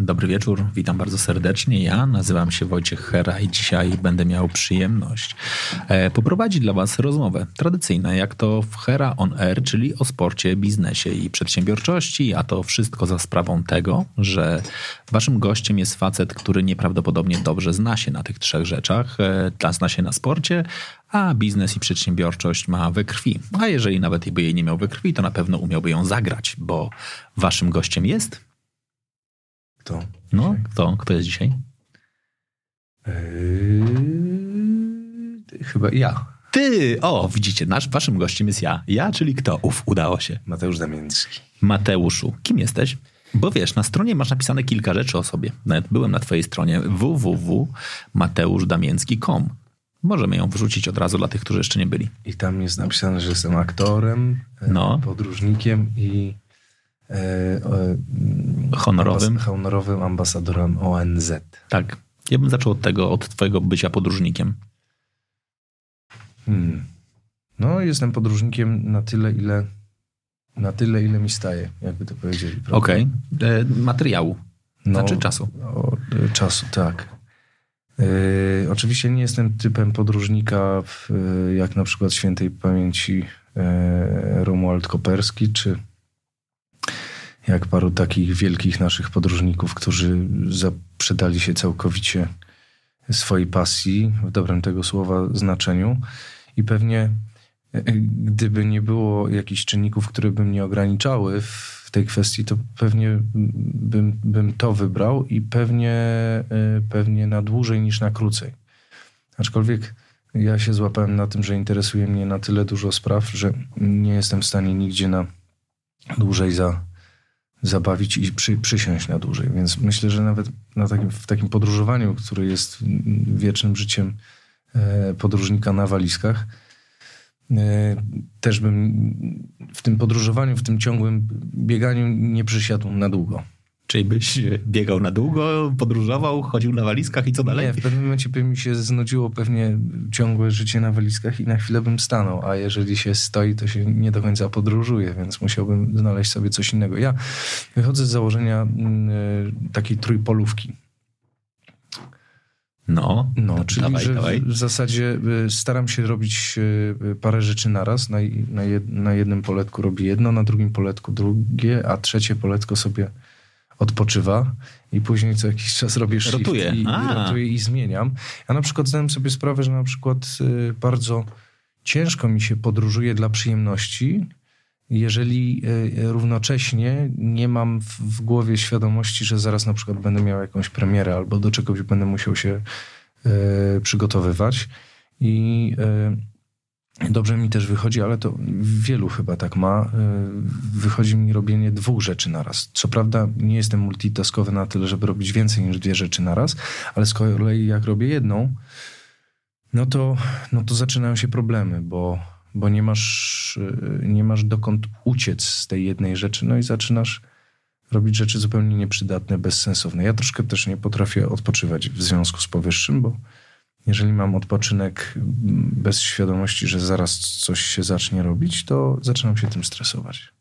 Dobry wieczór, witam bardzo serdecznie. Ja nazywam się Wojciech Hera i dzisiaj będę miał przyjemność e, poprowadzić dla Was rozmowę tradycyjną, jak to w Hera on Air, czyli o sporcie, biznesie i przedsiębiorczości, a to wszystko za sprawą tego, że Waszym gościem jest facet, który nieprawdopodobnie dobrze zna się na tych trzech rzeczach. E, zna się na sporcie, a biznes i przedsiębiorczość ma we krwi. A jeżeli nawet by jej nie miał we krwi, to na pewno umiałby ją zagrać, bo Waszym gościem jest kto? No, kto? Kto jest dzisiaj? Yy, chyba ja. Ty! O, widzicie, nasz, waszym gościem jest ja. Ja, czyli kto? Uf, udało się. Mateusz Damięcki. Mateuszu, kim jesteś? Bo wiesz, na stronie masz napisane kilka rzeczy o sobie. Nawet byłem na twojej stronie www.mateuszdamięcki.com. Możemy ją wrzucić od razu dla tych, którzy jeszcze nie byli. I tam jest napisane, że jestem aktorem, no. podróżnikiem i E, honorowym. Ambas honorowym ambasadorem ONZ. Tak. Ja bym zaczął od tego, od twojego bycia podróżnikiem. Hmm. No, jestem podróżnikiem na tyle, ile na tyle, ile mi staje, jakby to powiedzieli. Okej. Okay. E, materiału. No, znaczy czasu. O, e, czasu, tak. E, oczywiście nie jestem typem podróżnika, w, jak na przykład świętej pamięci e, Romuald Koperski, czy jak paru takich wielkich naszych podróżników, którzy zaprzedali się całkowicie swojej pasji, w dobrym tego słowa znaczeniu. I pewnie e, gdyby nie było jakichś czynników, które by mnie ograniczały w tej kwestii, to pewnie bym, bym to wybrał i pewnie, e, pewnie na dłużej niż na krócej. Aczkolwiek ja się złapałem na tym, że interesuje mnie na tyle dużo spraw, że nie jestem w stanie nigdzie na dłużej za, zabawić i przy, przysiąść na dłużej. Więc myślę, że nawet na takim, w takim podróżowaniu, które jest wiecznym życiem e, podróżnika na walizkach, e, też bym w tym podróżowaniu, w tym ciągłym bieganiu nie przysiadł na długo. Czyli byś biegał na długo, podróżował, chodził na walizkach i co dalej? Nie, w pewnym momencie by mi się znudziło pewnie ciągłe życie na walizkach i na chwilę bym stanął, a jeżeli się stoi, to się nie do końca podróżuje, więc musiałbym znaleźć sobie coś innego. Ja wychodzę z założenia y, takiej trójpolówki. No, no czyli dawaj, że dawaj. w zasadzie y, staram się robić parę rzeczy naraz. Na, na, jed, na jednym poletku robię jedno, na drugim poletku drugie, a trzecie poletko sobie odpoczywa i później co jakiś czas robię shift rotuje. I, i rotuję i zmieniam. Ja na przykład zdałem sobie sprawę, że na przykład y, bardzo ciężko mi się podróżuje dla przyjemności, jeżeli y, równocześnie nie mam w, w, głowie świadomości, że zaraz na przykład będę miał jakąś premierę albo do czegoś będę musiał się y, przygotowywać. I Dobrze mi też wychodzi, ale to wielu chyba tak ma. Y, wychodzi mi robienie dwóch rzeczy naraz. Co prawda nie jestem multitaskowy na tyle, żeby robić więcej niż dwie rzeczy naraz, ale z kolei jak robię jedną, no to, no to zaczynają się problemy, bo, bo nie, masz, y, nie masz dokąd uciec z tej jednej rzeczy, no i zaczynasz robić rzeczy zupełnie nieprzydatne, bezsensowne. Ja troszkę też nie potrafię odpoczywać w związku z powyższym, bo jeżeli mam odpoczynek bez świadomości, że zaraz coś się zacznie robić, to zaczynam się tym stresować.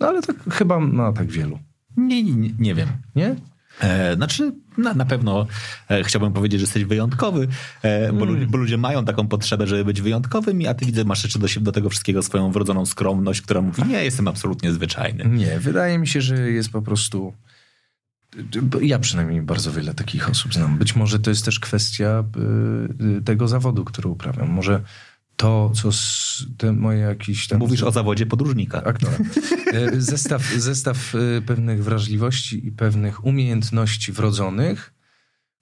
No ale tak chyba ma tak wielu. Nie, nie, nie wiem. Nie? E, znaczy, na, na pewno e, chciałbym powiedzieć, że jesteś wyjątkowy, e, bo, mm. ludzie, bo, ludzie, mają taką potrzebę, żeby być wyjątkowymi, a ty widzę, masz jeszcze do, do tego wszystkiego swoją wrodzoną skromność, która mówi, nie, jestem absolutnie zwyczajny. Nie, wydaje mi się, że jest po prostu ja przynajmniej bardzo wiele takich osób znam. Być może to jest też kwestia y, tego zawodu, który uprawiam. Może to, co te moje jakieś tam... Mówisz o zawodzie podróżnika. Aktora. Y, zestaw, zestaw y, pewnych wrażliwości i pewnych umiejętności wrodzonych,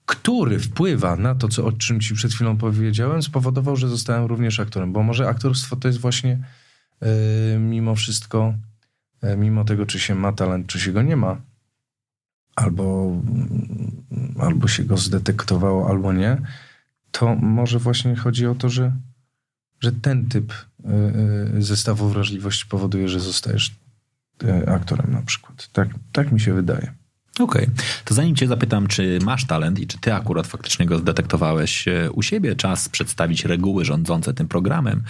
który wpływa na to, co, o czym ci przed chwilą powiedziałem, spowodował, że zostałem również aktorem. Bo może aktorstwo to jest właśnie mimo wszystko, mimo tego, czy się ma talent, czy się go nie ma, albo albo się go zdetektowało, albo nie, to może właśnie chodzi o to, że, że ten typ y, y, zestawu wrażliwości powoduje, że zostajesz y, aktorem na przykład. Tak, tak mi się wydaje. Okej. Okay. To zanim cię zapytam, czy masz talent i czy ty akurat faktycznie go zdetektowałeś e, u siebie, czas przedstawić reguły rządzące tym programem.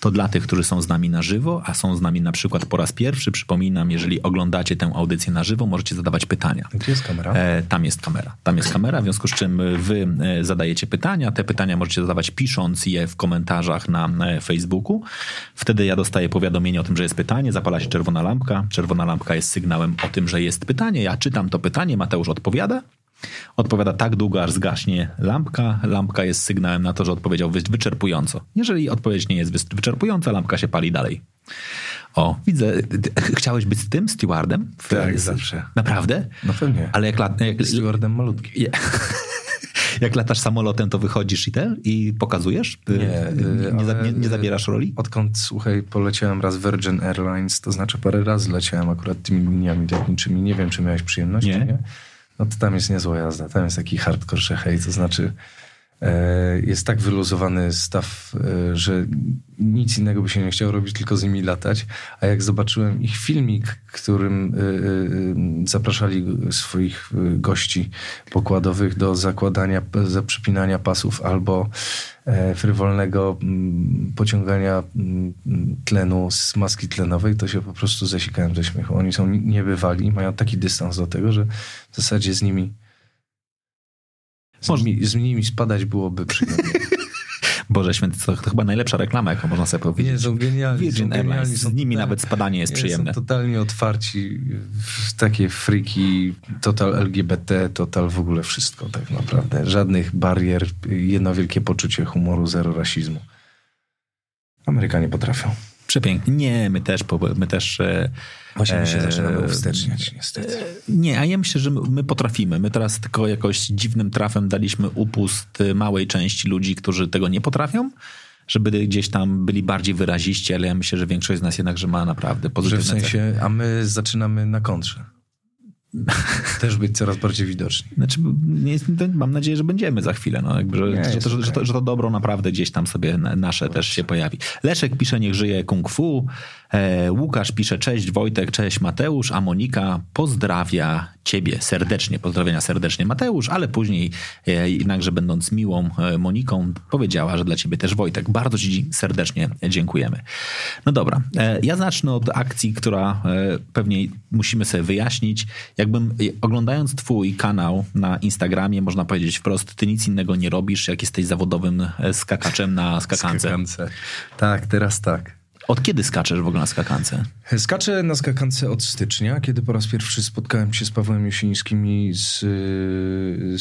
To dla tych, którzy są z nami na żywo, a są z nami na przykład po raz pierwszy, przypominam, jeżeli oglądacie tę audycję na żywo, możecie zadawać pytania. Gdzie jest kamera? E, tam jest kamera. Tam jest kamera, w związku z czym wy e, zadajecie pytania. Te pytania możecie zadawać pisząc je w komentarzach na e, Facebooku. Wtedy ja dostaję powiadomienie o tym, że jest pytanie, zapala się czerwona lampka. Czerwona lampka jest sygnałem o tym, że jest pytanie. Ja czytam to pytanie pytanie, Mateusz odpowiada. Odpowiada tak długo, aż zgaśnie lampka. Lampka jest sygnałem na to, że odpowiedział wyczerpująco. Jeżeli odpowiedź nie jest wyczerpująca, lampka się pali dalej. O, widzę. Chciałeś być z tym stewardem? Tak, zawsze. Naprawdę? No pewnie. Ale jak, jak Stewardem malutkim. Jak latasz samolotem, to wychodzisz i ten i pokazujesz? Nie, nie, nie, nie, nie zabierasz roli? Odkąd, słuchaj, poleciałem raz Virgin Airlines, to znaczy parę razy leciałem akurat tymi liniami lotniczymi. Nie wiem, czy miałeś przyjemność, nie? nie? No to tam jest niezła jazda. Tam jest taki hardcore hej, to znaczy jest tak wyluzowany staw, e, że nic innego by się nie chciało robić, tylko z nimi latać. A jak zobaczyłem ich filmik, którym e, zapraszali swoich gości pokładowych do zakładania, zaprzepinania pasów albo frywolnego pociągania tlenu z maski tlenowej, to się po prostu zasikałem ze śmiechu. Oni są niebywali, mają taki dystans do tego, że w zasadzie z nimi z, nimi, z nimi spadać byłoby przyjemnie. Boże święty, to, to, chyba najlepsza reklama, jaką można sobie powiedzieć. Nie, są genialni. Virgin są Airlines, genialni, z nimi nawet spadanie jest nie, przyjemne. Są totalnie otwarci takie friki, total LGBT, total w ogóle wszystko tak naprawdę. Żadnych barier, jedno wielkie poczucie humoru, zero rasizmu. Amerykanie potrafią. Przepięknie. Nie, my też, my też e, Właśnie my się e, zaczynamy uwsteczniać, niestety. E, nie, a ja myślę, że my potrafimy. My teraz tylko jakoś dziwnym trafem daliśmy upust małej części ludzi, którzy tego nie potrafią żeby gdzieś tam byli bardziej wyraziści, ale ja myślę, że większość z nas jednakże ma naprawdę pozytywne że w sensie, A my zaczynamy na kontrze. Też być coraz bardziej widoczni. Znaczy, nie jest, mam nadzieję, że będziemy za chwilę. No, jakby, że, nie, że, to, że, to, że, to, dobro naprawdę gdzieś tam sobie nasze też się pojawi. Leszek pisze, niech żyje kung fu. E, Łukasz pisze, cześć Wojtek, cześć Mateusz, a Monika pozdrawia ciebie serdecznie. Pozdrowienia serdecznie Mateusz, ale później e, jednakże będąc miłą e, Moniką powiedziała, że dla ciebie też Wojtek. Bardzo ci serdecznie dziękujemy. No dobra, e, ja zacznę od akcji, która pewnie musimy sobie wyjaśnić jakbym oglądając twój kanał na Instagramie, można powiedzieć wprost, ty nic innego nie robisz, jak jesteś zawodowym skakaczem na skakance. skakance. Tak, teraz tak. Od kiedy skaczesz w ogóle na skakance? Skaczę na skakance od stycznia, kiedy po raz pierwszy spotkałem się z Pawłem Jasińskim i z,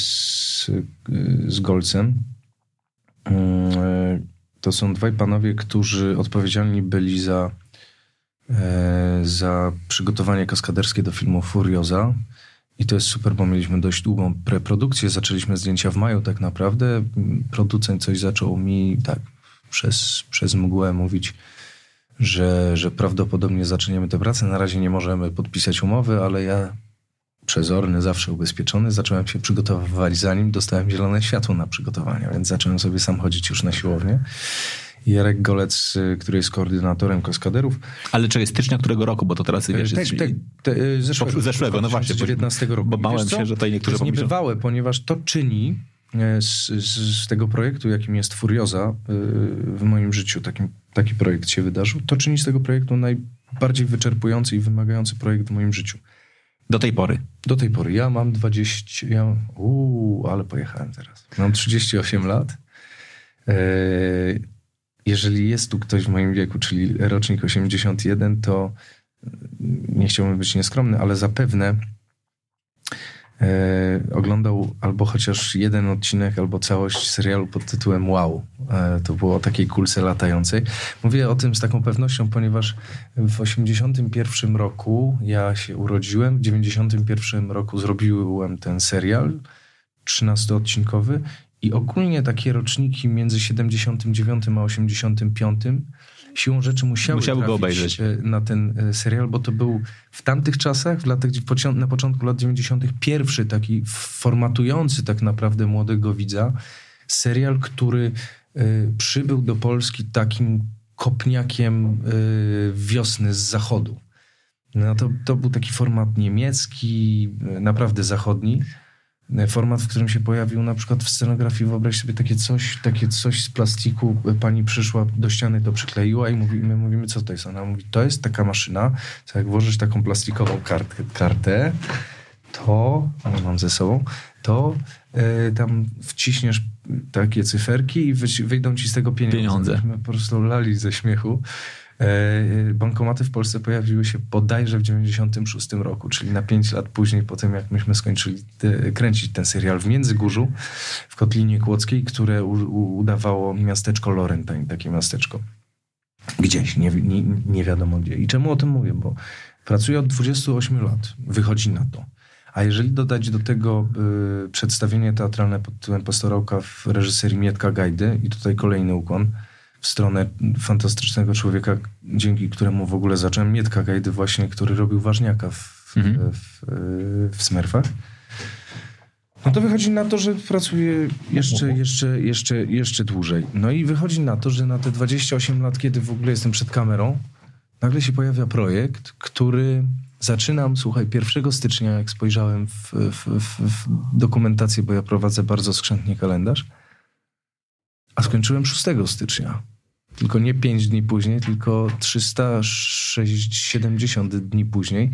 z, z Golcem. Mm, to są dwaj panowie, którzy odpowiedzialni byli za E, za przygotowanie kaskaderskie do filmu Furioza. I to jest super, bo mieliśmy dość długą preprodukcję. Zaczęliśmy zdjęcia w maju tak naprawdę. Producent coś zaczął mi tak przez, przez mgłę mówić, że, że prawdopodobnie zaczniemy tę pracę. Na razie nie możemy podpisać umowy, ale ja przezorny, zawsze ubezpieczony, zacząłem się przygotowywać zanim dostałem zielone światło na przygotowania, więc zacząłem sobie sam chodzić już na siłownię. Jarek Golec, y, który jest koordynatorem kaskaderów. Ale czy jest stycznia którego roku, bo to teraz wiesz... Tak, tak, te, y, zeszłego, zeszłego, no właśnie. 19 roku. Bo bałem się, że tutaj niektórzy To jest niebywałe, ponieważ to czyni e, z, z, z, tego projektu, jakim jest Furioza e, w moim życiu, takim, taki projekt się wydarzył, to czyni z tego projektu najbardziej wyczerpujący i wymagający projekt w moim życiu. Do tej pory? Do tej pory. Ja mam 20... Ja, uuu, ale pojechałem teraz. Mam 38 lat. E, jeżeli jest tu ktoś w moim wieku, czyli rocznik 81, to nie chciałbym być nieskromny, ale zapewne e, oglądał albo chociaż jeden odcinek, albo całość serialu pod tytułem Wow. E, to było o takiej kulce latającej. Mówię o tym z taką pewnością, ponieważ w 81 roku ja się urodziłem, w 91 roku zrobiłem ten serial 13-odcinkowy I ogólnie takie roczniki między 79 a 85 siłą rzeczy musiały, Musiały go obejrzeć. e, na ten e, serial, bo to był w tamtych czasach, w latach, na początku lat 90. pierwszy taki formatujący tak naprawdę młodego widza serial, który e, przybył do Polski takim kopniakiem wiosny z zachodu. No to, to był taki format niemiecki, naprawdę zachodni. Format, w którym się pojawił na przykład w scenografii, wyobraź sobie takie coś, takie coś z plastiku. E, Pani przyszła do ściany, to przykleiła i mówi, my mówimy, co to jest? Ona mówi, to jest taka maszyna, co jak włożysz taką plastikową kartkę, kartę to, mam ze sobą, to e, tam wciśniesz takie cyferki i wyjdą ci z tego pieniądze. Pieniądze. Myśmy po prostu lali ze śmiechu. E, Bankomaty w Polsce pojawiły się bodajże w 96 roku, czyli na 5 lat później, po tym jak myśmy skończyli te, kręcić ten serial w Międzygórzu, w Kotlinie Kłodzkiej, które u, u, udawało miasteczko Laurentine, takie miasteczko. Gdzieś, nie, nie, nie wiadomo gdzie. I czemu o tym mówię? Bo pracuję od 28 lat, wychodzi na to. A jeżeli dodać do tego y, przedstawienie teatralne pod tytułem Pastorałka w reżyserii Mietka Gajdy i tutaj kolejny ukłon w stronę fantastycznego człowieka, dzięki któremu w ogóle zacząłem Mietka Gajdy właśnie, który robił ważniaka w, Mhm. w, w, w Smurfach. No to wychodzi na to, że pracuję jeszcze, jeszcze, jeszcze, jeszcze dłużej. No i wychodzi na to, że na te 28 lat, kiedy w ogóle jestem przed kamerą, nagle się pojawia projekt, który zaczynam, słuchaj, 1 stycznia, jak spojrzałem w, w, w, w dokumentację, bo ja prowadzę bardzo skrzętnie kalendarz, a skończyłem 6 stycznia. Tylko nie 5 dni później, tylko 370 dni później,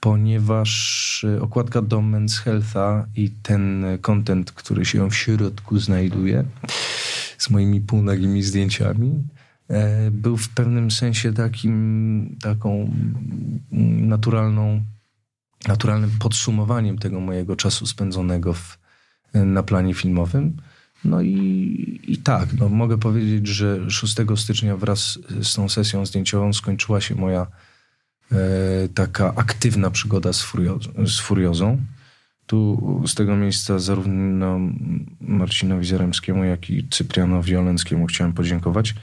ponieważ e, okładka do Men's Healtha i ten content, który się w środku znajduje, z moimi półnagimi zdjęciami, e, był w pewnym sensie takim, taką naturalną, naturalnym podsumowaniem tego mojego czasu spędzonego w, na planie filmowym. No i, i tak, no mogę powiedzieć, że 6 stycznia wraz z tą sesją zdjęciową skończyła się moja e, taka aktywna przygoda z, furio- z furiozą. Tu z tego miejsca zarówno Marcinowi Zaremskiemu, jak i Cyprianowi Olenckiemu chciałem podziękować,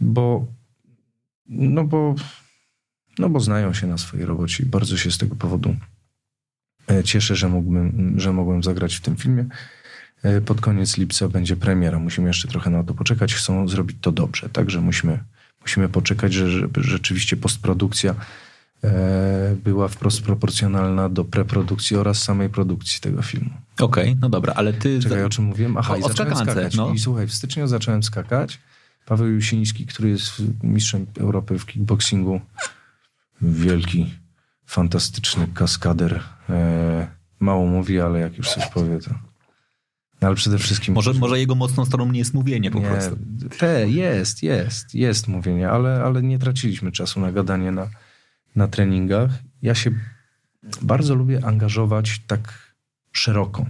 bo no bo, no bo znają się na swojej robocie i bardzo się z tego powodu e, cieszę, że, mógłbym, że mogłem zagrać w tym filmie. E, Pod koniec lipca będzie premiera. Musimy jeszcze trochę na to poczekać. Chcą zrobić to dobrze, także musimy, musimy poczekać, że, żeby rzeczywiście postprodukcja e, była wprost proporcjonalna do preprodukcji oraz samej produkcji tego filmu. Okej, no dobra, ale ty... Czekaj, o czym mówiłem? Aha, O- i zacząłem skakance, skakać. no. I słuchaj, w styczniu zacząłem skakać. Paweł Jusiński, który jest mistrzem Europy w kickboxingu, wielki, fantastyczny kaskader. E, mało mówi, ale jak już coś powie, to... No, ale przede wszystkim... Może, może jego mocną stroną nie jest mówienie po nie, prostu. te, jest, jest, jest mówienie, ale, ale nie traciliśmy czasu na gadanie na, na treningach. Ja się bardzo lubię angażować tak szeroko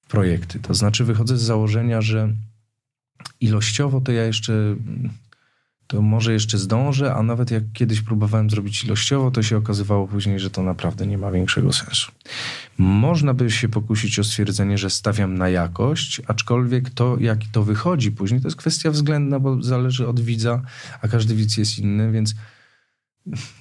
w projekty. To znaczy wychodzę z założenia, że ilościowo to ja jeszcze to może jeszcze zdążę, a nawet jak kiedyś próbowałem zrobić ilościowo, to się okazywało później, że to naprawdę nie ma większego sensu. Można by się pokusić o stwierdzenie, że stawiam na jakość, aczkolwiek to, jak to wychodzi później, to jest kwestia względna, bo zależy od widza, a każdy widz jest inny, więc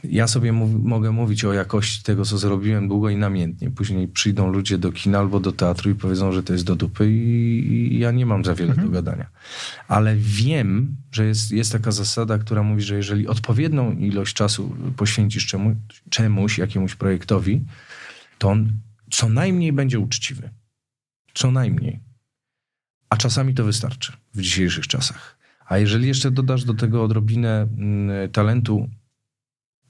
ja sobie mów, mogę mówić o jakości tego, co zrobiłem długo i namiętnie. Później przyjdą ludzie do kina albo do teatru i powiedzą, że to jest do dupy i, ja nie mam za wiele do gadania. Ale wiem, że jest, jest taka zasada, która mówi, że jeżeli odpowiednią ilość czasu poświęcisz czemu, czemuś, jakiemuś projektowi, to on co najmniej będzie uczciwy. Co najmniej. A czasami to wystarczy w dzisiejszych czasach. A jeżeli jeszcze dodasz do tego odrobinę mm, talentu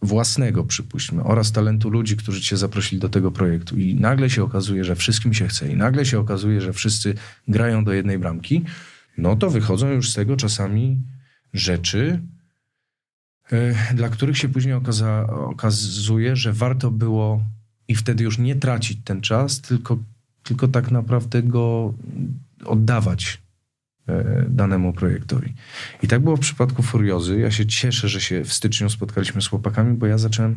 własnego, przypuśćmy, oraz talentu ludzi, którzy cię zaprosili do tego projektu. I nagle się okazuje, że wszystkim się chce. I nagle się okazuje, że wszyscy grają do jednej bramki, no to wychodzą już z tego czasami rzeczy, e, dla których się później okaza, okazuje, że warto było i wtedy już nie tracić ten czas, tylko, tylko tak naprawdę go oddawać danemu projektowi. I tak było w przypadku Furiozy. Ja się cieszę, że się w styczniu spotkaliśmy z chłopakami, bo ja zacząłem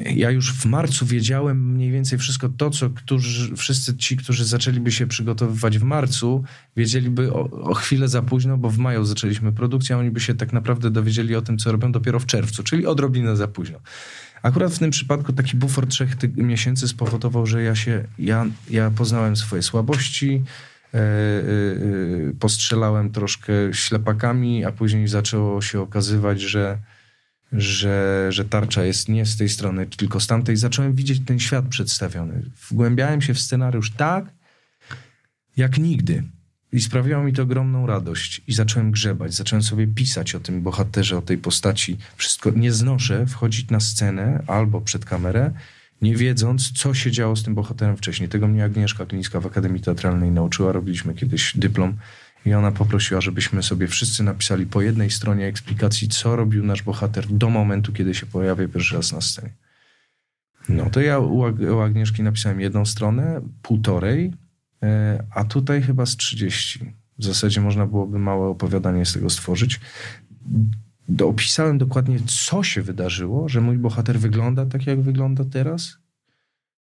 ja już w marcu wiedziałem mniej więcej wszystko to, co którzy, wszyscy ci, którzy zaczęliby się przygotowywać w marcu, wiedzieliby o, o, chwilę za późno, bo w maju zaczęliśmy produkcję, a oni by się tak naprawdę dowiedzieli o tym, co robią dopiero w czerwcu, czyli odrobinę za późno. Akurat w tym przypadku taki bufor trzech miesięcy spowodował, że ja się, ja, ja poznałem swoje słabości, e, e, e, postrzelałem troszkę ślepakami, a później zaczęło się okazywać, że że, że tarcza jest nie z tej strony, tylko z tamtej. Zacząłem widzieć ten świat przedstawiony. Wgłębiałem się w scenariusz tak, jak nigdy. I sprawiało mi to ogromną radość. I zacząłem grzebać, zacząłem sobie pisać o tym bohaterze, o tej postaci. Wszystko nie znoszę wchodzić na scenę albo przed kamerę, nie wiedząc, co się działo z tym bohaterem wcześniej. Tego mnie Agnieszka Klińska w Akademii Teatralnej nauczyła. Robiliśmy kiedyś dyplom i ona poprosiła, żebyśmy sobie wszyscy napisali po jednej stronie eksplikacji, co robił nasz bohater do momentu, kiedy się pojawia pierwszy raz na scenie. No to ja u Agnieszki napisałem jedną stronę, półtorej, e, a tutaj chyba z 30. W zasadzie można byłoby małe opowiadanie z tego stworzyć. Opisałem dokładnie, co się wydarzyło, że mój bohater wygląda tak, jak wygląda teraz,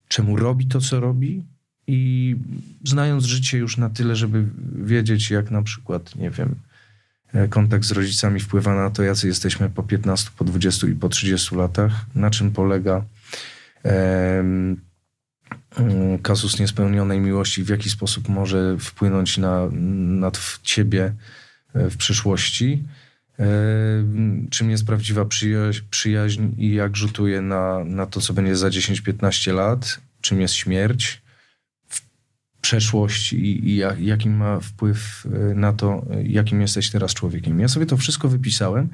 czemu robi to, co robi, i znając życie już na tyle, żeby wiedzieć, jak na przykład, nie wiem, e, kontakt z rodzicami wpływa na to, jacy jesteśmy po 15, po 20 i po 30 latach, na czym polega um, kazus niespełnionej miłości, w jaki sposób może wpłynąć na, na ciebie e, w przyszłości, czym jest prawdziwa przyjaźń, przyjaźń i jak rzutuje na, na to, co będzie za 10-15 lat, czym jest śmierć, przeszłość i, i jak, jaki ma wpływ e, na to, e, jakim jesteś teraz człowiekiem. Ja sobie to wszystko wypisałem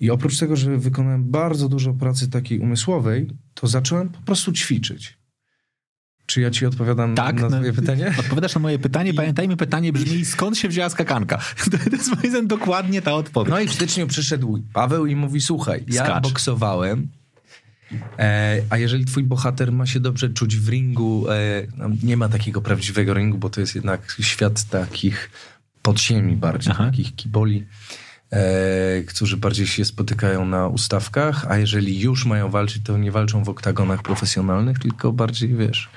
i oprócz tego, że wykonałem bardzo dużo pracy takiej umysłowej, to zacząłem po prostu ćwiczyć. Czy ja ci odpowiadam tak, na twoje pytanie? Odpowiadasz na moje pytanie. I... Pamiętajmy, pytanie brzmi, skąd się wzięła skakanka? To jest moim dokładnie ta odpowiedź. No i w styczniu przyszedł Paweł i mówi, słuchaj, ja Skacz. boksowałem E, a jeżeli twój bohater ma się dobrze czuć w ringu, e, no, nie ma takiego prawdziwego ringu, bo to jest jednak świat takich podziemi bardziej, Aha. takich kiboli, e, którzy bardziej się spotykają na ustawkach, a jeżeli już mają walczyć, to nie walczą w oktagonach profesjonalnych, tylko bardziej, wiesz,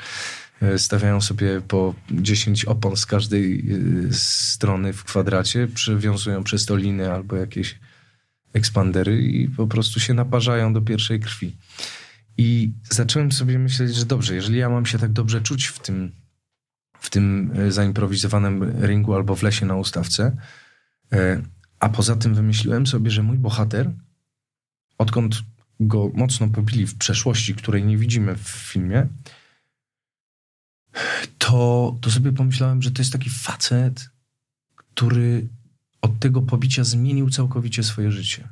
stawiają sobie po 10 opon z każdej strony w kwadracie, przywiązują przez to liny albo jakieś ekspandery i po prostu się naparzają do pierwszej krwi. I zacząłem sobie myśleć, że dobrze, jeżeli ja mam się tak dobrze czuć w tym, w tym e, zaimprowizowanym ringu albo w lesie na ustawce, e, a poza tym wymyśliłem sobie, że mój bohater, odkąd go mocno pobili w przeszłości, której nie widzimy w filmie, to, to sobie pomyślałem, że to jest taki facet, który od tego pobicia zmienił całkowicie swoje życie.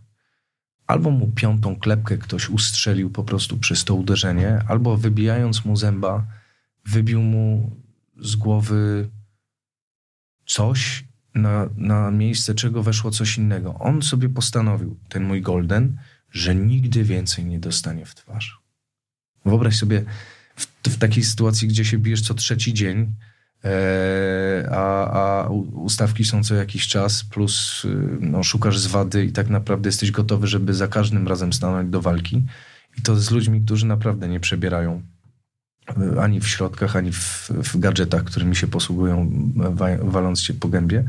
Albo mu piątą klepkę ktoś ustrzelił po prostu przez to uderzenie, albo wybijając mu zęba, wybił mu z głowy coś, na, na miejsce czego weszło coś innego. On sobie postanowił, ten mój Golden, że nigdy więcej nie dostanie w twarz. Wyobraź sobie w, w takiej sytuacji, gdzie się bijesz co trzeci dzień, E, a, a ustawki są co jakiś czas, plus y, no, szukasz zwady i tak naprawdę jesteś gotowy, żeby za każdym razem stanąć do walki. I to z ludźmi, którzy naprawdę nie przebierają ani w środkach, ani w, w gadżetach, którymi się posługują, waląc się po gębie.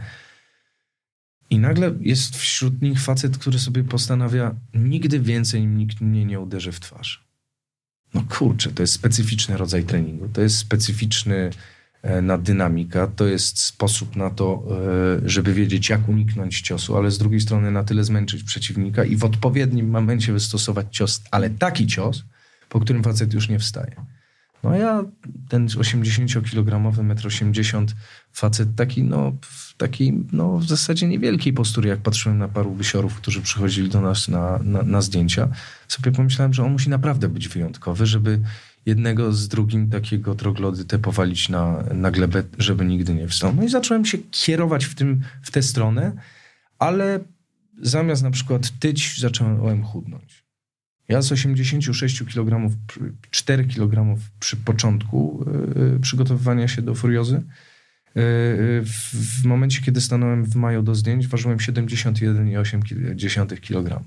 I nagle jest wśród nich facet, który sobie postanawia, nigdy więcej nikt mnie nie uderzy w twarz. No kurczę, to jest specyficzny rodzaj treningu. To jest specyficzny E, na dynamika. To jest sposób na to, e, żeby wiedzieć, jak uniknąć ciosu, ale z drugiej strony na tyle zmęczyć przeciwnika i w odpowiednim momencie wystosować cios, ale taki cios, po którym facet już nie wstaje. No ja, ten 80-kilogramowy, 1,80 m facet taki, no, w takiej, no, w zasadzie niewielkiej postury, jak patrzyłem na paru wysiorów, którzy przychodzili do nas na, na, na zdjęcia, sobie pomyślałem, że on musi naprawdę być wyjątkowy, żeby jednego z drugim takiego troglodytę powalić na, na glebę, żeby nigdy nie wstał. No i zacząłem się kierować w, tym, w tę stronę, ale zamiast na przykład tyć, zacząłem chudnąć. Ja z 86 kg, 4 kg przy początku yy, przygotowywania się do furiozy, w, w, momencie, kiedy stanąłem w maju do zdjęć, ważyłem 71,8 kg.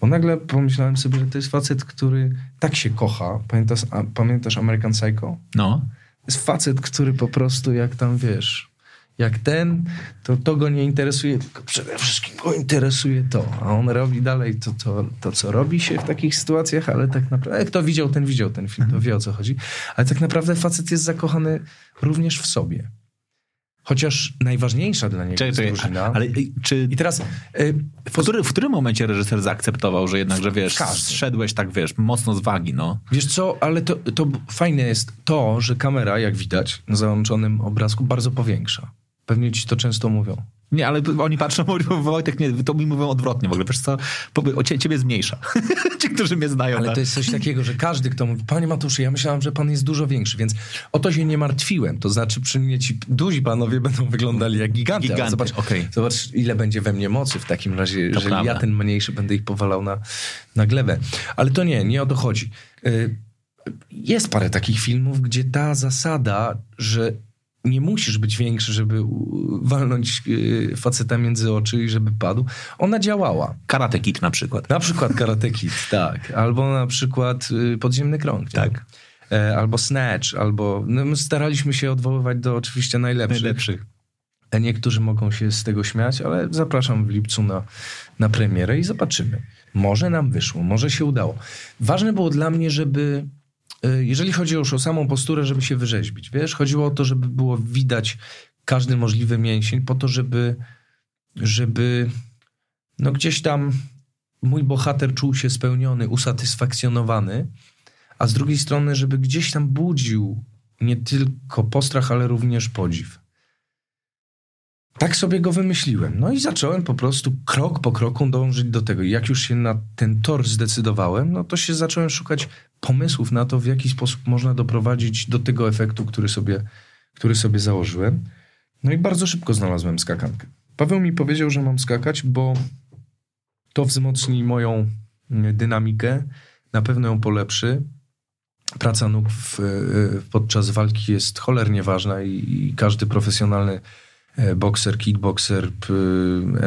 Bo nagle pomyślałem sobie, że to jest facet, który tak się kocha. Pamiętasz, a, pamiętasz American Psycho? No. To jest facet, który po prostu jak tam wiesz, jak ten, to to go nie interesuje, tylko przede wszystkim go interesuje to. A on robi dalej to, to, to co robi się w takich sytuacjach, ale tak naprawdę, kto widział, ten widział ten film, to wie o co chodzi. Ale tak naprawdę facet jest zakochany również w sobie. Chociaż najważniejsza dla niego Czekaj, jest drużyna. ale y, czy... I teraz... y, W, który, w którym momencie reżyser zaakceptował, że jednak, że wiesz, W każdym. zszedłeś tak, wiesz, mocno z wagi, no? Wiesz co, ale to, to fajne jest to, że kamera, jak widać na załączonym obrazku, bardzo powiększa. Pewnie ci to często mówią. Nie, ale oni patrzą, mówią, Wojtek, nie, to mi mówią odwrotnie w ogóle. Wiesz co, o cie, ciebie zmniejsza. Ci, którzy mnie znają. Ale tak? to jest coś takiego, że każdy, kto mówi, panie Matuszu, ja myślałem, że pan jest dużo większy, więc o to się nie martwiłem. To znaczy przy mnie ci duzi panowie będą wyglądali jak giganty. Giganty, Zobacz, okej. zobacz, ile będzie we mnie mocy w takim razie, jeżeli prawda. ja ten mniejszy będę ich powalał na, na glebę. Ale to nie, nie o to chodzi. Y, Jest parę takich filmów, gdzie ta zasada, że nie musisz być większy, żeby walnąć y, faceta między oczy i żeby padł, ona działała. Karate Kid na przykład. Na przykład Karate Kid, tak. Albo na przykład y, Podziemny Krąg. Tak. E, albo Snatch, albo... No, my staraliśmy się odwoływać do oczywiście najlepszych. Najlepszych. E, Niektórzy mogą się z tego śmiać, ale zapraszam w lipcu na, na premierę i zobaczymy. Może nam wyszło, może się udało. Ważne było dla mnie, żeby, jeżeli chodzi już o samą posturę, żeby się wyrzeźbić. Wiesz, chodziło o to, żeby było widać każdy możliwy mięsień, po to, żeby, żeby no gdzieś tam mój bohater czuł się spełniony, usatysfakcjonowany, a z drugiej strony, żeby gdzieś tam budził nie tylko postrach, ale również podziw. Tak sobie go wymyśliłem. No i zacząłem po prostu krok po kroku dążyć do tego. Jak już się na ten tor zdecydowałem, no to się zacząłem szukać pomysłów na to, w jaki sposób można doprowadzić do tego efektu, który sobie, który sobie założyłem. No i bardzo szybko znalazłem skakankę. Paweł mi powiedział, że mam skakać, bo to wzmocni moją mm, dynamikę, na pewno ją polepszy. Praca nóg w, y, podczas walki jest cholernie ważna i, i każdy profesjonalny bokser, kickbokser,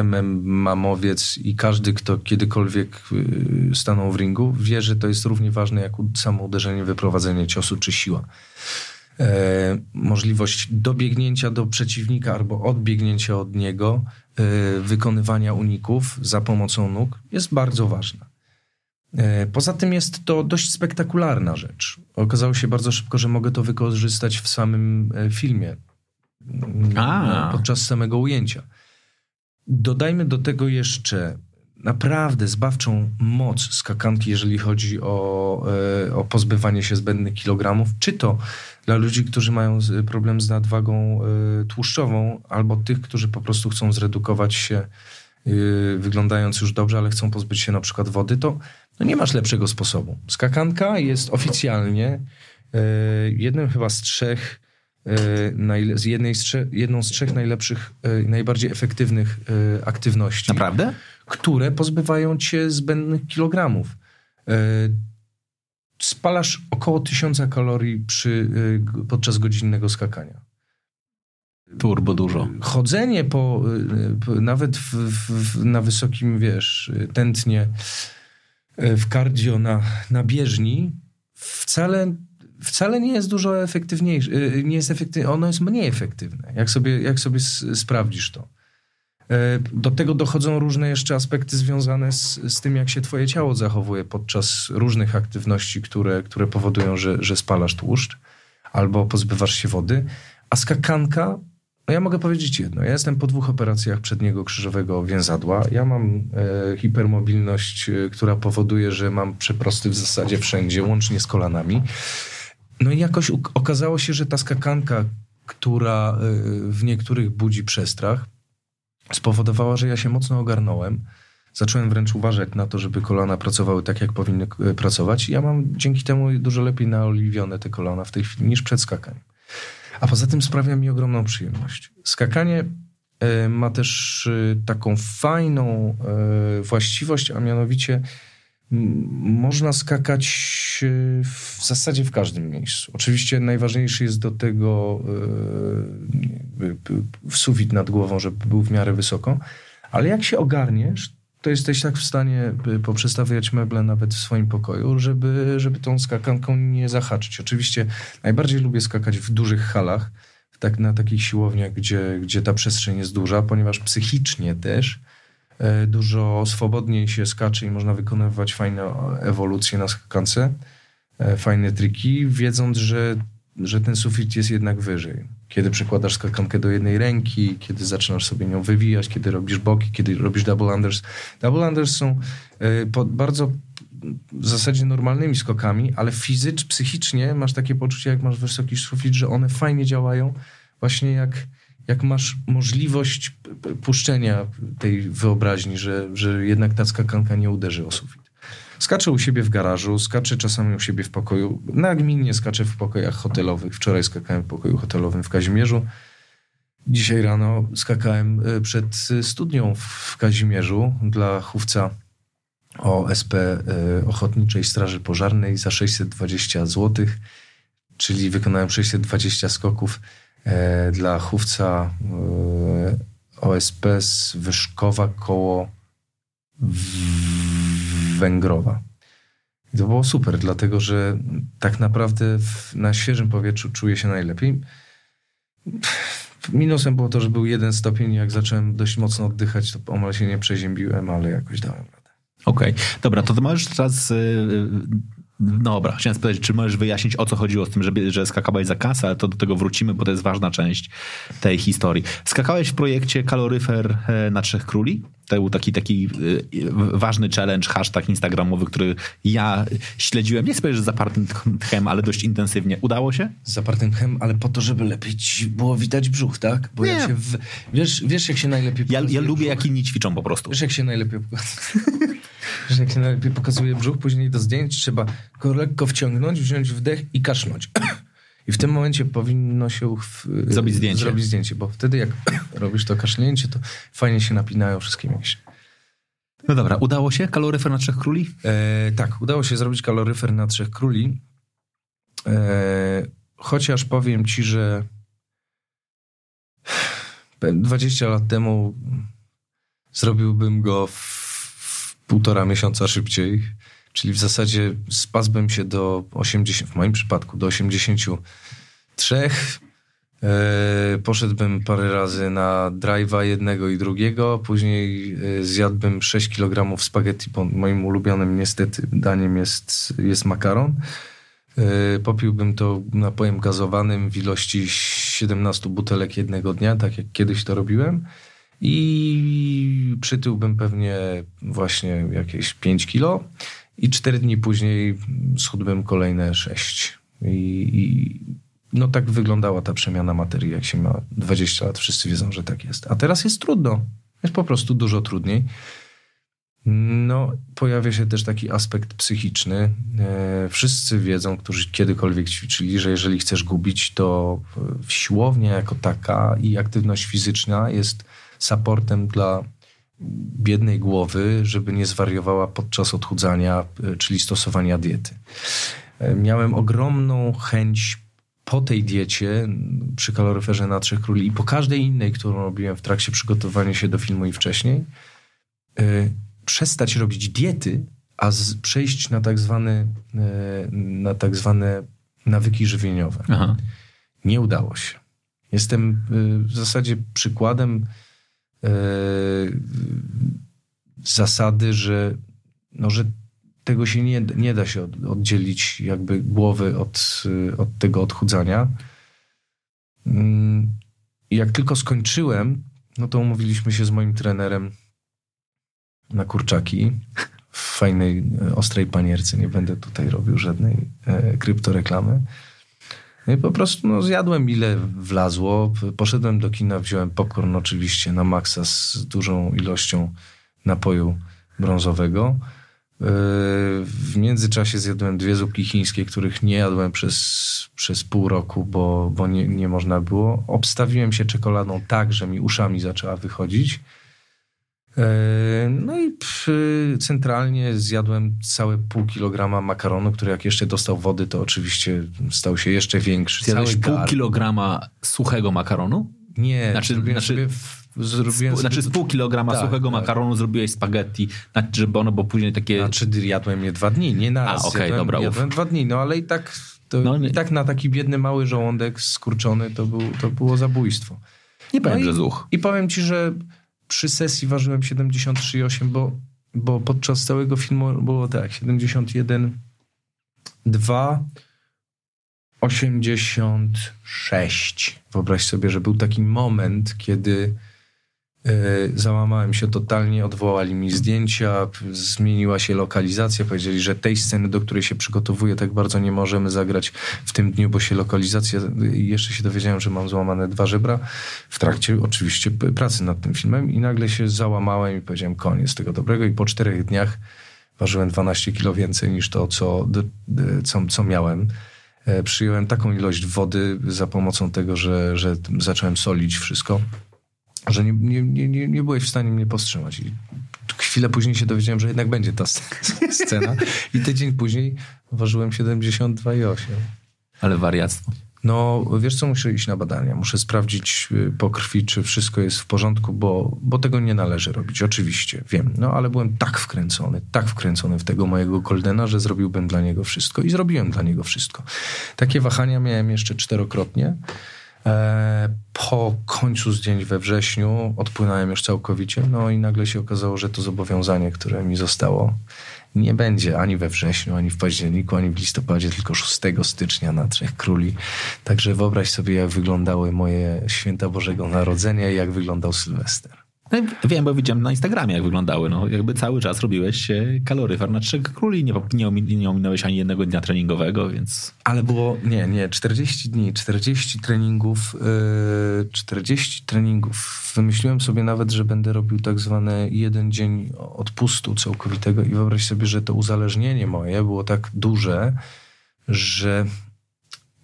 MMA-mowiec i każdy, kto kiedykolwiek y, stanął w ringu, wie, że to jest równie ważne jak samo uderzenie, wyprowadzenie ciosu czy siła. E, możliwość dobiegnięcia do przeciwnika albo odbiegnięcia od niego, e, wykonywania uników za pomocą nóg jest bardzo ważna. E, Poza tym jest to dość spektakularna rzecz. Okazało się bardzo szybko, że mogę to wykorzystać w samym e, filmie. A. Podczas samego ujęcia. Dodajmy do tego jeszcze naprawdę zbawczą moc skakanki, jeżeli chodzi o, e, o pozbywanie się zbędnych kilogramów, czy to dla ludzi, którzy mają problem z nadwagą e, tłuszczową, albo tych, którzy po prostu chcą zredukować się, e, wyglądając już dobrze, ale chcą pozbyć się na przykład wody, to no nie masz lepszego sposobu. Skakanka jest oficjalnie jednym chyba z trzech z jednej z trzech, jedną z trzech najlepszych, e, najbardziej efektywnych e, aktywności Naprawdę? które pozbywają cię zbędnych kilogramów. E, Spalasz około tysiąca kalorii przy, e, podczas godzinnego skakania. Turbo dużo. Chodzenie po, e, nawet w, w, na wysokim, wiesz, e, tętnie e, w cardio na, na bieżni wcale, wcale nie jest dużo efektywniejsze. e, Nie jest efektywne, ono jest mniej efektywne, jak sobie, jak sobie sprawdzisz to. E, Do tego dochodzą różne jeszcze aspekty związane z, z tym, jak się twoje ciało zachowuje podczas różnych aktywności, które, które powodują, że, że spalasz tłuszcz albo pozbywasz się wody. A skakanka, no ja mogę powiedzieć jedno. Ja jestem po dwóch operacjach przedniego krzyżowego więzadła. Ja mam e, hipermobilność, e, która powoduje, że mam przeprosty w zasadzie wszędzie, łącznie z kolanami. No i jakoś okazało się, że ta skakanka, która e, w niektórych budzi przestrach, spowodowała, że ja się mocno ogarnąłem. Zacząłem wręcz uważać na to, żeby kolana pracowały tak, jak powinny e, pracować. I ja mam dzięki temu dużo lepiej naoliwione te kolana w tej chwili niż przed skakaniem. A poza tym sprawia mi ogromną przyjemność. Skakanie e, ma też taką fajną właściwość, a mianowicie można skakać e, w zasadzie w każdym miejscu. Oczywiście najważniejszy jest do tego e, sufit nad głową, żeby był w miarę wysoko, ale jak się ogarniesz, to jesteś tak w stanie poprzestawiać meble nawet w swoim pokoju, żeby, żeby tą skakanką nie zahaczyć. Oczywiście najbardziej lubię skakać w dużych halach, tak, na takich siłowniach, gdzie, gdzie ta przestrzeń jest duża, ponieważ psychicznie też dużo swobodniej się skacze i można wykonywać fajne ewolucje na skakance, e, fajne triki, wiedząc, że, że ten sufit jest jednak wyżej. Kiedy przekładasz skakankę do jednej ręki, kiedy zaczynasz sobie nią wywijać, kiedy robisz boki, kiedy robisz double unders. Double unders są e, bardzo w zasadzie normalnymi skokami, ale fizycznie, psychicznie masz takie poczucie, jak masz wysoki sufit, że one fajnie działają, właśnie jak, jak masz możliwość puszczenia tej wyobraźni, że, że jednak ta skakanka nie uderzy o sufit. Skaczę u siebie w garażu, skaczę czasami u siebie w pokoju. Nagminnie skaczę w pokojach hotelowych. Wczoraj skakałem w pokoju hotelowym w Kazimierzu. Dzisiaj rano skakałem e, przed studnią w Kazimierzu dla chówca OSP e, Ochotniczej Straży Pożarnej za 620 zł, czyli wykonałem 620 skoków dla chówca OSP z Wyszkowa koło Węgrowa. I to było super, dlatego że tak naprawdę w, na świeżym powietrzu czuję się najlepiej. Minusem było to, że był jeden stopień. Jak zacząłem dość mocno oddychać, to omal się nie przeziębiłem, ale jakoś dałem radę. Okej, okay. dobra, to, to możesz teraz yy, no dobra, chciałem spytać, czy możesz wyjaśnić, o co chodziło z tym, że, że skakałeś za kasę, ale to do tego wrócimy, bo to jest ważna część tej historii. Skakałeś w projekcie Kaloryfer e, na Trzech Króli? To był taki, taki e, ważny challenge, hashtag instagramowy, który ja śledziłem, nie chcę że z zapartym tchem, ale dość intensywnie. Udało się? Z zapartym tchem, ale po to, żeby lepiej było widać brzuch, tak? Bo nie. jak się w... wiesz, wiesz, jak się najlepiej Ja, ja lubię, jak inni ćwiczą po prostu. Wiesz, jak się najlepiej że jak się najlepiej pokazuje brzuch, później do zdjęć trzeba go lekko wciągnąć, wziąć wdech i kasznąć. I w tym momencie powinno się w, zrobić, zdjęcie. zrobić zdjęcie, bo wtedy jak robisz to kasznięcie, to fajnie się napinają wszystkie mięśnie. No dobra, udało się kaloryfer na Trzech Króli? E, tak, udało się zrobić kaloryfer na Trzech Króli. E, chociaż powiem ci, że 20 lat temu zrobiłbym go w półtora miesiąca szybciej, czyli w zasadzie spasłbym się do 80, w moim przypadku do 83. E, poszedłbym parę razy na drive'a jednego i drugiego, później e, zjadłbym 6 kg spaghetti, bo moim ulubionym niestety daniem jest, jest makaron. E, popiłbym to napojem gazowanym w ilości 17 butelek jednego dnia, tak jak kiedyś to robiłem. I przytyłbym pewnie właśnie jakieś 5 kilo i 4 dni później schudłbym kolejne 6. I, I, no tak wyglądała ta przemiana materii, jak się ma 20 lat. Wszyscy wiedzą, że tak jest. A teraz jest trudno. Jest po prostu dużo trudniej. No, pojawia się też taki aspekt psychiczny. E, wszyscy wiedzą, którzy kiedykolwiek ćwiczyli, że jeżeli chcesz gubić, to siłownia jako taka i aktywność fizyczna jest supportem dla biednej głowy, żeby nie zwariowała podczas odchudzania, e, czyli stosowania diety. E, miałem ogromną chęć po tej diecie przy kaloryferze na Trzech Króli i po każdej innej, którą robiłem w trakcie przygotowania się do filmu i wcześniej, e, przestać robić diety, a z, przejść na tak zwane, na tak zwane nawyki żywieniowe. Aha. Nie udało się. Jestem w zasadzie przykładem zasady, że, no, że tego się nie, nie da się oddzielić jakby głowy od, od tego odchudzania. Mm, jak tylko skończyłem, no to umówiliśmy się z moim trenerem na kurczaki w fajnej, ostrej panierce. Nie będę tutaj robił żadnej e, kryptoreklamy. No i po prostu no, zjadłem ile wlazło. Poszedłem do kina, wziąłem popcorn oczywiście na maksa z dużą ilością napoju brązowego. Yy, w międzyczasie zjadłem dwie zupki chińskie, których nie jadłem przez, przez pół roku, bo, bo nie, nie można było. Obstawiłem się czekoladą tak, że mi uszami zaczęła wychodzić. E, no i centralnie zjadłem całe pół kilograma makaronu, który jak jeszcze dostał wody, to oczywiście stał się jeszcze większy. Zjadłeś pół kilograma suchego makaronu? Nie, znaczy, znaczy... sobie w zrobiłem... Z, znaczy z pół kilograma Tak, suchego tak. makaronu zrobiłeś spaghetti, znaczy, żeby ono było później takie... Znaczy jadłem je dwa dni, nie na raz. A, okej, jadłem, dobra, uf. Jadłem dwa dni, no ale i tak, to, No, i tak na taki biedny, mały żołądek skurczony to, był, to było zabójstwo. nie powiem, no że zuch. I powiem ci, że przy sesji ważyłem 73,8, bo, bo podczas całego filmu było tak, 71, 2, 86. Wyobraź sobie, że był taki moment, kiedy załamałem się totalnie, odwołali mi zdjęcia, zmieniła się lokalizacja, powiedzieli, że tej sceny, do której się przygotowuję, tak bardzo nie możemy zagrać w tym dniu, bo się lokalizacja, i jeszcze się dowiedziałem, że mam złamane dwa żebra w trakcie oczywiście pracy nad tym filmem i nagle się załamałem i powiedziałem koniec tego dobrego i po czterech dniach ważyłem 12 kilo więcej niż to, co, co, co miałem. E, Przyjąłem taką ilość wody za pomocą tego, że, że zacząłem solić wszystko, że nie, nie, nie, nie, byłeś w stanie mnie powstrzymać. I chwilę później się dowiedziałem, że jednak będzie ta sc- scena. I tydzień później ważyłem 72,8. Ale wariactwo. No, wiesz co, muszę iść na badania. Muszę sprawdzić y, po krwi, czy wszystko jest w porządku, bo, bo tego nie należy robić. Oczywiście, wiem. No, ale byłem tak wkręcony, tak wkręcony w tego mojego Goldena, że zrobiłbym dla niego wszystko i zrobiłem dla niego wszystko. Takie wahania miałem jeszcze czterokrotnie. E, po końcu zdjęć we wrześniu odpłynąłem już całkowicie, no i nagle się okazało, że to zobowiązanie, które mi zostało, nie będzie ani we wrześniu, ani w październiku, ani w listopadzie, tylko 6 stycznia na Trzech Króli. Także wyobraź sobie, jak wyglądały moje święta Bożego Narodzenia i jak wyglądał Sylwester. No, wiem, bo widziałem na Instagramie, jak wyglądały. No, jakby cały czas robiłeś e, kaloryfer na trzech króli, nie, nie, nie ominąłeś ani jednego dnia treningowego, więc Ale było, nie, nie, 40 dni, 40 treningów, yy, 40 treningów. Wymyśliłem sobie nawet, że będę robił tak zwany jeden dzień odpustu całkowitego i wyobraź sobie, że to uzależnienie moje było tak duże, że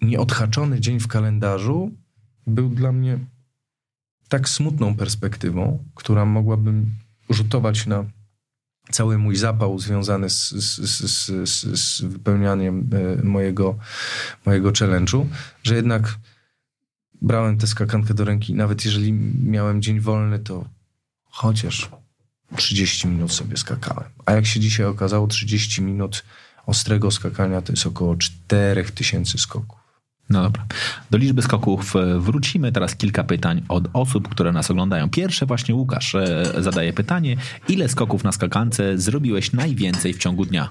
nieodhaczony dzień w kalendarzu był dla mnie tak smutną perspektywą, która mogłaby rzutować na cały mój zapał związany z, z, z, z, z, wypełnianiem e, mojego, mojego challenge'u, że jednak brałem tę skakankę do ręki. Nawet jeżeli miałem dzień wolny, to chociaż 30 minut sobie skakałem. A jak się dzisiaj okazało, 30 minut ostrego skakania to jest około 4000 skoków. No dobra. Do liczby skoków e, wrócimy. Teraz kilka pytań od osób, które nas oglądają. Pierwsze właśnie Łukasz e, zadaje pytanie. Ile skoków na skakance zrobiłeś najwięcej w ciągu dnia?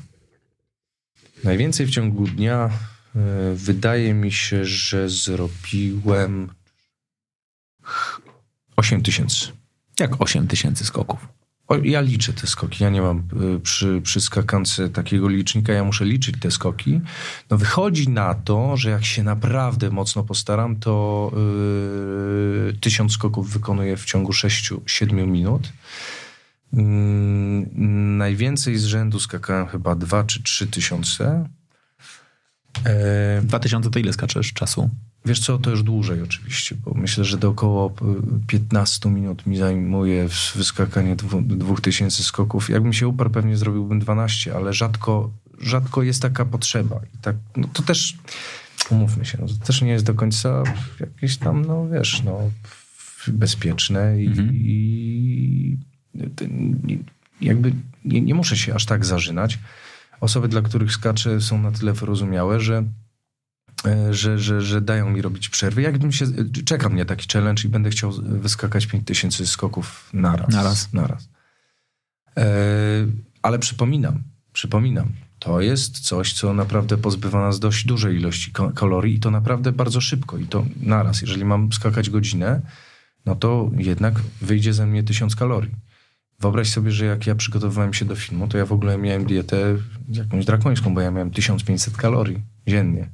Najwięcej w ciągu dnia e, wydaje mi się, że zrobiłem 8 tysięcy. Jak 8 tysięcy skoków. O, Ja liczę te skoki. Ja nie mam y, przy, przy skakance takiego licznika. Ja muszę liczyć te skoki. No wychodzi na to, że jak się naprawdę mocno postaram, to y, tysiąc skoków wykonuję w ciągu 6-7 minut. Mm, najwięcej z rzędu skakałem chyba 2 czy 3 tysiące. E, 2000 to ile skaczesz czasu? Wiesz co, to już dłużej oczywiście, bo myślę, że do około y, 15 minut mi zajmuje wyskakanie dwu- 2000 skoków. Jakbym się uparł, pewnie zrobiłbym 12, ale rzadko, rzadko jest taka potrzeba. I tak, no to też, umówmy się, no to też nie jest do końca jakieś tam, no wiesz, no bezpieczne i, Mhm. i nie- jakby nie, nie muszę się aż tak zażynać. Osoby, dla których skacze są na tyle wyrozumiałe, że e, że, że, że dają mi robić przerwy. Jakbym się, czeka mnie taki challenge i będę chciał wyskakać 5000 skoków naraz. Naraz. naraz. E, ale przypominam, przypominam, to jest coś, co naprawdę pozbywa nas dość dużej ilości kalorii i to naprawdę bardzo szybko i to naraz. Jeżeli mam skakać godzinę, no to jednak wyjdzie ze mnie 1000 kalorii. Wyobraź sobie, że jak ja przygotowywałem się do filmu, to ja w ogóle miałem dietę jakąś drakońską, bo ja miałem 1500 kalorii dziennie.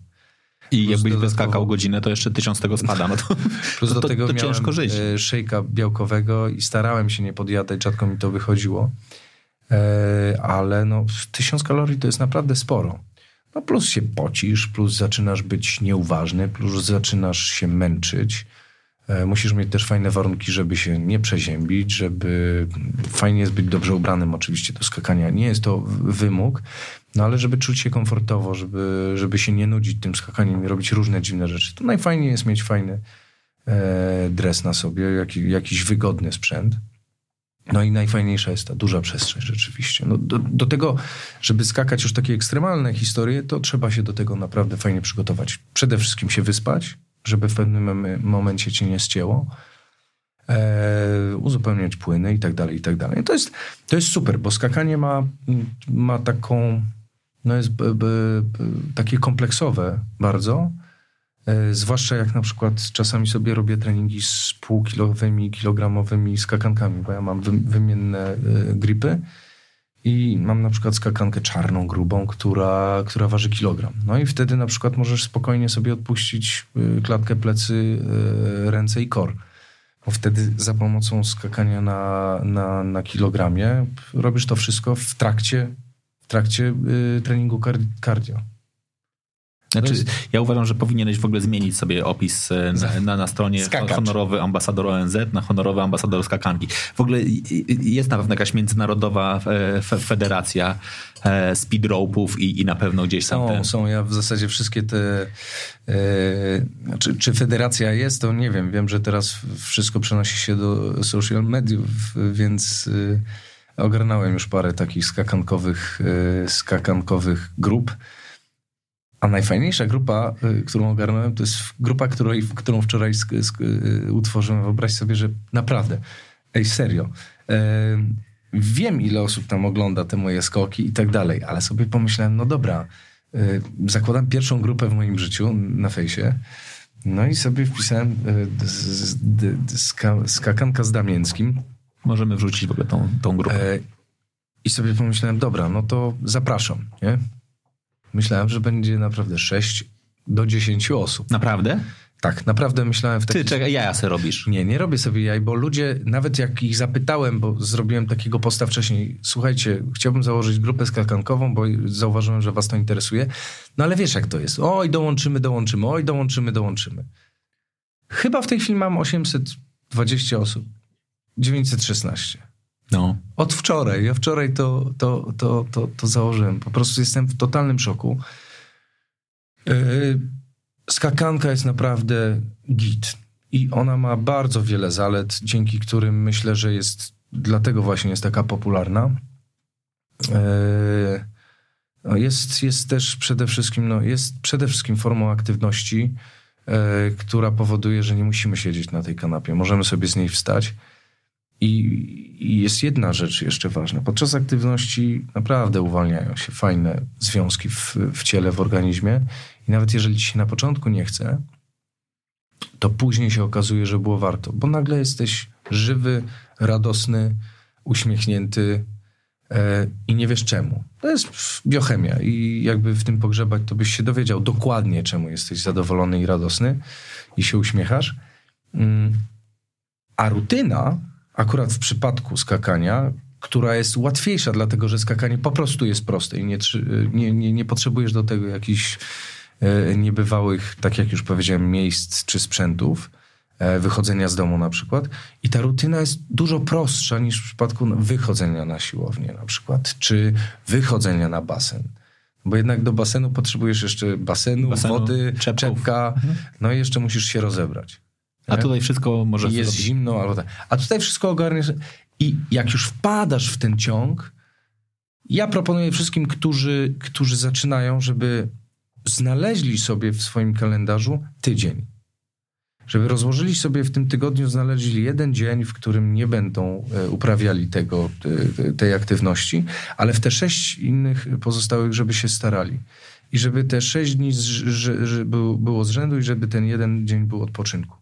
I Plus jakbyś dodatkowo- wyskakał godzinę, to jeszcze tysiąc tego spada. No to, Plus to, do to, tego to miałem ciężko żyć. e, szejka białkowego i starałem się nie podjadać, rzadko mi to wychodziło. E, ale no, tysiąc kalorii to jest naprawdę sporo. No plus się pocisz, plus zaczynasz być nieuważny, plus zaczynasz się męczyć. E, Musisz mieć też fajne warunki, żeby się nie przeziębić, żeby fajnie jest być dobrze ubranym oczywiście do skakania. Nie jest to wymóg, no ale żeby czuć się komfortowo, żeby, żeby się nie nudzić tym skakaniem i robić różne dziwne rzeczy. To najfajniej jest mieć fajny, e, dres na sobie, jak, jakiś wygodny sprzęt. No i najfajniejsza jest ta duża przestrzeń rzeczywiście. No do, do, tego, żeby skakać już takie ekstremalne historie, to trzeba się do tego naprawdę fajnie przygotować. Przede wszystkim się wyspać, żeby w pewnym momencie cię nie ścięło. E, uzupełniać płyny i tak dalej, i tak dalej. To jest, to jest super, bo skakanie ma, ma taką, no jest b, b, b, takie kompleksowe bardzo, e, zwłaszcza jak na przykład czasami sobie robię treningi z półkilowymi, kilogramowymi skakankami, bo ja mam wy, wymienne e, gripy i mam na przykład skakankę czarną, grubą, która, która waży kilogram. No i wtedy na przykład możesz spokojnie sobie odpuścić e, klatkę, plecy, e, ręce i kor bo wtedy za pomocą skakania na, na, na kilogramie robisz to wszystko w trakcie, w trakcie y, treningu cardio. Znaczy, ja uważam, że powinieneś w ogóle zmienić sobie opis e, na, na, na stronie Skakacz. honorowy ambasador ONZ na honorowy ambasador skakanki. W ogóle jest na pewno jakaś międzynarodowa e, federacja e, speed rope'ów i, i na pewno gdzieś tam... Są, te... są. Ja w zasadzie wszystkie te... E, czy, czy federacja jest, to nie wiem. Wiem, że teraz wszystko przenosi się do social mediów, więc... E, ogarnąłem już parę takich skakankowych, e, skakankowych grup. A najfajniejsza grupa, y, którą ogarnąłem, to jest grupa, której, którą wczoraj sk- sk- y, utworzyłem. Wyobraź sobie, że naprawdę, ej, serio. E, wiem, ile osób tam ogląda te moje skoki i tak dalej, ale sobie pomyślałem, no dobra, y, zakładam pierwszą grupę w moim życiu na fejsie. No i sobie wpisałem skakanka z Damięckim. Możemy wrzucić w ogóle tą, tą grupę. E, I sobie pomyślałem, dobra, no to zapraszam, nie? Myślałem, że będzie naprawdę 6 do 10 osób. Naprawdę? Tak, naprawdę myślałem w taki... Ty, czekaj, jaja sobie robisz. Nie, nie robię sobie jaj, bo ludzie, nawet jak ich zapytałem, bo zrobiłem takiego posta wcześniej, słuchajcie, chciałbym założyć grupę skakankową, bo zauważyłem, że was to interesuje. No ale wiesz jak to jest. Oj, dołączymy, dołączymy, oj, dołączymy, dołączymy. Chyba w tej chwili mam 820 osób. 916. No. Od wczoraj. Ja wczoraj to, to, to, to, to założyłem. Po prostu jestem w totalnym szoku. Yy, skakanka jest naprawdę git. I ona ma bardzo wiele zalet, dzięki którym myślę, że jest, dlatego właśnie jest taka popularna. Yy, no jest, jest też przede wszystkim, no jest przede wszystkim formą aktywności, yy, która powoduje, że nie musimy siedzieć na tej kanapie. Możemy sobie z niej wstać i, I, jest jedna rzecz jeszcze ważna. Podczas aktywności naprawdę uwalniają się fajne związki w, w ciele, w organizmie. I nawet jeżeli ci się na początku nie chce, to później się okazuje, że było warto, bo nagle jesteś żywy, radosny, uśmiechnięty e, i nie wiesz czemu. To jest biochemia i jakby w tym pogrzebać, to byś się dowiedział dokładnie, czemu jesteś zadowolony i radosny i się uśmiechasz. Mm. A rutyna akurat w przypadku skakania, która jest łatwiejsza, dlatego że skakanie po prostu jest proste i nie, nie, nie, nie potrzebujesz do tego jakichś e, niebywałych, tak jak już powiedziałem, miejsc czy sprzętów, e, wychodzenia z domu na przykład. I ta rutyna jest dużo prostsza niż w przypadku wychodzenia na siłownię na przykład, czy wychodzenia na basen. Bo jednak do basenu potrzebujesz jeszcze basenu, basenu wody, czepków. czepka, mhm. no i jeszcze musisz się rozebrać. A tutaj wszystko może jest zrobić. zimno, albo tak. A tutaj wszystko ogarniesz. I jak już wpadasz w ten ciąg, ja proponuję wszystkim, którzy, którzy zaczynają, żeby znaleźli sobie w swoim kalendarzu tydzień. Żeby rozłożyli sobie w tym tygodniu, znaleźli jeden dzień, w którym nie będą e, uprawiali tego, tej aktywności, ale w te sześć innych pozostałych, żeby się starali. I żeby te sześć dni z, że, że było z rzędu i żeby ten jeden dzień był odpoczynku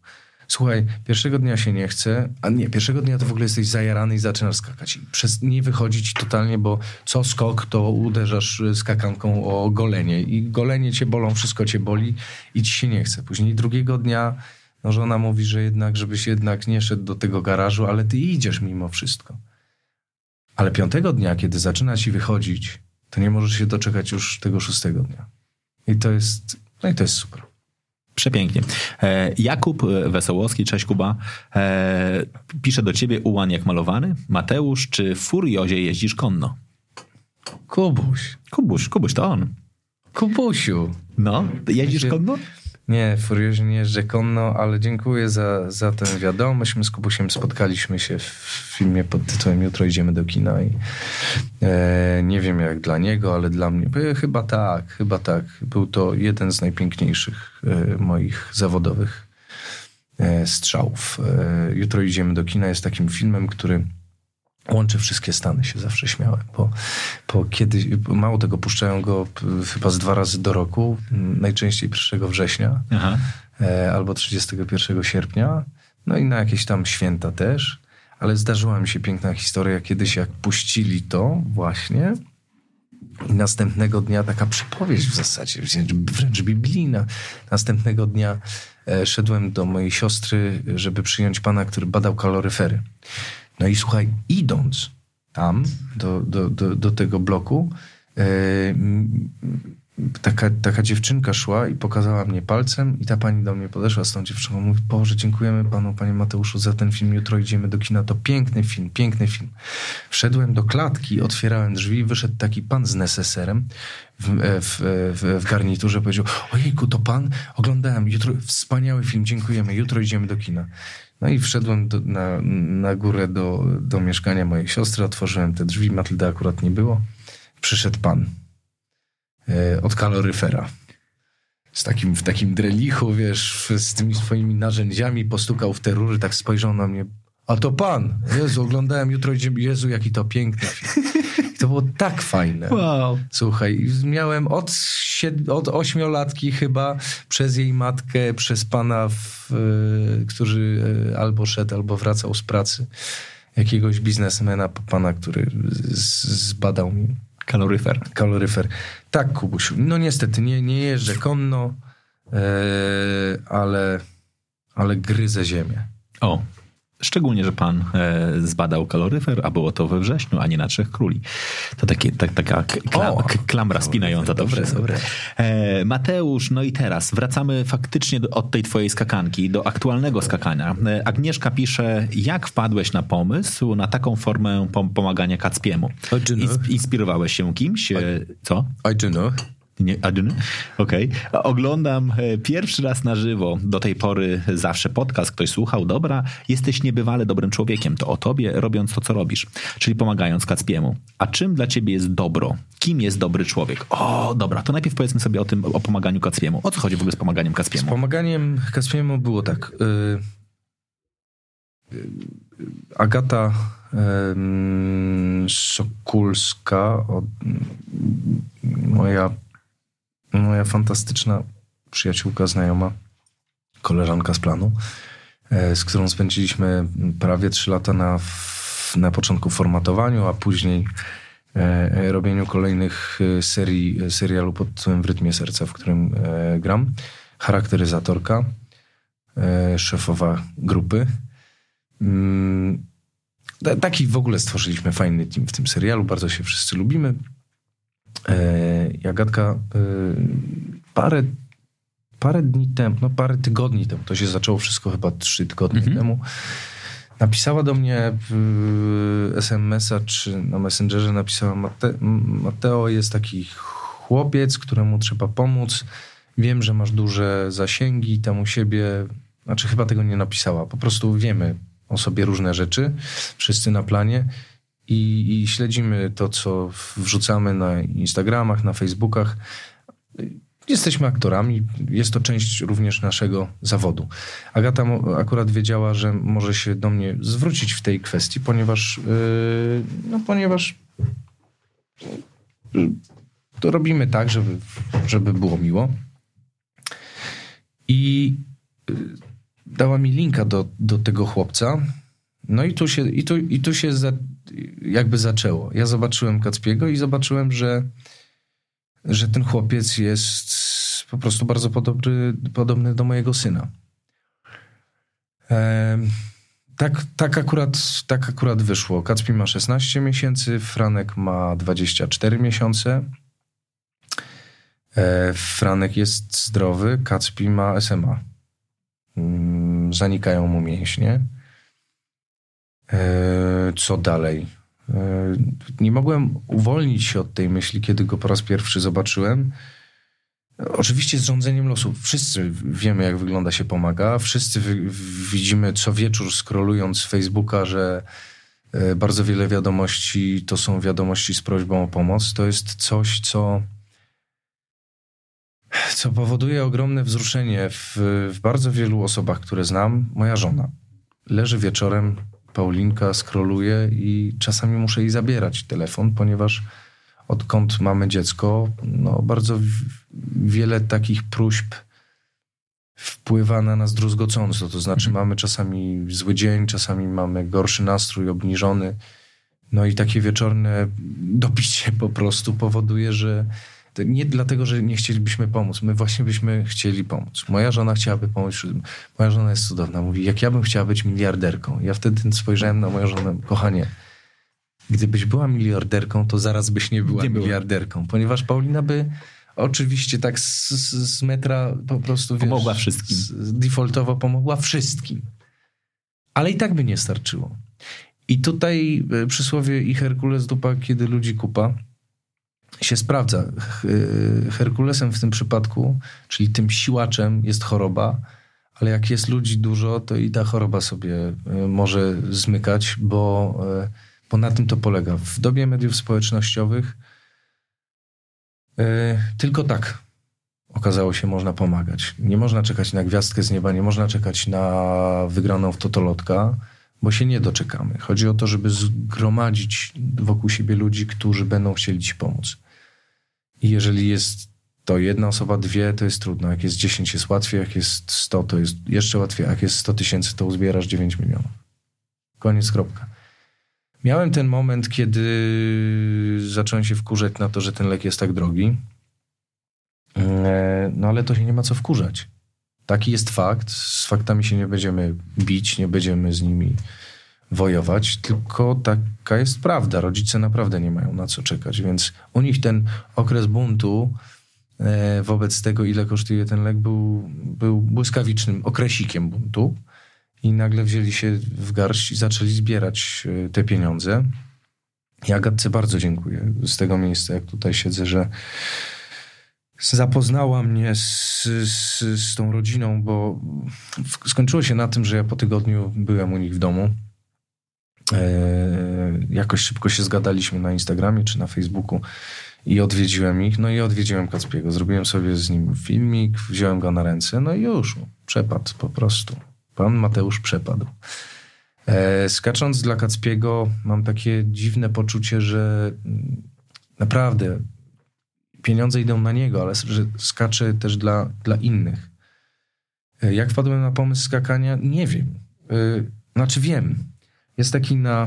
słuchaj, pierwszego dnia się nie chce, a nie, pierwszego dnia to w ogóle jesteś zajarany i zaczynasz skakać. I przez nie wychodzić totalnie, bo co skok, to uderzasz skakanką o golenie i golenie cię bolą, wszystko cię boli i ci się nie chce. Później drugiego dnia no żona mówi, że jednak, żebyś jednak nie szedł do tego garażu, ale ty idziesz mimo wszystko. Ale piątego dnia, kiedy zaczyna ci wychodzić, to nie możesz się doczekać już tego szóstego dnia. I to jest, no i to jest super. Przepięknie. E, Jakub Wesołowski, cześć Kuba, e, pisze do ciebie ułan jak malowany. Mateusz, czy w Furiozie jeździsz konno? Kubuś. Kubuś, Kubuś to on. Kubusiu. No, jeździsz konno? Nie, furiozie nie jeżdżę ale dziękuję za, za tę wiadomość. My z Kubusiem spotkaliśmy się w filmie pod tytułem Jutro idziemy do kina i e, nie wiem jak dla niego, ale dla mnie chyba tak, chyba tak. Był to jeden z najpiękniejszych e, moich zawodowych e, strzałów. E, Jutro idziemy do kina jest takim filmem, który łączy wszystkie Stany, się zawsze śmiałem, bo, bo kiedyś, mało tego, puszczają go chyba z dwa razy do roku, najczęściej 1 września Aha. e, albo 31 sierpnia, no i na jakieś tam święta też, ale zdarzyła mi się piękna historia, kiedyś jak puścili to właśnie i następnego dnia taka przypowieść w zasadzie, wręcz, wręcz biblijna. Następnego dnia e, szedłem do mojej siostry, żeby przyjąć pana, który badał kaloryfery. No i słuchaj, idąc tam, do, do, do, do tego bloku, e, taka, taka dziewczynka szła i pokazała mnie palcem i ta pani do mnie podeszła z tą dziewczyną. Mówi, Boże, dziękujemy panu, panie Mateuszu, za ten film. Jutro idziemy do kina. To piękny film, piękny film. Wszedłem do klatki, otwierałem drzwi, wyszedł taki pan z neseserem w, e, w, w, w garniturze. Powiedział, ojejku, to pan? Oglądałem. Jutro, wspaniały film, dziękujemy. Jutro idziemy do kina. No i wszedłem do, na, na górę do, do mieszkania mojej siostry, otworzyłem te drzwi, Matylda akurat nie było. Przyszedł pan e, od kaloryfera. Z takim, w takim drelichu, wiesz, z tymi swoimi narzędziami, postukał w te rury, tak spojrzał na mnie. A to pan! Jezu, oglądałem jutro, Jezu, jaki to piękny film. I to było tak fajne. Wow. Słuchaj, miałem od, sied- od ośmiolatki chyba, przez jej matkę, przez pana, w, y, który y, albo szedł, albo wracał z pracy, jakiegoś biznesmena, pana, który z, zbadał mi Kaloryfer. kaloryfer. Tak, Kubusiu, no niestety nie, nie jeżdżę konno, e, ale, ale gryzę ziemię. O, szczególnie, że pan e, zbadał kaloryfer, a było to we wrześniu, a nie na Trzech Króli. To takie, tak, taka klam, O, klamra spinająca dobre, dobre. E, Mateusz, no i teraz wracamy faktycznie do, od tej twojej skakanki do aktualnego skakania. E, Agnieszka pisze, jak wpadłeś na pomysł na taką formę pom- pomagania Kacpiemu? I inspirowałeś się kimś? E, Co? I don't know. Nie, a, nie? Okej. Oglądam e, pierwszy raz na żywo. Do tej pory zawsze podcast ktoś słuchał. Dobra, jesteś niebywale dobrym człowiekiem. To o tobie, robiąc to, co robisz. Czyli pomagając Kacpiemu. A czym dla ciebie jest dobro? Kim jest dobry człowiek? O, dobra, to najpierw powiedzmy sobie o tym, o pomaganiu Kacpiemu. O co chodzi w ogóle z pomaganiem Z Kacpiemu? pomaganiem Kaspiemu było tak. y, y, Agata Sokulska, moja, moja fantastyczna przyjaciółka, znajoma, koleżanka z planu, e, z którą spędziliśmy prawie trzy lata na, na początku formatowaniu, a później e, e, robieniu kolejnych serii, serialu pod tytułem W rytmie serca, w którym gram. Charakteryzatorka, szefowa grupy. Mm, ta- Taki w ogóle stworzyliśmy fajny team w tym serialu, bardzo się wszyscy lubimy. E, i Agatka e, parę, parę dni temu, no parę tygodni temu, to się zaczęło wszystko chyba trzy tygodnie Mhm. temu, napisała do mnie w SMS-a czy na Messengerze napisała Mate, Mateo jest taki chłopiec, któremu trzeba pomóc. Wiem, że masz duże zasięgi tam u siebie. Znaczy chyba tego nie napisała. Po prostu wiemy o sobie różne rzeczy, wszyscy na planie i, i śledzimy to, co wrzucamy na Instagramach, na Facebookach. Jesteśmy aktorami, jest to część również naszego zawodu. Agata akurat wiedziała, że może się do mnie zwrócić w tej kwestii, ponieważ, yy, no, ponieważ to robimy tak, żeby, żeby było miło. I yy, dała mi linka do, do tego chłopca. No i tu się, i tu, i tu się za, jakby zaczęło. Ja zobaczyłem Kacpiego i zobaczyłem, że że ten chłopiec jest po prostu bardzo podobny, podobny do mojego syna. Em, tak, tak, akurat, tak akurat wyszło. Kacpi ma 16 miesięcy, Franek ma 24 miesiące. E, Franek jest zdrowy, Kacpi ma SMA. Mm, Zanikają mu mięśnie. E, Co dalej? E, Nie mogłem uwolnić się od tej myśli, kiedy go po raz pierwszy zobaczyłem, Oczywiście z rządzeniem losu. Wszyscy wiemy, jak wygląda się pomaga. Wszyscy widzimy co wieczór, skrolując Facebooka, że e, bardzo wiele wiadomości to są wiadomości z prośbą o pomoc. To jest coś, co, co powoduje ogromne wzruszenie w, w bardzo wielu osobach, które znam. Moja żona leży wieczorem, Paulinka skroluje i czasami muszę jej zabierać telefon, ponieważ odkąd mamy dziecko, no bardzo wiele takich próśb wpływa na nas druzgocąco. To znaczy mhm. mamy czasami zły dzień, czasami mamy gorszy nastrój, obniżony. No i takie wieczorne dopicie po prostu powoduje, że nie dlatego, że nie chcielibyśmy pomóc. My właśnie byśmy chcieli pomóc. Moja żona chciałaby pomóc. Moja żona jest cudowna. Mówi, jak ja bym chciała być miliarderką. Ja wtedy spojrzałem na moją żonę, kochanie, gdybyś była miliarderką, to zaraz byś nie była nie miliarderką, ponieważ Paulina by oczywiście tak z, z metra po prostu wiesz, pomogła wszystkim. defaultowo pomogła wszystkim. Ale i tak by nie starczyło. I tutaj e, przysłowie i Herkules dupa, kiedy ludzi kupa, się sprawdza. E, Herkulesem w tym przypadku, czyli tym siłaczem jest choroba, ale jak jest ludzi dużo, to i ta choroba sobie e, może zmykać, bo bo na tym to polega. W dobie mediów społecznościowych tylko tak okazało się, można pomagać. Nie można czekać na gwiazdkę z nieba, nie można czekać na wygraną w totolotka, bo się nie doczekamy. Chodzi o to, żeby zgromadzić wokół siebie ludzi, którzy będą chcieli ci pomóc. I jeżeli jest to jedna osoba, dwie, to jest trudno. Jak jest dziesięć, jest łatwiej, jak jest sto, to jest jeszcze łatwiej. Jak jest sto tysięcy, to uzbierasz dziewięć milionów. Koniec, kropka. Miałem ten moment, kiedy zacząłem się wkurzać na to, że ten lek jest tak drogi. E, no ale to się nie ma co wkurzać. Taki jest fakt. Z faktami się nie będziemy bić, nie będziemy z nimi wojować, tylko taka jest prawda. Rodzice naprawdę nie mają na co czekać, więc u nich ten okres buntu e, wobec tego, ile kosztuje ten lek, był, był błyskawicznym okresikiem buntu i nagle wzięli się w garść i zaczęli zbierać e, te pieniądze. Ja Gadce bardzo dziękuję z tego miejsca, jak tutaj siedzę, że zapoznała mnie z, z, z tą rodziną, bo skończyło się na tym, że ja po tygodniu byłem u nich w domu. E, jakoś szybko się zgadaliśmy na Instagramie czy na Facebooku i odwiedziłem ich. No i odwiedziłem Kacpiego. Zrobiłem sobie z nim filmik, wziąłem go na ręce, no i już, przepadł po prostu. Pan Mateusz przepadł. E, skacząc dla Kacpiego, mam takie dziwne poczucie, że naprawdę pieniądze idą na niego, ale że skacze też dla, dla innych. E, jak wpadłem na pomysł skakania? Nie wiem. Znaczy wiem. Jest taki na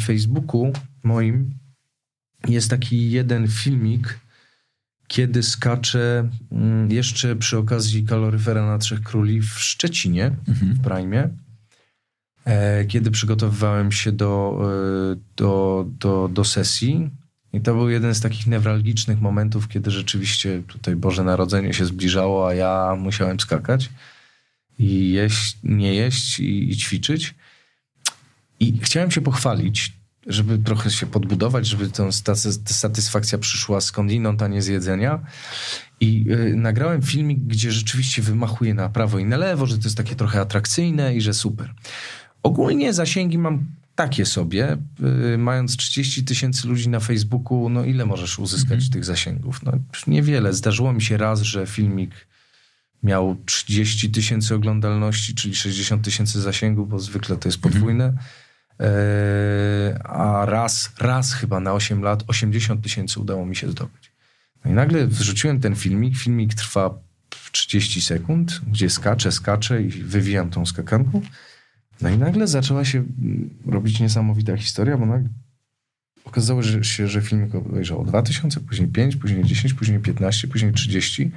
Facebooku moim, jest taki jeden filmik, kiedy skaczę mm, jeszcze przy okazji kaloryfera na Trzech Króli w Szczecinie, mhm. w Prime, e, kiedy przygotowywałem się do, e, do, do, do sesji. I to był jeden z takich newralgicznych momentów, kiedy rzeczywiście tutaj Boże Narodzenie się zbliżało, a ja musiałem skakać i jeść, nie jeść i, i ćwiczyć. I chciałem się pochwalić żeby trochę się podbudować, żeby ta satysfakcja przyszła skądinąd, a nie z jedzenia. I y, nagrałem filmik, gdzie rzeczywiście wymachuję na prawo i na lewo, że to jest takie trochę atrakcyjne i że super. Ogólnie zasięgi mam takie sobie. Y, mając 30 tysięcy ludzi na Facebooku, no ile możesz uzyskać mhm. tych zasięgów? No niewiele. Zdarzyło mi się raz, że filmik miał 30 tysięcy oglądalności, czyli 60 tysięcy zasięgów, bo zwykle to jest podwójne. Mhm a raz, raz chyba na 8 lat 80 tysięcy udało mi się zdobyć. No i nagle wrzuciłem ten filmik. Filmik trwa 30 sekund, gdzie skaczę, skaczę i wywijam tą skakanką. No i nagle zaczęła się robić niesamowita historia, bo nagle okazało się, że filmik obejrzało 2000, później 5, później 10, później 15, później 30.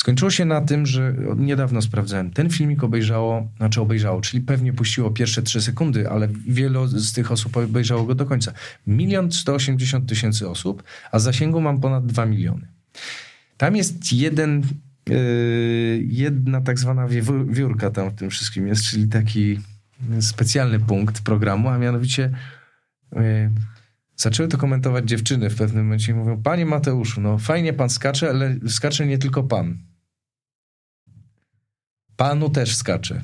Skończyło się na tym, że niedawno sprawdzałem, ten filmik obejrzało, znaczy obejrzało, czyli pewnie puściło pierwsze trzy sekundy, ale wielu z tych osób obejrzało go do końca. Milion sto osiemdziesiąt tysięcy osób, a zasięgu mam ponad dwa miliony. Tam jest jeden, yy, jedna tak zwana wiórka tam w tym wszystkim jest, czyli taki specjalny punkt programu, a mianowicie yy, zaczęły to komentować dziewczyny w pewnym momencie i mówią, panie Mateuszu, no fajnie pan skacze, ale skacze nie tylko pan. Panu też skacze.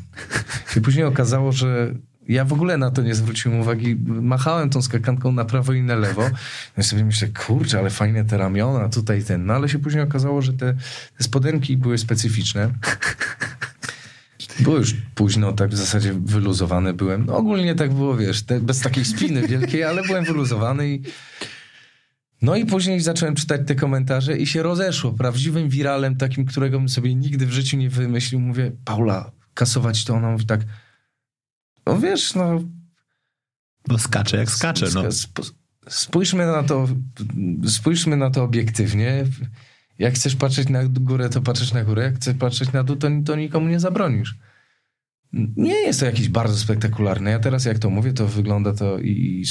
I później okazało, że ja w ogóle na to nie zwróciłem uwagi. Machałem tą skakanką na prawo i na lewo. No i sobie myślę, kurczę, ale fajne te ramiona, tutaj ten. No ale się później okazało, że te, te spodenki były specyficzne. Było już późno, tak w zasadzie wyluzowany byłem. No, ogólnie tak było, wiesz, te, bez takiej spiny wielkiej, ale byłem wyluzowany i... No i później zacząłem czytać te komentarze i się rozeszło. Prawdziwym wiralem, takim, którego bym sobie nigdy w życiu nie wymyślił. Mówię, Paula, kasować to? Ona mówi tak, no wiesz, no... No skacze jak skacze, no. Spójrzmy na to, spójrzmy na to obiektywnie. Jak chcesz patrzeć na górę, to patrzysz na górę. Jak chcesz patrzeć na dół, to, to nikomu nie zabronisz. Nie jest to jakiś bardzo spektakularne. Ja teraz jak to mówię, to wygląda to i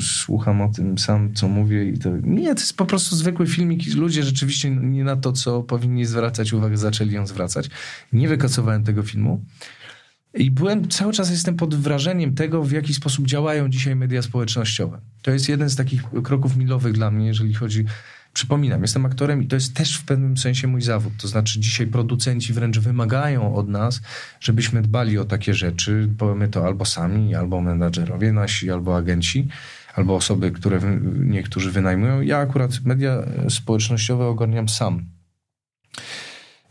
słucham o tym sam, co mówię i to... Nie, to jest po prostu zwykły filmik i ludzie rzeczywiście nie na to, co powinni zwracać uwagę, zaczęli ją zwracać. Nie wykasowałem tego filmu. I byłem, cały czas jestem pod wrażeniem tego, w jaki sposób działają dzisiaj media społecznościowe. To jest jeden z takich kroków milowych dla mnie, jeżeli chodzi Przypominam, jestem aktorem i to jest też w pewnym sensie mój zawód. To znaczy, dzisiaj producenci wręcz wymagają od nas, żebyśmy dbali o takie rzeczy. Powiemy to albo sami, albo menadżerowie nasi, albo agenci, albo osoby, które niektórzy wynajmują. Ja akurat media społecznościowe ogarniam sam.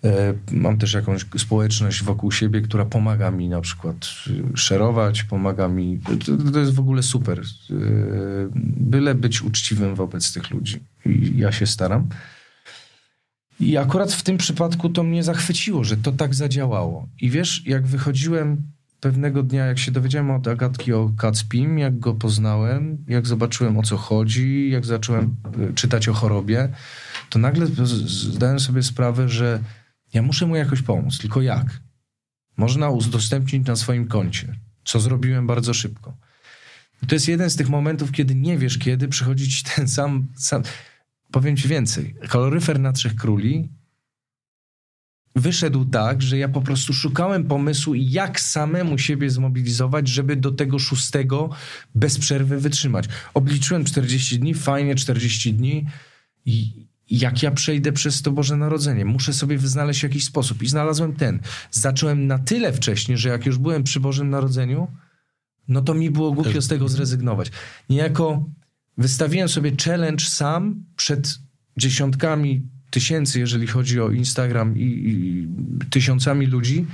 E, mam też jakąś społeczność wokół siebie, która pomaga mi na przykład y, szerować, pomaga mi. To, to, jest w ogóle super. E, byle być uczciwym wobec tych ludzi. Ja się staram. I akurat w tym przypadku to mnie zachwyciło, że to tak zadziałało. I wiesz, jak wychodziłem pewnego dnia, jak się dowiedziałem od Agatki o Kacpim, jak go poznałem, jak zobaczyłem o co chodzi, jak zacząłem y, czytać o chorobie, to nagle zdałem sobie sprawę, że ja muszę mu jakoś pomóc, tylko jak? Można udostępnić na swoim koncie, co zrobiłem bardzo szybko. I to jest jeden z tych momentów, kiedy nie wiesz, kiedy przychodzi ci ten sam, sam. Powiem ci więcej. Kaloryfer na Trzech Króli wyszedł tak, że ja po prostu szukałem pomysłu, jak samemu siebie zmobilizować, żeby do tego szóstego bez przerwy wytrzymać. Obliczyłem 40 dni, fajnie 40 dni i, jak ja przejdę przez to Boże Narodzenie. Muszę sobie znaleźć jakiś sposób. I znalazłem ten. Zacząłem na tyle wcześnie, że jak już byłem przy Bożym Narodzeniu, no to mi było głupio z tego zrezygnować. Niejako wystawiłem sobie challenge sam przed dziesiątkami tysięcy, jeżeli chodzi o Instagram i, i tysiącami ludzi,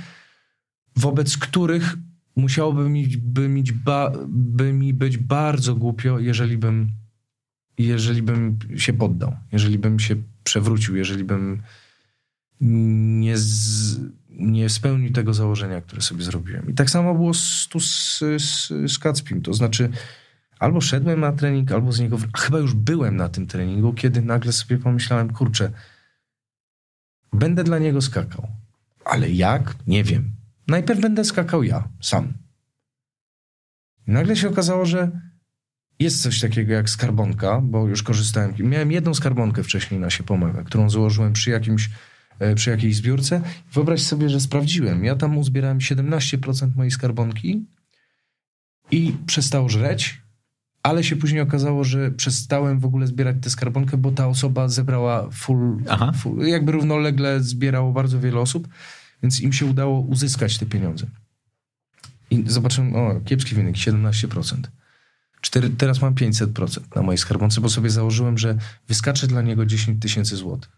wobec których musiałoby mi, by, mieć ba, by mi być bardzo głupio, jeżeli bym jeżeli bym się poddał, jeżeli bym się przewrócił, jeżeli bym nie, z, nie spełnił tego założenia, które sobie zrobiłem. I tak samo było z, tu z, z, z Kacpim. To znaczy, albo szedłem na trening, albo z niego. A chyba już byłem na tym treningu, kiedy nagle sobie pomyślałem, kurczę, będę dla niego skakał. Ale jak? Nie wiem. Najpierw będę skakał ja, sam. I nagle się okazało, że jest coś takiego jak skarbonka, bo już korzystałem. Miałem jedną skarbonkę wcześniej na się pomaga, którą założyłem przy jakimś e, przy jakiejś zbiórce. Wyobraź sobie, że sprawdziłem. Ja tam uzbierałem 17% mojej skarbonki i przestał żreć, ale się później okazało, że przestałem w ogóle zbierać tę skarbonkę, bo ta osoba zebrała full, full jakby równolegle zbierało bardzo wiele osób, więc im się udało uzyskać te pieniądze. I zobaczyłem, o, kiepski wynik, 17%. Cztery, teraz mam 500% na mojej skarbonce, bo sobie założyłem, że wyskaczę dla niego 10 tysięcy złotych.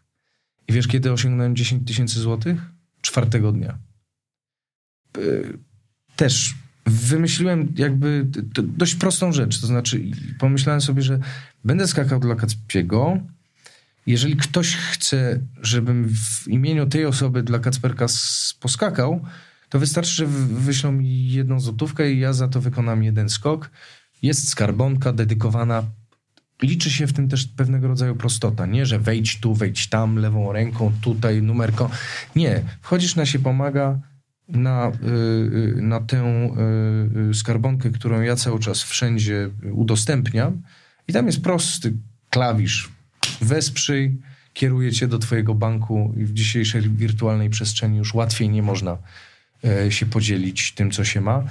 I wiesz, kiedy osiągnąłem 10 tysięcy złotych? Czwartego dnia. Też wymyśliłem jakby dość prostą rzecz. To znaczy, pomyślałem sobie, że będę skakał dla Kacpiego. Jeżeli ktoś chce, żebym w imieniu tej osoby dla Kacperka poskakał, to wystarczy, że wyślą mi jedną złotówkę i ja za to wykonam jeden skok jest skarbonka dedykowana. Liczy się w tym też pewnego rodzaju prostota. Nie, że wejdź tu, wejdź tam, lewą ręką, tutaj, numerką. Nie. Wchodzisz na się pomaga na, yy, na tę yy, skarbonkę, którą ja cały czas wszędzie udostępniam. I tam jest prosty klawisz. Wesprzyj, kieruje cię do twojego banku i w dzisiejszej wirtualnej przestrzeni już łatwiej nie można yy, się podzielić tym, co się ma.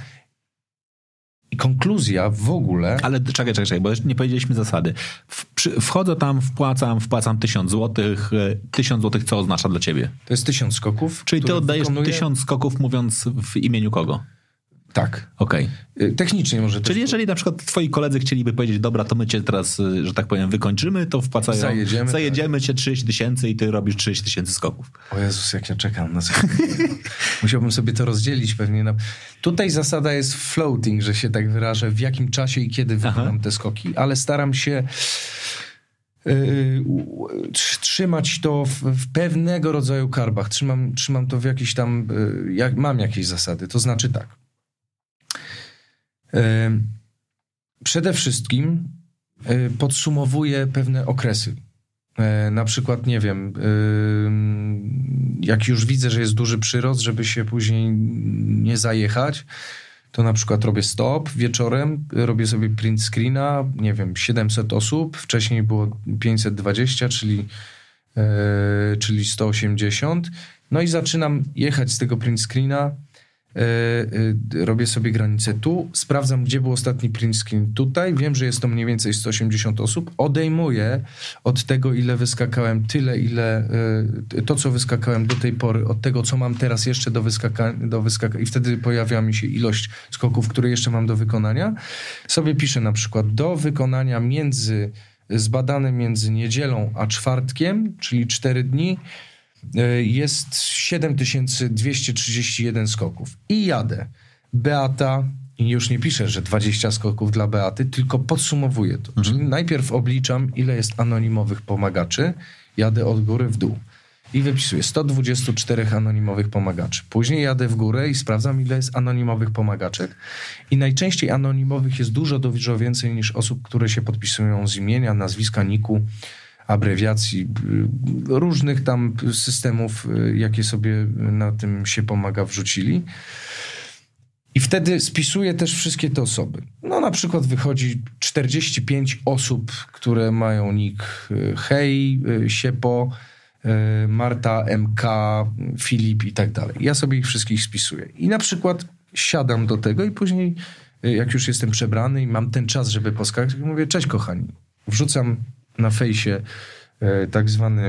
I konkluzja w ogóle... Ale czekaj, czekaj, czekaj, bo jeszcze nie powiedzieliśmy zasady. W, przy, wchodzę tam, wpłacam, wpłacam tysiąc złotych. e, Tysiąc złotych co oznacza dla ciebie? To jest tysiąc skoków. Czyli ty oddajesz tysiąc skoków mówiąc w imieniu kogo? Tak. Okej. Y, Technicznie może też Czyli jeżeli na przykład twoi koledzy chcieliby powiedzieć, dobra, to my cię teraz, y, że tak powiem, wykończymy, to wpłacają, Zajedziemy, zajedziemy cię 30 tysięcy i ty robisz 30 tysięcy skoków. O Jezus, jak ja czekam na. Musiałbym sobie to rozdzielić pewnie. Na... Tutaj zasada jest floating, że się tak wyrażę, w jakim czasie i kiedy wykonam te skoki, ale staram się tr- trzymać to w, w pewnego rodzaju karbach. Trzymam, trzymam to w jakiś tam... Yy, jak, mam jakieś zasady. To znaczy tak. Yy, przede wszystkim yy, podsumowuję pewne okresy. E, Na przykład, nie wiem, jak już widzę, że jest duży przyrost, żeby się później nie zajechać, to na przykład robię stop wieczorem, robię sobie print screena, nie wiem, 700 osób, wcześniej było 520, czyli, e, czyli 180. No i zaczynam jechać z tego print screena, e, e, robię sobie granicę tu, sprawdzam, gdzie był ostatni print screen. Tutaj, wiem, że jest to mniej więcej 180 osób, odejmuję od tego, ile wyskakałem, tyle, ile e, to, co wyskakałem do tej pory, od tego, co mam teraz jeszcze do wyskakania, do wyskaka i wtedy pojawia mi się ilość skoków, które jeszcze mam do wykonania. Sobie piszę na przykład do wykonania między, zbadane między niedzielą a czwartkiem, czyli 4 dni, e, jest 7231 skoków. I jadę. Beata, i już nie piszę, że 20 skoków dla Beaty, tylko podsumowuję to. Czyli najpierw obliczam, ile jest anonimowych pomagaczy, jadę od góry w dół. I wypisuję 124 anonimowych pomagaczy. Później jadę w górę i sprawdzam, ile jest anonimowych pomagaczek. I najczęściej anonimowych jest dużo, dużo więcej niż osób, które się podpisują z imienia, nazwiska, niku, abrewiacji, y, różnych tam systemów, y, jakie sobie na tym się pomaga, wrzucili. I wtedy spisuję też wszystkie te osoby. No na przykład wychodzi 45 osób, które mają nick y, Hej, Siepo, Marta, MK, Filip i tak dalej. Ja sobie ich wszystkich spisuję. I na przykład siadam do tego i później, jak już jestem przebrany i mam ten czas, żeby poskakać, mówię, cześć kochani. Wrzucam na fejsie y, tak zwany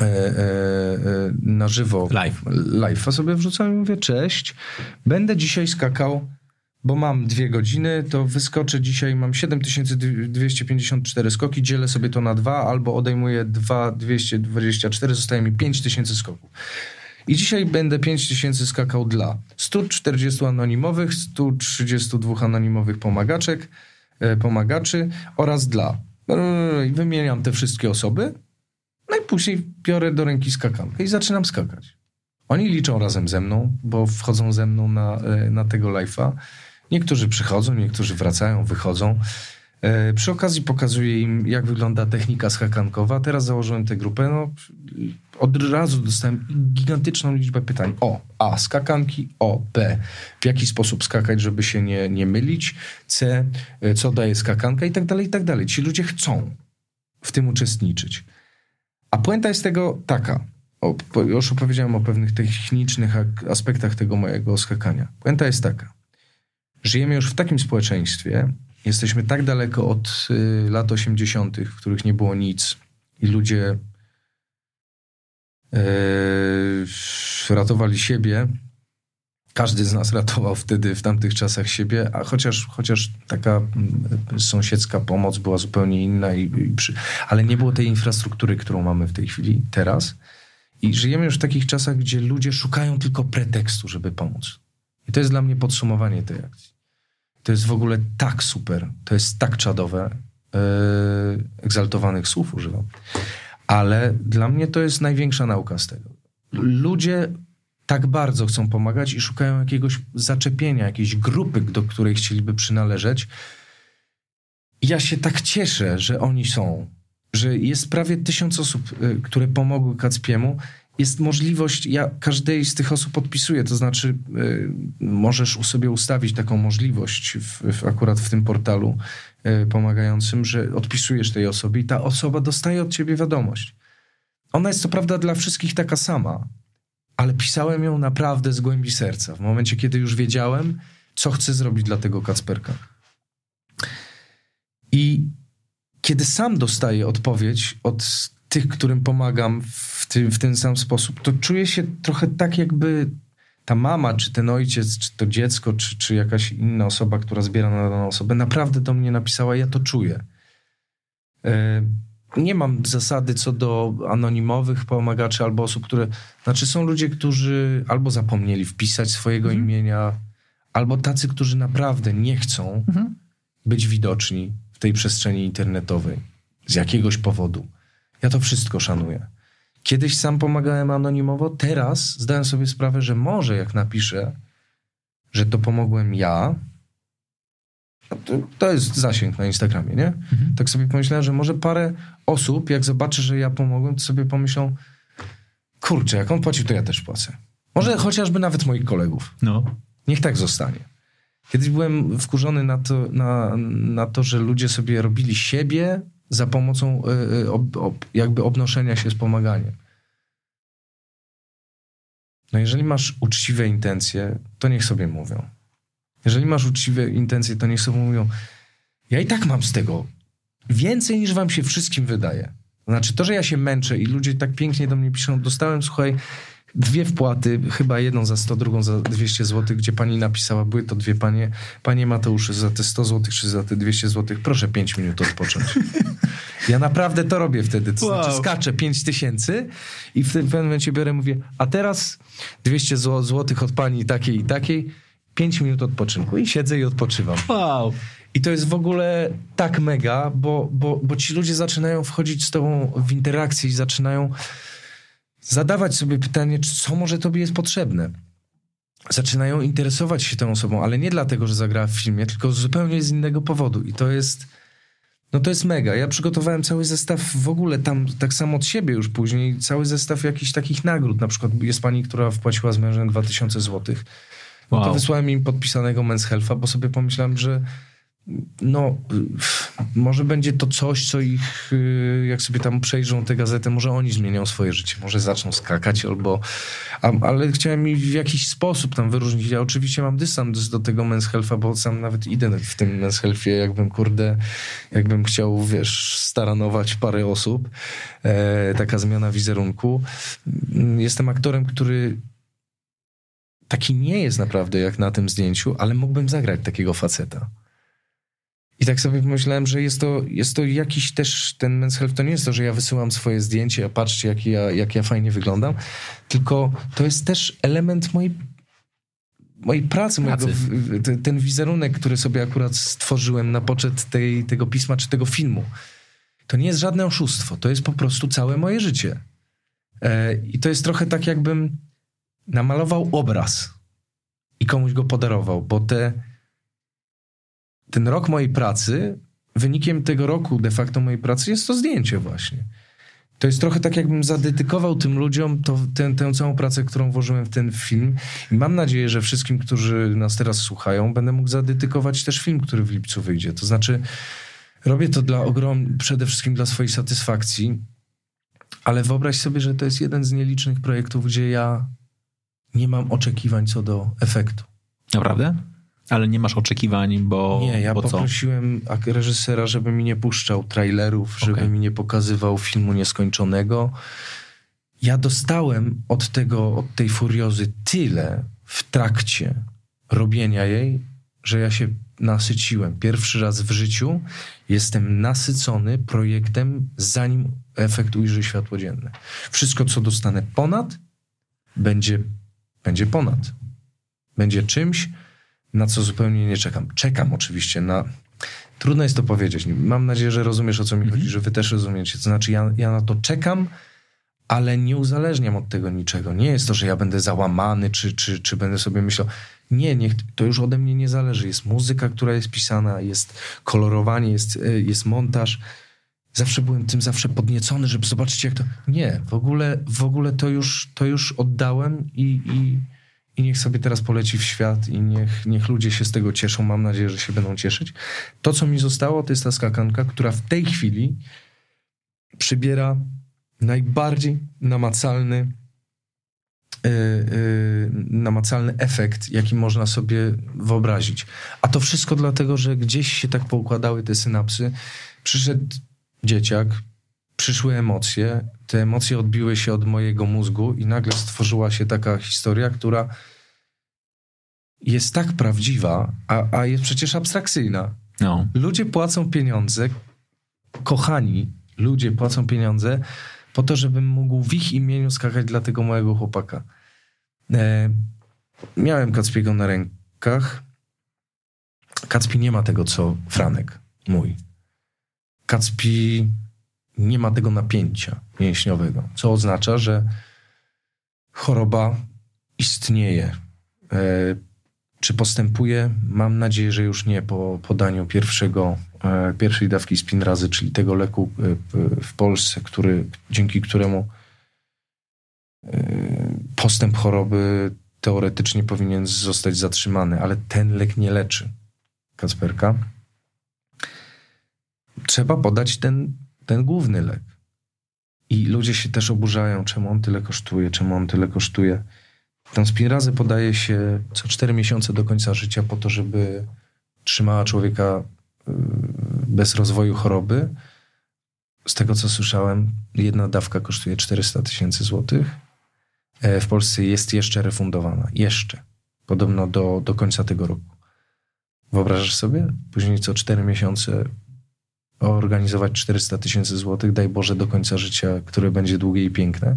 e, e, e, na żywo Live. live. A sobie wrzucam i mówię, cześć, będę dzisiaj skakał, bo mam dwie godziny, to wyskoczę dzisiaj, mam 7254 skoki, dzielę sobie to na dwa, albo odejmuję 2224, zostaje mi 5000 skoków. I dzisiaj będę 5000 skakał dla 140 anonimowych, 132 anonimowych pomagaczek, e, pomagaczy oraz dla. Wymieniam te wszystkie osoby, no i później biorę do ręki skakankę i zaczynam skakać. Oni liczą razem ze mną, bo wchodzą ze mną na, e, na tego live'a. Niektórzy przychodzą, niektórzy wracają, wychodzą. E, Przy okazji pokazuję im, jak wygląda technika skakankowa. Teraz założyłem tę grupę. No, od razu dostałem gigantyczną liczbę pytań. O, A, skakanki. O, B, w jaki sposób skakać, żeby się nie, nie mylić. C, e, co daje skakanka i tak dalej, i tak dalej. Ci ludzie chcą w tym uczestniczyć. A puenta jest tego taka. O, już opowiedziałem o pewnych technicznych aspektach tego mojego skakania. Puenta jest taka. Żyjemy już w takim społeczeństwie, jesteśmy tak daleko od y, lat 80., w których nie było nic i ludzie y, ratowali siebie. Każdy z nas ratował wtedy, w tamtych czasach siebie, a chociaż, chociaż taka mm, sąsiedzka pomoc była zupełnie inna, i, i przy, ale nie było tej infrastruktury, którą mamy w tej chwili, teraz. I żyjemy już w takich czasach, gdzie ludzie szukają tylko pretekstu, żeby pomóc. I to jest dla mnie podsumowanie tej akcji. To jest w ogóle tak super, to jest tak czadowe. Yy, egzaltowanych słów używam. Ale dla mnie to jest największa nauka z tego. Ludzie tak bardzo chcą pomagać i szukają jakiegoś zaczepienia, jakiejś grupy, do której chcieliby przynależeć. Ja się tak cieszę, że oni są, że jest prawie tysiąc osób, y, które pomogły Kacpiemu. Jest możliwość, ja każdej z tych osób podpisuję, to znaczy y, możesz u sobie ustawić taką możliwość w, w, akurat w tym portalu y, pomagającym, że odpisujesz tej osobie i ta osoba dostaje od ciebie wiadomość. Ona jest co prawda dla wszystkich taka sama, ale pisałem ją naprawdę z głębi serca. W momencie, kiedy już wiedziałem, co chcę zrobić dla tego Kacperka. I kiedy sam dostaję odpowiedź od tych, którym pomagam w, ty, w ten sam sposób, to czuję się trochę tak, jakby ta mama, czy ten ojciec, czy to dziecko, czy, czy jakaś inna osoba, która zbiera na daną osobę, naprawdę do mnie napisała, ja to czuję. E, nie mam zasady co do anonimowych pomagaczy albo osób, które. Znaczy, są ludzie, którzy albo zapomnieli wpisać swojego mhm. imienia, albo tacy, którzy naprawdę nie chcą mhm. być widoczni w tej przestrzeni internetowej z jakiegoś powodu. Ja to wszystko szanuję. Kiedyś sam pomagałem anonimowo, teraz zdałem sobie sprawę, że może jak napiszę, że to pomogłem ja, no to, to jest zasięg na Instagramie, nie? Mhm. Tak sobie pomyślałem, że może parę osób, jak zobaczy, że ja pomogłem, to sobie pomyślą, kurczę, jak on płacił, to ja też płacę. Może chociażby nawet moich kolegów. No. Niech tak zostanie. Kiedyś byłem wkurzony na to, na, na to, że ludzie sobie robili siebie za pomocą y, y, ob, ob, jakby obnoszenia się z pomaganiem. No jeżeli masz uczciwe intencje, to niech sobie mówią. Jeżeli masz uczciwe intencje, to niech sobie mówią, ja i tak mam z tego więcej niż wam się wszystkim wydaje. Znaczy to, że ja się męczę i ludzie tak pięknie do mnie piszą, dostałem, słuchaj, dwie wpłaty, chyba jedną za 100, drugą za 200 zł, gdzie pani napisała, były to dwie panie, panie Mateusze, za te 100 zł czy za te 200 zł, proszę 5 minut odpocząć. Ja naprawdę to robię wtedy, to wow. znaczy skaczę 5 tysięcy i w pewnym momencie biorę mówię, a teraz 200 zł od pani takiej i takiej, 5 minut odpoczynku i siedzę i odpoczywam. Wow. I to jest w ogóle tak mega, bo, bo, bo ci ludzie zaczynają wchodzić z tobą w interakcję i zaczynają zadawać sobie pytanie, co może tobie jest potrzebne. Zaczynają interesować się tą osobą, ale nie dlatego, że zagrała w filmie, tylko zupełnie z innego powodu. I to jest. No to jest mega. Ja przygotowałem cały zestaw w ogóle tam, tak samo od siebie już później, cały zestaw jakichś takich nagród. Na przykład jest pani, która wpłaciła z mężem 2000 złotych. No wow. to wysłałem im podpisanego Men's Health'a, bo sobie pomyślałem, że no, może będzie to coś, co ich, y, jak sobie tam przejrzą tę gazetę, może oni zmienią swoje życie, może zaczną skakać albo, ale chciałem w jakiś sposób tam wyróżnić. Ja oczywiście mam dystans do tego Men's Health'a, bo sam nawet idę w tym Men's Health'ie, jakbym, kurde, jakbym chciał, wiesz, staranować parę osób, e, taka zmiana wizerunku. Jestem aktorem, który taki nie jest naprawdę jak na tym zdjęciu, ale mógłbym zagrać takiego faceta. I tak sobie pomyślałem, że jest to, jest to jakiś też ten men's health, to nie jest to, że ja wysyłam swoje zdjęcie, a patrzcie jak ja, jak ja fajnie wyglądam, tylko to jest też element mojej mojej pracy, pracy. Mojego, ten wizerunek, który sobie akurat stworzyłem na poczet tej, tego pisma czy tego filmu. To nie jest żadne oszustwo, to jest po prostu całe moje życie. E, I to jest trochę tak, jakbym namalował obraz i komuś go podarował, bo te ten rok mojej pracy, wynikiem tego roku de facto mojej pracy jest to zdjęcie właśnie. To jest trochę tak, jakbym zadedykował tym ludziom to, tę, tę całą pracę, którą włożyłem w ten film. I mam nadzieję, że wszystkim, którzy nas teraz słuchają, będę mógł zadedykować też film, który w lipcu wyjdzie. To znaczy, robię to dla ogrom, przede wszystkim dla swojej satysfakcji, ale wyobraź sobie, że to jest jeden z nielicznych projektów, gdzie ja nie mam oczekiwań co do efektu. Naprawdę? Ale nie masz oczekiwań, bo. Nie, ja bo poprosiłem co? reżysera, żeby mi nie puszczał trailerów, żeby okay. mi nie pokazywał filmu nieskończonego. Ja dostałem od tego, od tej furiozy tyle w trakcie robienia jej, że ja się nasyciłem. Pierwszy raz w życiu jestem nasycony projektem, zanim efekt ujrzy światło dzienne. Wszystko, co dostanę ponad, będzie, będzie ponad. Będzie czymś, na co zupełnie nie czekam. Czekam oczywiście na. Trudno jest to powiedzieć. Mam nadzieję, że rozumiesz o co mi chodzi, mhm. że wy też rozumiecie. To znaczy, ja, ja na to czekam, ale nie uzależniam od tego niczego. Nie jest to, że ja będę załamany, czy, czy, czy będę sobie myślał. Nie, niech, to już ode mnie nie zależy. Jest muzyka, która jest pisana, jest kolorowanie, jest, e, jest montaż. Zawsze byłem tym zawsze podniecony, żeby zobaczyć, jak to. Nie, w ogóle, w ogóle to, już, to już oddałem i, i i niech sobie teraz poleci w świat i niech, niech ludzie się z tego cieszą. Mam nadzieję, że się będą cieszyć. To, co mi zostało, to jest ta skakanka, która w tej chwili przybiera najbardziej namacalny namacalny efekt, jaki można sobie wyobrazić. A to wszystko dlatego, że gdzieś się tak poukładały te synapsy. Przyszedł dzieciak, przyszły emocje, te emocje odbiły się od mojego mózgu i nagle stworzyła się taka historia, która jest tak prawdziwa, a, a jest przecież abstrakcyjna. No. Ludzie płacą pieniądze, kochani ludzie płacą pieniądze po to, żebym mógł w ich imieniu skakać dla tego małego chłopaka. E, miałem Kacpiego na rękach. Kacpi nie ma tego, co Franek, mój. Kacpi nie ma tego napięcia mięśniowego, co oznacza, że choroba istnieje. E, czy postępuje? Mam nadzieję, że już nie po podaniu pierwszego, e, pierwszej dawki spinrazy, czyli tego leku e, w Polsce, który, dzięki któremu postęp choroby teoretycznie powinien zostać zatrzymany, ale ten lek nie leczy Kacperka. Trzeba podać ten ten główny lek. I ludzie się też oburzają, czemu on tyle kosztuje, czemu on tyle kosztuje. Tą spinrazę podaje się co 4 miesiące do końca życia po to, żeby trzymała człowieka y, bez rozwoju choroby. Z tego co słyszałem, jedna dawka kosztuje 400 tysięcy złotych. E, w Polsce jest jeszcze refundowana. Jeszcze. Podobno do, do końca tego roku. Wyobrażasz sobie? Później co 4 miesiące organizować 400 tysięcy złotych, daj Boże, do końca życia, które będzie długie i piękne.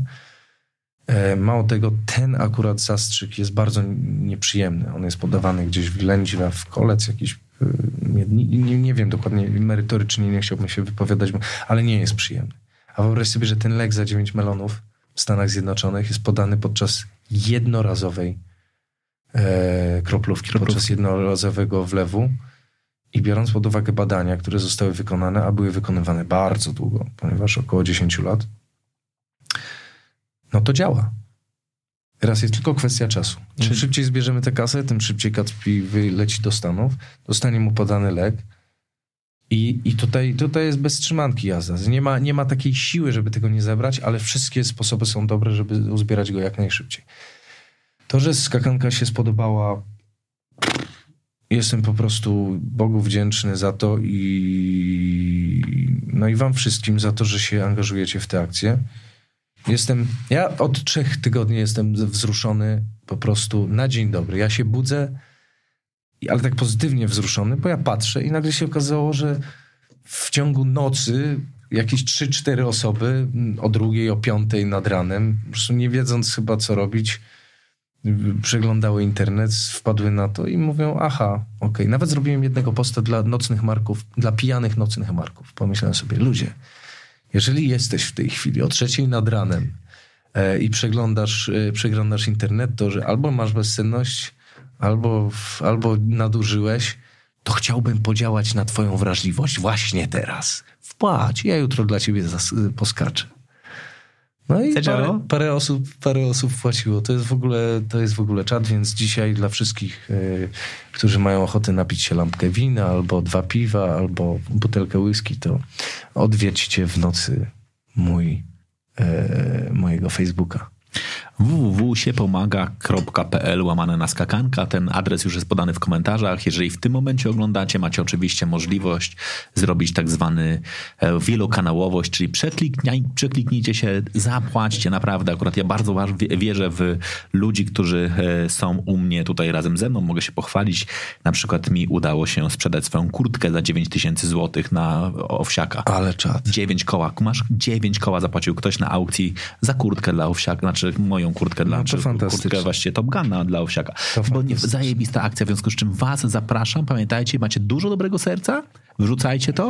E, mało tego, ten akurat zastrzyk jest bardzo nieprzyjemny. On jest podawany gdzieś w Ględzina, w kolec jakiś, e, nie, nie, nie, wiem dokładnie, merytorycznie nie chciałbym się wypowiadać, ale nie jest przyjemny. A wyobraź sobie, że ten lek za 9 melonów w Stanach Zjednoczonych jest podany podczas jednorazowej e, kroplówki, kroplówki, podczas jednorazowego wlewu i biorąc pod uwagę badania, które zostały wykonane, a były wykonywane bardzo długo, ponieważ około 10 lat, no to działa. Teraz jest tylko kwestia czasu. Im Czyli... szybciej zbierzemy tę kasę, tym szybciej Kacpi wyleci do Stanów, dostanie mu podany lek i, i tutaj, tutaj jest bez trzymanki jazda. Nie ma, nie ma takiej siły, żeby tego nie zebrać, ale wszystkie sposoby są dobre, żeby uzbierać go jak najszybciej. To, że skakanka się spodobała Jestem po prostu Bogu wdzięczny za to i no i wam wszystkim za to, że się angażujecie w tę akcję. Jestem, ja od trzech tygodni jestem wzruszony po prostu na dzień dobry. Ja się budzę, ale tak pozytywnie wzruszony, bo ja patrzę i nagle się okazało, że w ciągu nocy jakieś trzy, cztery osoby o drugiej, o piątej nad ranem, po prostu nie wiedząc chyba co robić, przeglądały internet, wpadły na to i mówią, aha, okej. Okay. Nawet zrobiłem jednego posta dla nocnych marków, dla pijanych nocnych marków. Pomyślałem sobie, ludzie, jeżeli jesteś w tej chwili o trzeciej nad ranem e, i przeglądasz, e, przeglądasz internet, to że albo masz bezsenność, albo, albo nadużyłeś, to chciałbym podziałać na twoją wrażliwość właśnie teraz. Wpłać, ja jutro dla ciebie poskaczę. No i parę, parę, osób, parę osób wpłaciło. To jest w ogóle, to jest w ogóle czat, więc dzisiaj dla wszystkich, y, którzy mają ochotę napić się lampkę wina, albo dwa piwa, albo butelkę whisky, to odwiedźcie w nocy mój, y, mojego Facebooka www.siepomaga.pl łamane na skakanka. Ten adres już jest podany w komentarzach. Jeżeli w tym momencie oglądacie, macie oczywiście możliwość zrobić tak zwany e, wielokanałowość, czyli przekliknijcie się, zapłaćcie naprawdę. Akurat ja bardzo wierzę w ludzi, którzy e, są u mnie tutaj razem ze mną. Mogę się pochwalić. Na przykład mi udało się sprzedać swoją kurtkę za 9 tysięcy złotych na owsiaka. Ale czad. 9 koła. Masz 9 koła zapłacił ktoś na aukcji za kurtkę dla owsiaka, znaczy moją moją kurtkę dla, no, czy kurtkę właściwie Top Guna dla Owsiaka. Bo nie, zajebista akcja, w związku z czym was zapraszam. Pamiętajcie, macie dużo dobrego serca, Wrzucajcie to.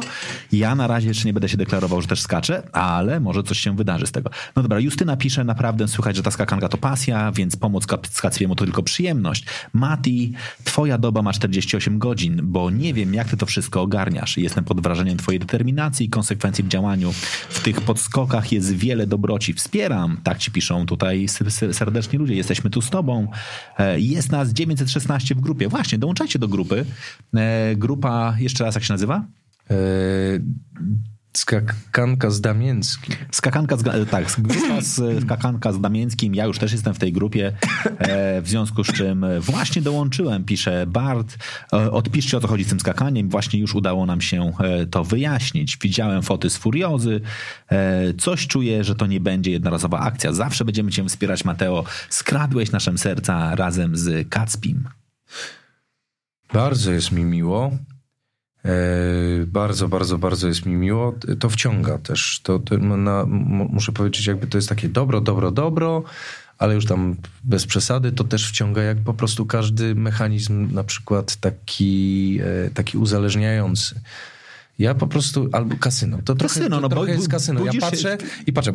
Ja na razie jeszcze nie będę się deklarował, że też skaczę, ale może coś się wydarzy z tego. No dobra, Justyna pisze, naprawdę słychać, że ta skakanka to pasja, więc pomoc Skacwiemu to tylko przyjemność. Mati, twoja doba ma 48 godzin, bo nie wiem, jak ty to wszystko ogarniasz. Jestem pod wrażeniem twojej determinacji i konsekwencji w działaniu. W tych podskokach jest wiele dobroci. Wspieram, tak ci piszą tutaj serdeczni ludzie. Jesteśmy tu z tobą. E, jest nas 916 w grupie. Właśnie, dołączajcie do grupy. E, grupa, jeszcze raz jak się nazywa? Nazywa? Skakanka z Damięckim. Skakanka z, tak, grupa z, skakanka z Damięckim. Ja już też jestem w tej grupie, e, w związku z czym właśnie dołączyłem, pisze Bart. E, odpiszcie o co chodzi z tym skakaniem. Właśnie już udało nam się e, to wyjaśnić. Widziałem foty z Furiozy. E, coś czuję, że to nie będzie jednorazowa akcja. Zawsze będziemy cię wspierać, Mateo. Skradłeś naszym serca razem z Kacpim. Bardzo jest mi miło. E, bardzo, bardzo, bardzo jest mi miło. To wciąga też. To, to na, muszę powiedzieć, jakby to jest takie dobro, dobro, dobro, ale już tam bez przesady, to też wciąga jak po prostu każdy mechanizm, na przykład taki, e, taki uzależniający. Ja po prostu, albo kasyno. To trochę, Kasyno, no to bo trochę jest kasyno. Ja patrzę i patrzę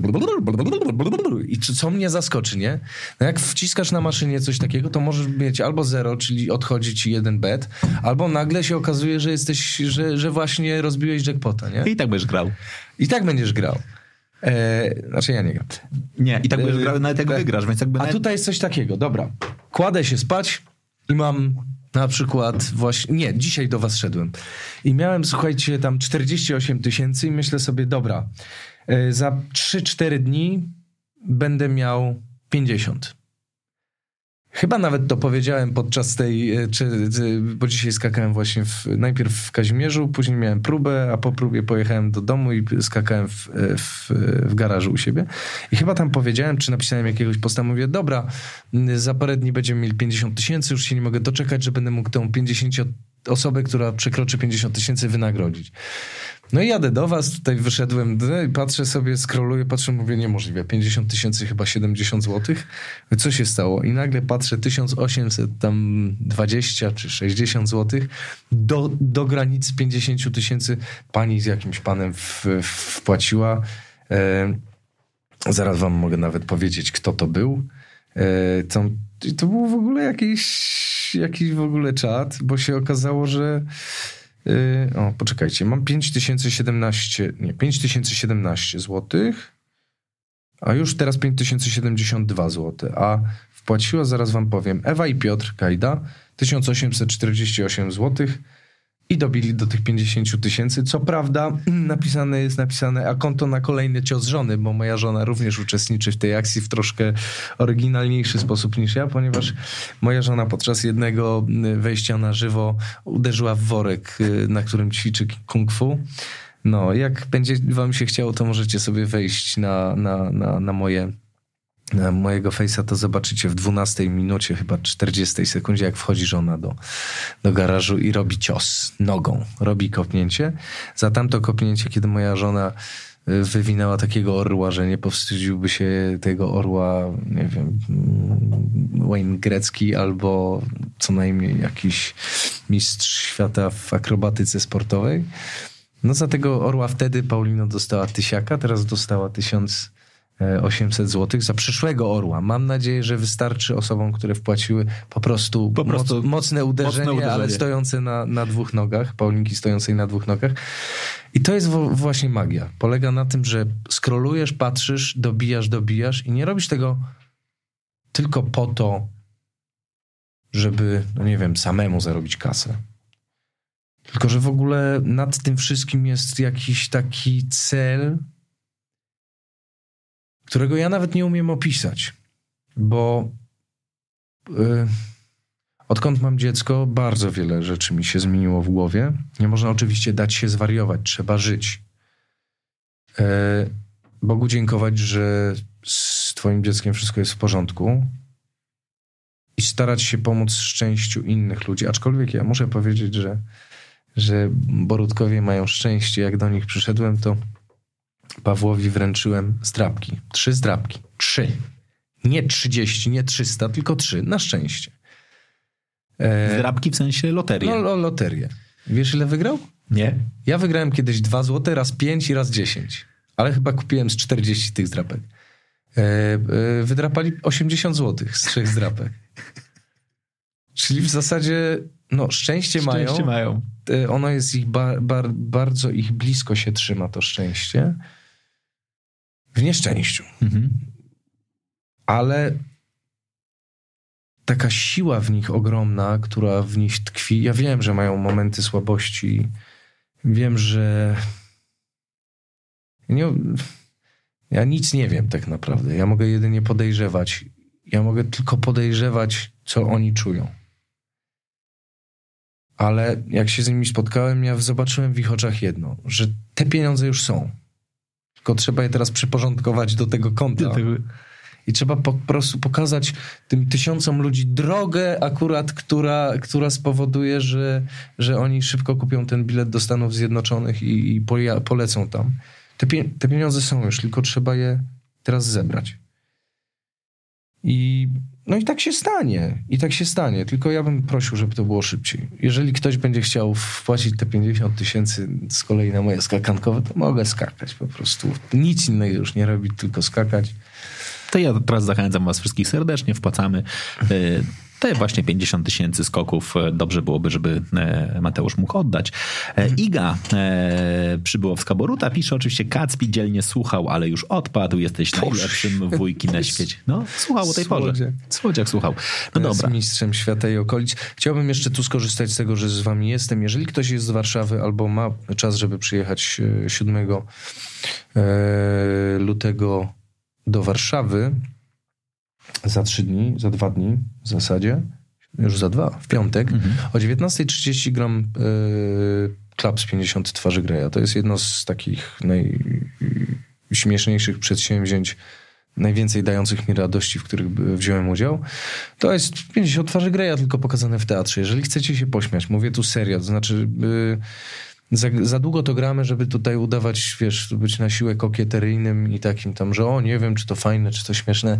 i czy- co mnie zaskoczy, nie? No jak wciskasz na maszynie coś takiego, to możesz mieć albo zero, czyli odchodzi ci jeden bet, albo nagle się okazuje, że jesteś, że, że właśnie rozbiłeś jackpota, nie? I tak będziesz grał. I tak będziesz grał. E, znaczy ja nie gram. Nie, i tak będziesz E, grał, nawet jak tak. wygrasz, więc jakby... A nawet- tutaj jest coś takiego, dobra. Kładę się spać i mam na przykład właśnie, nie, dzisiaj do was szedłem i miałem, słuchajcie, tam 48 tysięcy i myślę sobie, dobra, e, za 3-4 dni będę miał 50. Chyba nawet to powiedziałem podczas tej, e, czy, czy, bo dzisiaj skakałem właśnie w, najpierw w Kazimierzu, później miałem próbę, a po próbie pojechałem do domu i skakałem w, e, w, w garażu u siebie. I chyba tam powiedziałem, czy napisałem jakiegoś posta, mówię, dobra, za parę dni będziemy mieli 50 tysięcy, już się nie mogę doczekać, że będę mógł tą 50 osobę, która przekroczy 50 tysięcy wynagrodzić. No i jadę do was, tutaj wyszedłem i patrzę sobie, scrolluję, patrzę, mówię, niemożliwe, 50 tysięcy, chyba 70 złotych. Co się stało? I nagle patrzę, 1800 tam 20 czy 60 złotych do, do granicy 50 tysięcy pani z jakimś panem w, w, wpłaciła. E, zaraz wam mogę nawet powiedzieć, kto to był. E, to, to był w ogóle jakiś, jakiś w ogóle czat, bo się okazało, że Yy, o, poczekajcie, mam 5017, nie, 5017 złotych, a już teraz 5072 zł, a wpłaciła, zaraz wam powiem, Ewa i Piotr Kajda 1848 złotych i dobili do tych 50 tysięcy. Co prawda napisane jest napisane, a konto na kolejny cios żony, bo moja żona również uczestniczy w tej akcji w troszkę oryginalniejszy sposób niż ja, ponieważ moja żona podczas jednego y, wejścia na żywo uderzyła w worek, y, na którym ćwiczy kung fu. No, jak będzie wam się chciało, to możecie sobie wejść na, na, na, na moje mojego face'a, to zobaczycie w 12 minucie, chyba 40 sekundzie, jak wchodzi żona do, do garażu i robi cios nogą, robi kopnięcie. Za tamto kopnięcie, kiedy moja żona y, wywinęła takiego orła, że nie powstydziłby się tego orła, nie wiem, mm, Wayne Grecki albo co najmniej jakiś mistrz świata w akrobatyce sportowej. No za tego orła wtedy Paulino dostała tysiaka, teraz dostała 1800 zł za przyszłego orła. Mam nadzieję, że wystarczy osobom, które wpłaciły po prostu, Po prostu moc, mocne, uderzenie, mocne uderzenie. ale stojące na, na dwóch nogach, Paulinki stojącej na dwóch nogach. I to jest wo- właśnie magia. Polega na tym, że skrolujesz, patrzysz, dobijasz, dobijasz i nie robisz tego tylko po to, żeby, no nie wiem, samemu zarobić kasę. Tylko, że w ogóle nad tym wszystkim jest jakiś taki cel, którego ja nawet nie umiem opisać, bo y, odkąd mam dziecko, bardzo wiele rzeczy mi się zmieniło w głowie. Nie można oczywiście dać się zwariować, trzeba żyć. Y, Bogu dziękować, że z Twoim dzieckiem wszystko jest w porządku i starać się pomóc szczęściu innych ludzi. Aczkolwiek ja muszę powiedzieć, że że Borutkowie mają szczęście. Jak do nich przyszedłem, to Pawłowi wręczyłem zdrabki. Trzy zdrabki. Trzy. Nie trzydzieści, nie trzysta, tylko trzy. Na szczęście. E, Zdrabki w sensie loterii. no, lo, loterię. Wiesz, ile wygrał? Nie? Ja wygrałem kiedyś dwa złote, raz pięć i raz dziesięć. Ale chyba kupiłem z 40 tych zdrapek. E, e, wydrapali 80 złotych z trzech zdrapek. Czyli w zasadzie, no, szczęście, mają. Szczęście mają. E, ono jest ich bar, bar, bardzo ich blisko się trzyma to szczęście. W nieszczęściu. Mhm. Ale taka siła w nich ogromna, która w nich tkwi. Ja wiem, że mają momenty słabości. Wiem, że Nie, ja nic nie wiem tak naprawdę. Ja mogę jedynie podejrzewać. Ja mogę tylko podejrzewać, co oni czują. Ale jak się z nimi spotkałem, ja zobaczyłem w ich oczach jedno, że te pieniądze już są. Tylko trzeba je teraz przyporządkować do tego konta. I trzeba po prostu pokazać tym tysiącom ludzi drogę akurat, która, która spowoduje, że, że oni szybko kupią ten bilet do Stanów Zjednoczonych i, i polecą tam. Te, pie te pieniądze są już, tylko trzeba je teraz zebrać. I no i tak się stanie. I tak się stanie. Tylko ja bym prosił, żeby to było szybciej. Jeżeli ktoś będzie chciał wpłacić te 50 tysięcy z kolei na moje skakankowe, to mogę skakać po prostu. Nic innego już nie robić, tylko skakać. To ja teraz zachęcam was wszystkich serdecznie, wpłacamy. Te właśnie 50 tysięcy skoków e, dobrze byłoby, żeby e, Mateusz mógł oddać. E, Iga Przybyłowska Boruta pisze oczywiście Kacpi dzielnie słuchał, ale już odpadł. Jesteś najlepszym wujki na świecie. No, słuchał o tej porze. Słodziak słuchał. No dobra. mistrzem świata i okolic. Chciałbym jeszcze tu skorzystać z tego, że z wami jestem. Jeżeli ktoś jest z Warszawy albo ma czas, żeby przyjechać 7 lutego do Warszawy, za trzy dni, za dwa dni w zasadzie, już za dwa, w piątek, mhm. o 19.30 gram y, z 50 twarzy Greya. To jest jedno z takich najśmieszniejszych przedsięwzięć, najwięcej dających mi radości, w których wziąłem udział. To jest 50 twarzy Greya, tylko pokazane w teatrze. Jeżeli chcecie się pośmiać, mówię tu serio, to znaczy... Y, za, za, długo to gramy, żeby tutaj udawać, wiesz, być na siłę kokieteryjnym i takim tam, że o, nie wiem, czy to fajne, czy to śmieszne.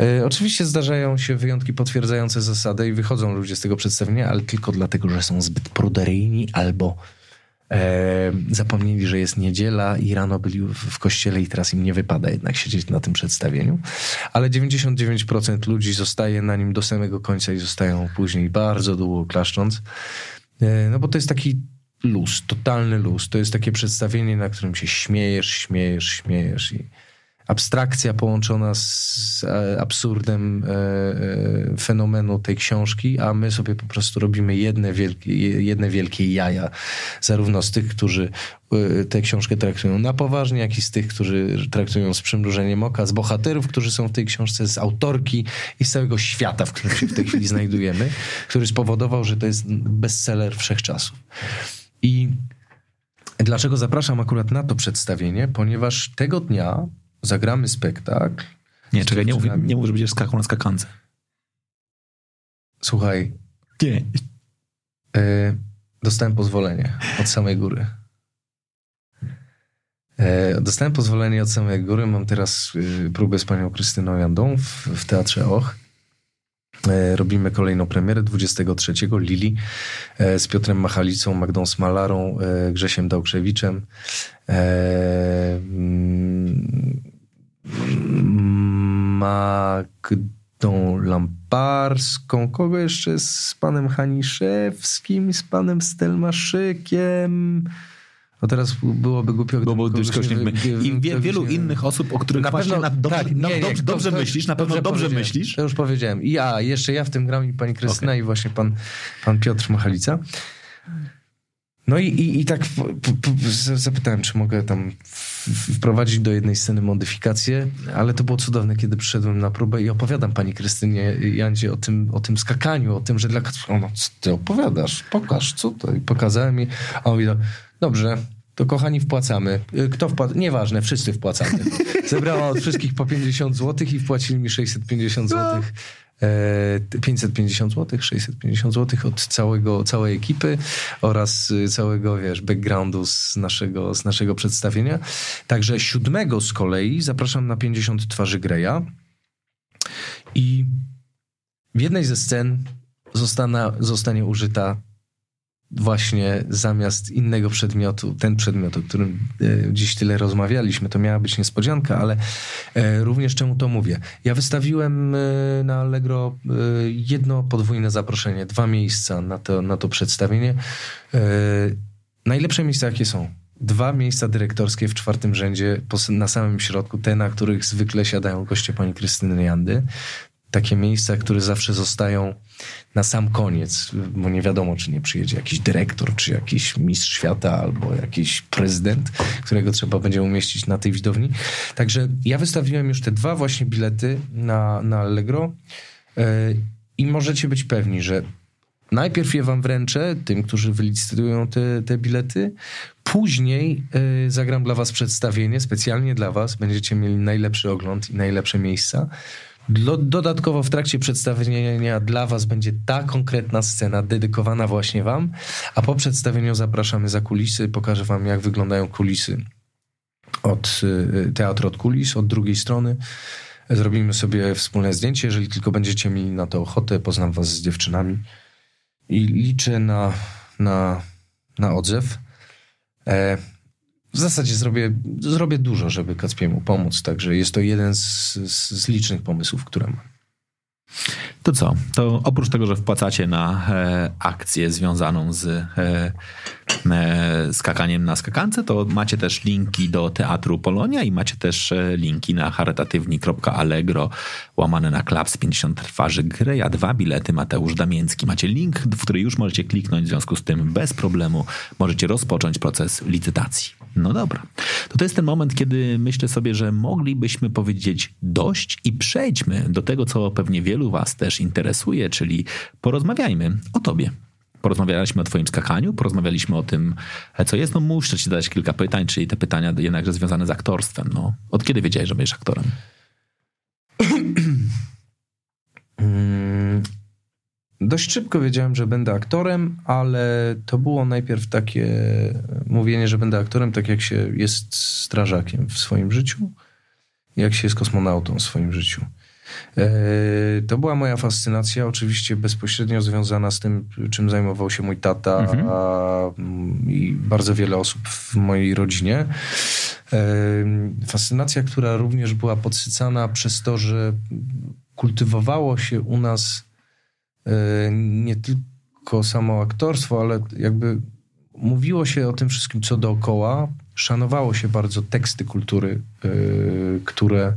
E, oczywiście zdarzają się wyjątki potwierdzające zasadę i wychodzą ludzie z tego przedstawienia, ale tylko dlatego, że są zbyt pruderyjni albo e, zapomnieli, że jest niedziela i rano byli w, w kościele i teraz im nie wypada jednak siedzieć na tym przedstawieniu. Ale 99% ludzi zostaje na nim do samego końca i zostają później bardzo długo klaszcząc. E, no bo to jest taki luz, totalny luz. To jest takie przedstawienie, na którym się śmiejesz, śmiejesz, śmiejesz i abstrakcja połączona z e, absurdem e, e, fenomenu tej książki, a my sobie po prostu robimy jedne wielkie, jedne wielkie jaja, zarówno z tych, którzy tę książkę traktują na poważnie, jak i z tych, którzy traktują z przymrużeniem oka, z bohaterów, którzy są w tej książce, z autorki i z całego świata, w którym się w tej chwili znajdujemy, który spowodował, że to jest bestseller wszechczasów. I dlaczego zapraszam akurat na to przedstawienie? Ponieważ tego dnia zagramy spektakl. Nie, czekaj, nie mów, nie mów, że będziesz skakał na skakance. Słuchaj. Nie. E, dostałem pozwolenie od samej góry. E, dostałem pozwolenie od samej góry. Mam teraz y, próbę z panią Krystyną Jandą w, w Teatrze Och. E, robimy kolejną premierę 23 Lili e, z Piotrem Machalicą, Magdą Smalarą, e, Grzesiem Dałkrzewiczem, Magdą Lamparską, kogo jeszcze? Z panem Haniszewskim, z panem Stelmaszykiem, no teraz byłoby głupio, gdyby Bo I wie, wielu innych osób, o których na właśnie pewno, na, dobrze, tak, no, nie, dobrze, dobrze to, myślisz, na pewno dobrze, dobrze myślisz. To już powiedziałem. I ja, jeszcze ja w tym gram i pani Krystyna okay. i właśnie pan, pan Piotr Machalica. No i, i, i tak zapytałem, czy mogę tam wprowadzić do jednej sceny modyfikację, ale to było cudowne, kiedy przyszedłem na próbę i opowiadam pani Krystynie Jandzie o tym, o tym skakaniu, o tym, że dla... No, co ty opowiadasz? Pokaż, co to? I pokazałem i a on mówi, dobrze, to kochani wpłacamy. Y, kto wpłaca? Nieważne, wszyscy wpłacamy. Zebrała od wszystkich po 50 zł i wpłacili mi 650 zł. 550 zł, 650 zł od całego, całej ekipy oraz y, całego, wiesz, backgroundu z naszego, z naszego przedstawienia. Także siódmego z kolei zapraszam na 50 twarzy Greya i w jednej ze scen zostana, zostanie użyta właśnie zamiast innego przedmiotu, ten przedmiot, o którym e, dziś tyle rozmawialiśmy, to miała być niespodzianka, ale e, również czemu to mówię? Ja wystawiłem e, na Allegro jedno podwójne zaproszenie, dwa miejsca na to, na to przedstawienie. Najlepsze miejsca, jakie są? Dwa miejsca dyrektorskie w czwartym rzędzie, na samym środku, te, na których zwykle siadają goście pani Krystyny Jandy takie miejsca, które zawsze zostają na sam koniec, bo nie wiadomo, czy nie przyjedzie jakiś dyrektor, czy jakiś mistrz świata, albo jakiś prezydent, którego trzeba będzie umieścić na tej widowni. Także ja wystawiłem już te dwa właśnie bilety na, na Allegro yy, i możecie być pewni, że Najpierw je wam wręczę, tym, którzy wylicytują te, te bilety. Później y, zagram dla was przedstawienie, specjalnie dla was. Będziecie mieli najlepszy ogląd i najlepsze miejsca. Dodatkowo w trakcie przedstawienia dla Was będzie ta konkretna scena dedykowana właśnie Wam, a po przedstawieniu zapraszamy za kulisy, pokażę Wam, jak wyglądają kulisy od y, teatru od kulis, od drugiej strony. Zrobimy sobie wspólne zdjęcie, jeżeli tylko będziecie mieli na to ochotę, poznam Was z dziewczynami i liczę na, na, na odzew. E, w zasadzie zrobię, zrobię dużo, żeby Kacpiemu pomóc, także jest to jeden z, z, z licznych pomysłów, które mam. To co? To oprócz tego, że wpłacacie na e, akcję związaną z e, e, skakaniem na skakance, to macie też linki do Teatru Polonia i macie też e, linki na charytatywni.allegro łamane na klaps 50 twarzy gry, a dwa bilety Mateusz Damięcki. Macie link, w który już możecie kliknąć, w związku z tym bez problemu możecie rozpocząć proces licytacji. No dobra. To to jest ten moment, kiedy myślę sobie, że moglibyśmy powiedzieć dość i przejdźmy do tego, co pewnie wielu was też interesuje, czyli porozmawiajmy o tobie. Porozmawialiśmy o twoim skakaniu, porozmawialiśmy o tym, co jest. No muszę ci zadać kilka pytań, czyli te pytania jednakże związane z aktorstwem. No, od kiedy wiedziałeś, że będziesz aktorem? Mm, dość szybko wiedziałem, że będę aktorem, ale to było najpierw takie mówienie, że będę aktorem, tak jak się jest strażakiem w swoim życiu, jak się jest kosmonautą w swoim życiu. E, to była moja fascynacja, oczywiście bezpośrednio związana z tym, czym zajmował się mój tata mhm. a, i bardzo wiele osób w mojej rodzinie. E, fascynacja, która również była podsycana przez to, że kultywowało się u nas nie tylko samo aktorstwo, ale jakby mówiło się o tym wszystkim, co dookoła. Szanowało się bardzo teksty kultury, które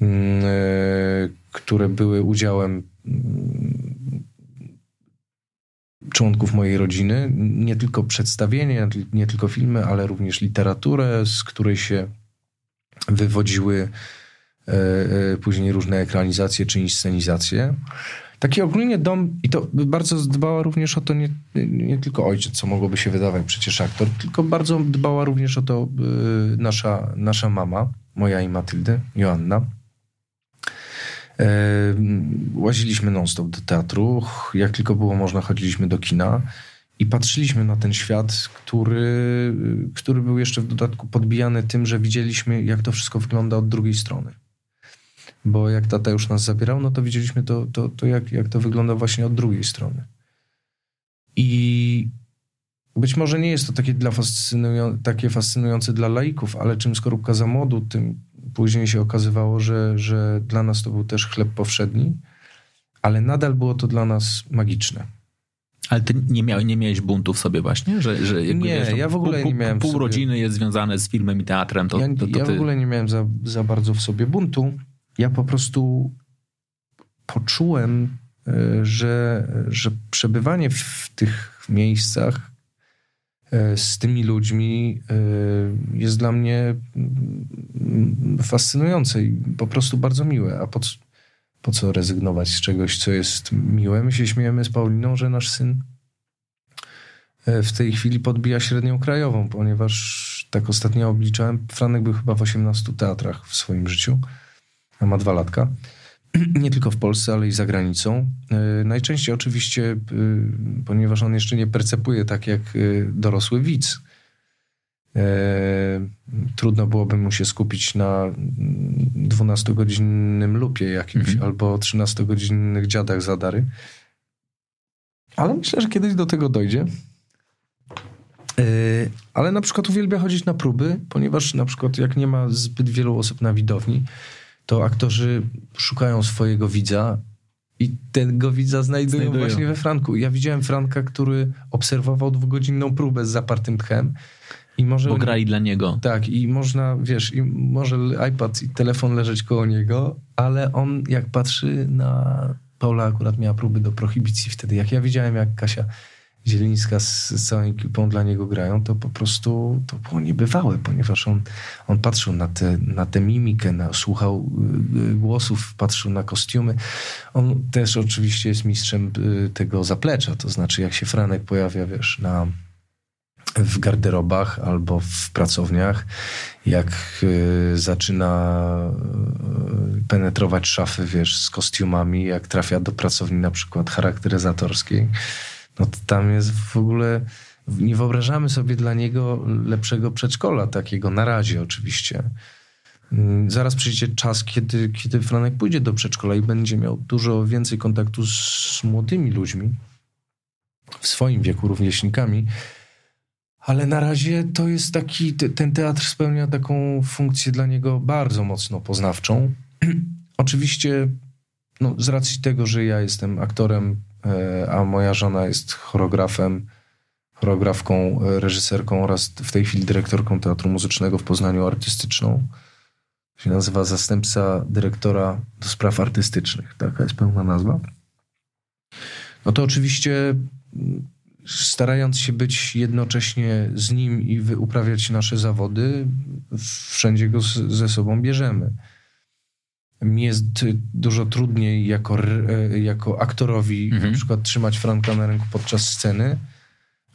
Mm, e, które były udziałem mm, członków mojej rodziny. Nie tylko przedstawienie, nie tylko filmy, ale również literaturę, z której się wywodziły e, e, później różne ekranizacje czy inscenizacje. Taki ogólnie dom, i to bardzo dbała również o to nie, nie tylko ojciec, co mogłoby się wydawać przecież aktor, tylko bardzo dbała również o to nasza, nasza mama, moja i Matyldy, Joanna. E, łaziliśmy non-stop do teatru. Jak tylko było można, chodziliśmy do kina i patrzyliśmy na ten świat, który, który był jeszcze w dodatku podbijany tym, że widzieliśmy, jak to wszystko wygląda od drugiej strony. Bo jak tata już nas zabierał, no to widzieliśmy to, to, to jak, jak to wygląda właśnie od drugiej strony. I być może nie jest to takie, dla fascynują, takie fascynujące dla laików, ale czym skorupka za modu, tym później się okazywało, że, że dla nas to był też chleb powszedni, ale nadal było to dla nas magiczne. Ale ty nie, miałeś, nie miałeś buntu w sobie właśnie? Że, że nie, wiesz, no, ja w ogóle pół, nie miałem Pół rodziny jest związane z filmem i teatrem. To, ja, to, to ja w ogóle nie miałem za, za bardzo w sobie buntu. Ja po prostu poczułem, e, że, że przebywanie w tych miejscach E, z tymi ludźmi e, jest dla mnie mm, fascynujące i po prostu bardzo miłe. A po, po co rezygnować z czegoś, co jest miłe? My się śmiejemy z Pauliną, że nasz syn w tej chwili podbija średnią krajową, ponieważ tak ostatnio obliczałem, Franek był chyba w 18 teatrach w swoim życiu, ma dwa latka. nie tylko w Polsce, ale i za granicą. E, najczęściej oczywiście, e, ponieważ on jeszcze nie percepuje tak jak e, dorosły widz. Trudno byłoby mu się skupić na 12-godzinnym lupie jakimś mhm. albo 13-godzinnych dziadach zadary. Ale myślę, że kiedyś do tego dojdzie. Ale na przykład uwielbia chodzić na próby, ponieważ na przykład jak nie ma zbyt wielu osób na widowni, to aktorzy szukają swojego widza i tego widza znajdują, znajdują, właśnie we Franku. Ja widziałem Franka, który obserwował dwugodzinną próbę z zapartym tchem I może Bo grali dla niego. Tak, i można, wiesz, i może iPad i telefon leżeć koło niego, ale on jak patrzy na Paula, akurat miała próby do prohibicji wtedy. Jak ja widziałem, jak Kasia Zielińska z, z całą ekipą dla niego grają, to po prostu to było niebywałe, ponieważ on, on patrzył na tę na te mimikę, na, słuchał y, głosów, patrzył na kostiumy. On też oczywiście jest mistrzem y, tego zaplecza, to znaczy jak się Franek pojawia, wiesz, na w garderobach albo w pracowniach, jak y, zaczyna y, penetrować szafy, wiesz, z kostiumami, jak trafia do pracowni na przykład charakteryzatorskiej, no to tam jest w ogóle... Nie wyobrażamy sobie dla niego lepszego przedszkola, takiego na razie oczywiście. Mm, Zaraz przyjdzie czas, kiedy, kiedy Franek pójdzie do przedszkola i będzie miał dużo więcej kontaktu z młodymi ludźmi, w swoim wieku, rówieśnikami, ale na razie to jest taki, te- ten teatr spełnia taką funkcję dla niego bardzo mocno poznawczą. Oczywiście, no, z racji tego, że ja jestem aktorem, a moja żona jest choreografem, choreografką, e, reżyserką oraz w tej chwili dyrektorką Teatru Muzycznego w Poznaniu artystyczną. Się nazywa zastępca dyrektora do spraw artystycznych. Taka jest pełna nazwa. No to oczywiście mm, starając się być jednocześnie z nim i uprawiać nasze zawody, wszędzie go ze sobą bierzemy. Mi jest dużo trudniej jako, e, jako aktorowi Mhm. na przykład trzymać Franka na ręku podczas sceny,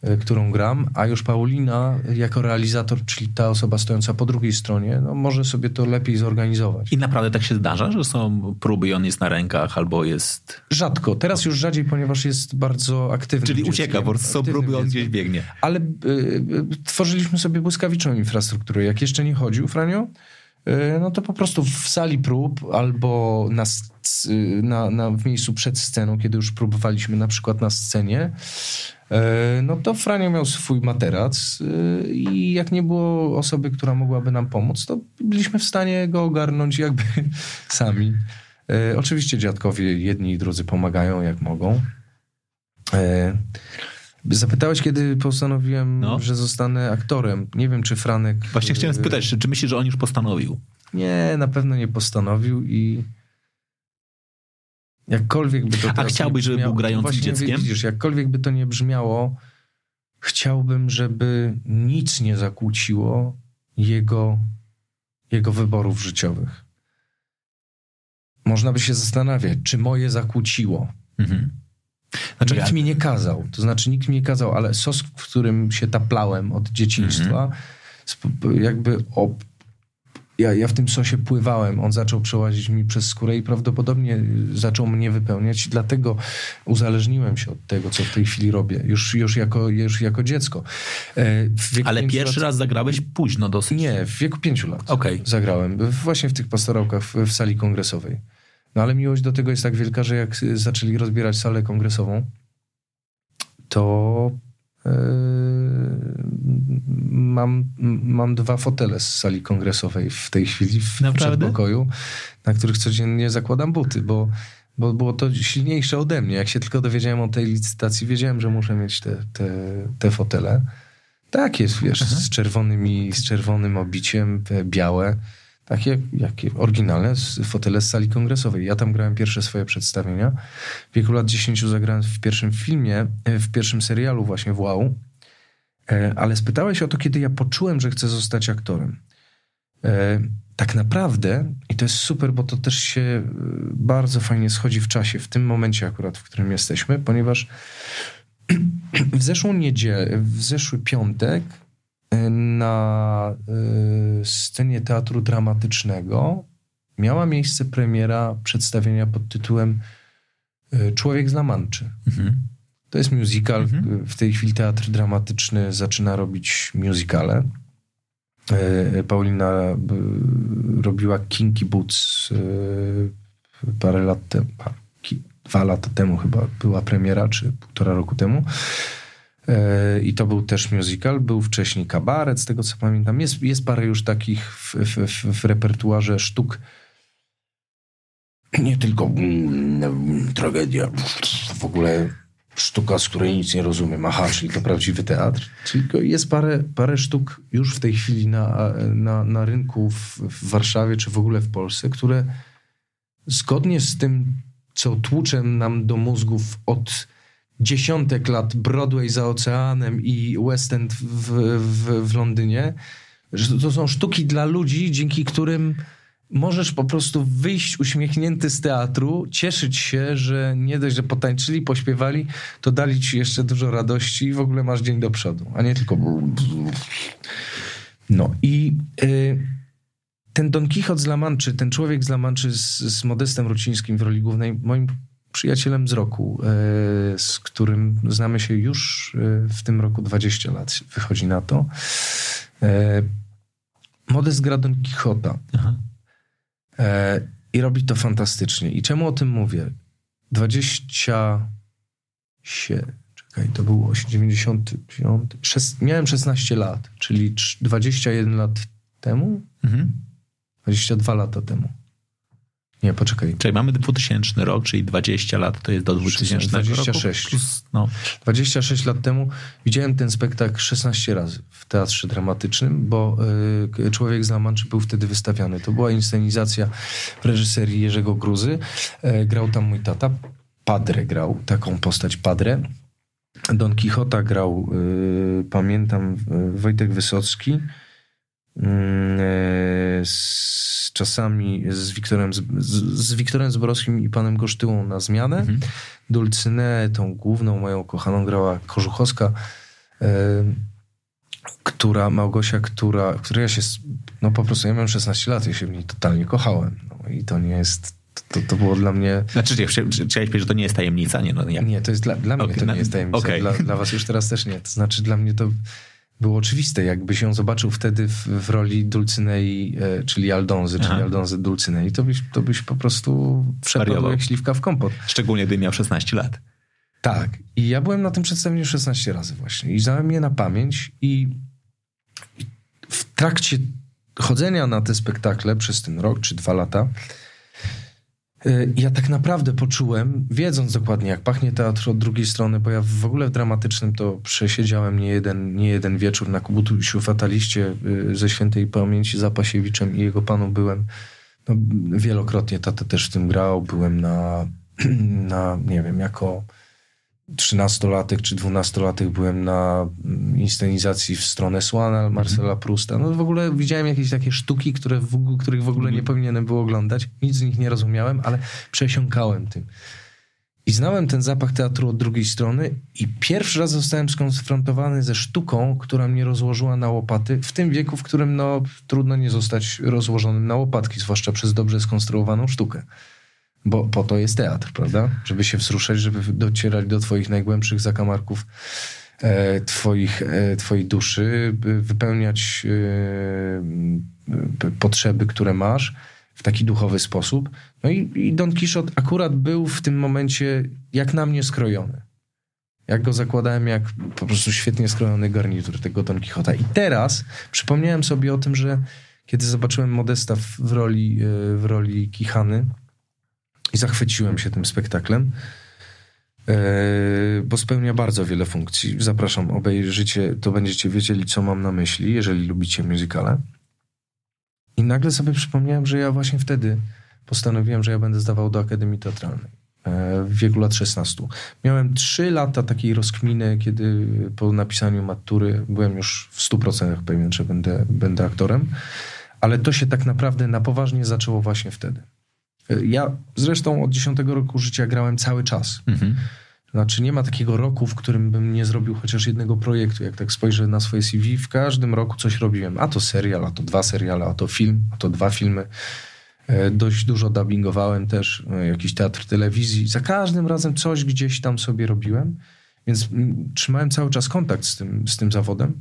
y, którą gram, a już Paulina jako realizator, czyli ta osoba stojąca po drugiej stronie, no może sobie to lepiej zorganizować. I naprawdę tak się zdarza, że są próby i on jest na rękach albo jest... Rzadko. Teraz już rzadziej, ponieważ jest bardzo aktywny. Czyli ucieka, prostu są próby, on gdzieś biegnie. Ale y, y, tworzyliśmy sobie błyskawiczną infrastrukturę. Jak jeszcze nie chodził, Franio, no to po prostu w sali prób albo na, y, na, na, w miejscu przed sceną, kiedy już próbowaliśmy na przykład na scenie, y, no to Franio miał swój materac y, i jak nie było osoby, która mogłaby nam pomóc, to byliśmy w stanie go ogarnąć jakby sami. Y, Oczywiście dziadkowie jedni i drudzy pomagają jak mogą. Zapytałeś, kiedy postanowiłem, No. że zostanę aktorem. Nie wiem, czy Franek. Właśnie chciałem e, spytać, czy, czy myślisz, że on już postanowił? Nie, na pewno nie postanowił i. Jakkolwiek by to. teraz chciałbyś, żeby był grającym Właśnie dzieckiem? Widzisz, jakkolwiek by to nie brzmiało, chciałbym, żeby nic nie zakłóciło jego, jego wyborów życiowych. Można by się zastanawiać, czy moje zakłóciło. Mhm. Znaczy, nikt mi nie kazał. To znaczy, nikt mi nie kazał, ale sos, w którym się taplałem od dzieciństwa, Mhm. sp- jakby op- ja, ja w tym sosie pływałem. On zaczął przełazić mi przez skórę i prawdopodobnie zaczął mnie wypełniać. Dlatego uzależniłem się od tego, co w tej chwili robię. Już, już, jako, już jako dziecko. E, Ale pierwszy lat- raz zagrałeś późno dosyć. Nie, w wieku pięciu lat Okej. zagrałem. Właśnie w tych pastorałkach w, w sali kongresowej. No ale miłość do tego jest tak wielka, że jak zaczęli rozbierać salę kongresową, to yy, mam, mam dwa fotele z sali kongresowej w tej chwili w Naprawdę? przedpokoju, na których codziennie zakładam buty, bo, bo było to silniejsze ode mnie. Jak się tylko dowiedziałem o tej licytacji, wiedziałem, że muszę mieć te, te, te fotele. Tak jest, wiesz, z czerwonymi, z czerwonym obiciem, te białe. Takie, jakie oryginalne fotele z sali kongresowej. Ja tam grałem pierwsze swoje przedstawienia. W wieku lat 10 zagrałem w pierwszym filmie, e, w pierwszym serialu właśnie w Wow. E, Ale spytałeś o to, kiedy ja poczułem, że chcę zostać aktorem. E, Tak naprawdę, i to jest super, bo to też się bardzo fajnie schodzi w czasie, w tym momencie akurat, w którym jesteśmy, ponieważ w zeszłą niedzielę, w zeszły piątek na e, scenie teatru dramatycznego miała miejsce premiera przedstawienia pod tytułem e, Człowiek z Lamanczy. Mhm. To jest musical. Mhm. W tej chwili teatr dramatyczny zaczyna robić musicale. E, Paulina robiła Kinky Boots parę lat temu, dwa lata temu chyba była premiera, czy półtora roku temu. E, I to był też musical. Był wcześniej kabaret, z tego co pamiętam. Jest, jest parę już takich w, w, w, w repertuarze sztuk. Nie tylko mm, tragedia, w ogóle sztuka, z której nic nie rozumiem, aha, czyli to prawdziwy teatr. Czyli jest parę, parę sztuk już w tej chwili na, na, na rynku w, w Warszawie, czy w ogóle w Polsce, które zgodnie z tym, co tłucze nam do mózgów od dziesiątek lat Broadway za oceanem i West End w, w, w Londynie, to są sztuki dla ludzi, dzięki którym możesz po prostu wyjść uśmiechnięty z teatru, cieszyć się, że nie dość, że potańczyli, pośpiewali, to dali ci jeszcze dużo radości i w ogóle masz dzień do przodu, a nie tylko... No i y, ten Don Quixote z La Manczy, ten człowiek z La Manczy z, z Modestem Rucińskim w roli głównej, moim przyjacielem z roku, y, z którym znamy się już y, w tym roku 20 lat, wychodzi na to. Modest gra Don Quixota. Aha. E, I robi to fantastycznie. I czemu o tym mówię? 20 się, czekaj, to było 95, miałem 16 lat, czyli 21 lat temu, mhm. 22 lata temu. Nie, poczekaj. Czyli mamy 2000 rok, czyli 20 lat to jest do 2000 26. roku. Plus, no. 26 lat temu widziałem ten spektakl 16 razy w teatrze dramatycznym, bo y, Człowiek z Lamanczy był wtedy wystawiany. To była inscenizacja w reżyserii Jerzego Gruzy. Y, grał tam mój tata. Padre grał, taką postać Padre. Don Quixota grał, y, pamiętam, Wojtek Wysocki. Mm, e, z, czasami z Wiktorem, z, z Wiktorem Zborowskim i panem Gosztyłą na zmianę. Mhm. Dulcynę, tą główną moją kochaną grała Korzuchowska, e, która, Małgosia, która, która ja się, no po prostu, ja miałem 16 lat, ja się w niej totalnie kochałem. No, I to nie jest, to, to było dla mnie... Znaczy, chciałeś powiedzieć, że to nie jest tajemnica? Nie, no, jak... nie to jest dla, dla mnie okay, to nie jest tajemnica. Okay. Dla, dla was już teraz też nie. To znaczy, dla mnie to było oczywiste. Jakbyś ją zobaczył wtedy w, w roli Dulcynei, e, czyli Aldonzy, Aha. czyli Aldonzy Dulcynei, to byś, to byś po prostu wszedł jak śliwka w kompot. Szczególnie gdy miał 16 lat. Tak. I ja byłem na tym przedstawieniu 16 razy właśnie. I znałem je na pamięć i, w trakcie chodzenia na te spektakle przez ten rok czy dwa lata ja tak naprawdę poczułem, wiedząc dokładnie, jak pachnie teatr od drugiej strony, bo ja w ogóle w dramatycznym to przesiedziałem nie jeden, nie jeden wieczór na Kubutusiu Fataliście y, ze świętej pamięci Zapasiewiczem i jego panu byłem. No, wielokrotnie tata też w tym grał. Byłem na, na nie wiem, jako trzynastolatek czy dwunastolatek byłem na mm, inscenizacji w stronę Słana Marcela mhm. Prusta. No w ogóle widziałem jakieś takie sztuki, które w, których w ogóle nie mhm. powinienem było oglądać. Nic z nich nie rozumiałem, ale przesiąkałem tym. I znałem ten zapach teatru od drugiej strony i pierwszy raz zostałem skonfrontowany ze sztuką, która mnie rozłożyła na łopaty w tym wieku, w którym no, trudno nie zostać rozłożonym na łopatki, zwłaszcza przez dobrze skonstruowaną sztukę. Bo po to jest teatr, prawda? Żeby się wzruszać, żeby docierać do twoich najgłębszych zakamarków e, twoich, e, twojej duszy, wypełniać e, potrzeby, które masz w taki duchowy sposób. No i, i Don Quixote akurat był w tym momencie jak na mnie skrojony. Jak go zakładałem, jak po prostu świetnie skrojony garnitur tego Don Quixota. I teraz przypomniałem sobie o tym, że kiedy zobaczyłem Modesta w, roli, e, w roli Kichany, i zachwyciłem się tym spektaklem, e, bo spełnia bardzo wiele funkcji. Zapraszam, obejrzycie, to będziecie wiedzieli, co mam na myśli, jeżeli lubicie muzykale. I nagle sobie przypomniałem, że ja właśnie wtedy postanowiłem, że ja będę zdawał do Akademii Teatralnej e, w wieku lat 16. Miałem 3 lata takiej rozkminy, kiedy po napisaniu matury byłem już w 100% pewien, że będę, będę aktorem, ale to się tak naprawdę na poważnie zaczęło właśnie wtedy. Ja zresztą od 10 roku życia grałem cały czas. Mhm. Znaczy nie ma takiego roku, w którym bym nie zrobił chociaż jednego projektu. Jak tak spojrzę na swoje CV, w każdym roku coś robiłem. A to serial, a to dwa seriale, a to film, a to dwa filmy. E, dość dużo dubbingowałem też, e, jakiś teatr telewizji. Za każdym razem coś gdzieś tam sobie robiłem, więc trzymałem cały czas kontakt z tym, z tym zawodem.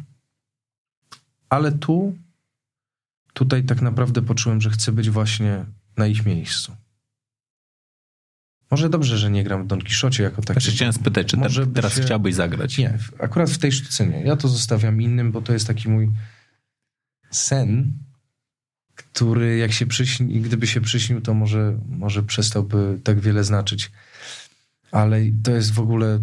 Ale tu, tutaj tak naprawdę poczułem, że chcę być właśnie na ich miejscu. Może dobrze, że nie gram w Don Quixocie jako taki. Znaczy chciałem spytać, czy Może teraz się... chciałbyś zagrać? Nie, akurat w tej sztuce nie. Ja to zostawiam innym, bo to jest taki mój sen, który jak się przyśni, gdyby się przyśnił, to może, może przestałby tak wiele znaczyć. Ale to jest w ogóle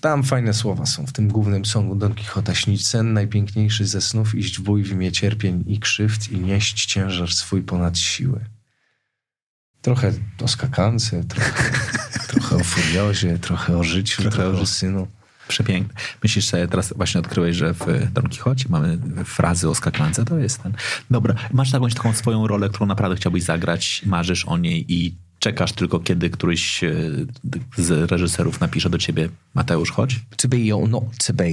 tam fajne słowa są w tym głównym songu Don Quixota. Śnić sen najpiękniejszy ze snów, iść w bój w imię cierpień i krzywd i nieść ciężar swój ponad siły. Trochę o skakance, trochę, trochę o furiozie, trochę o życiu, trochę, trochę o synu. Przepiękne. Myślisz sobie, teraz właśnie odkryłeś, że w Don Quixocie mamy frazy o skakance, to jest ten. Dobra, masz jakąś taką swoją rolę, którą naprawdę chciałbyś zagrać, marzysz o niej i czekasz tylko, kiedy któryś e, z reżyserów napisze do ciebie, Mateusz, chodź? To be or not to be,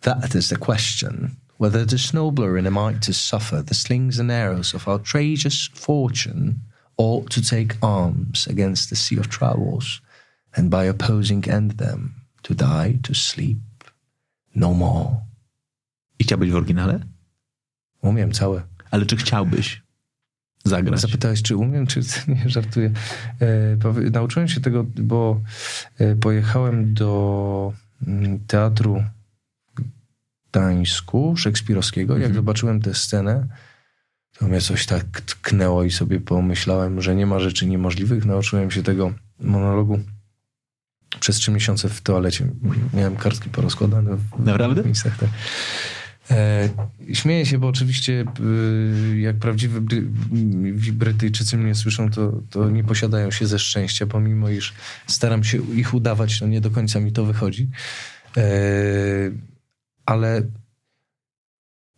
that is the question. Whether to snowblower in a might to suffer the slings and arrows of outrageous fortune, or to take arms against the sea of troubles, and by opposing end them, to die, to sleep, no more. I chciałbyś w oryginale? Umiem całe. Ale czy chciałbyś? zagrać. Zapytałeś, czy umiem, czy nie, żartuję. E, nauczyłem się tego, bo e, pojechałem do mm, teatru Gdańsku, szekspirowskiego. Jak mhm. zobaczyłem tę scenę, to mnie coś tak tknęło i sobie pomyślałem, że nie ma rzeczy niemożliwych. Nauczyłem się tego monologu przez trzy miesiące w toalecie. Miałem kartki porozkładane. W Naprawdę? Miejscach, tak. E, śmieję się, bo oczywiście e, jak prawdziwi Brytyjczycy mnie słyszą, to, to nie posiadają się ze szczęścia, pomimo iż staram się ich udawać, no nie do końca mi to wychodzi. E, ale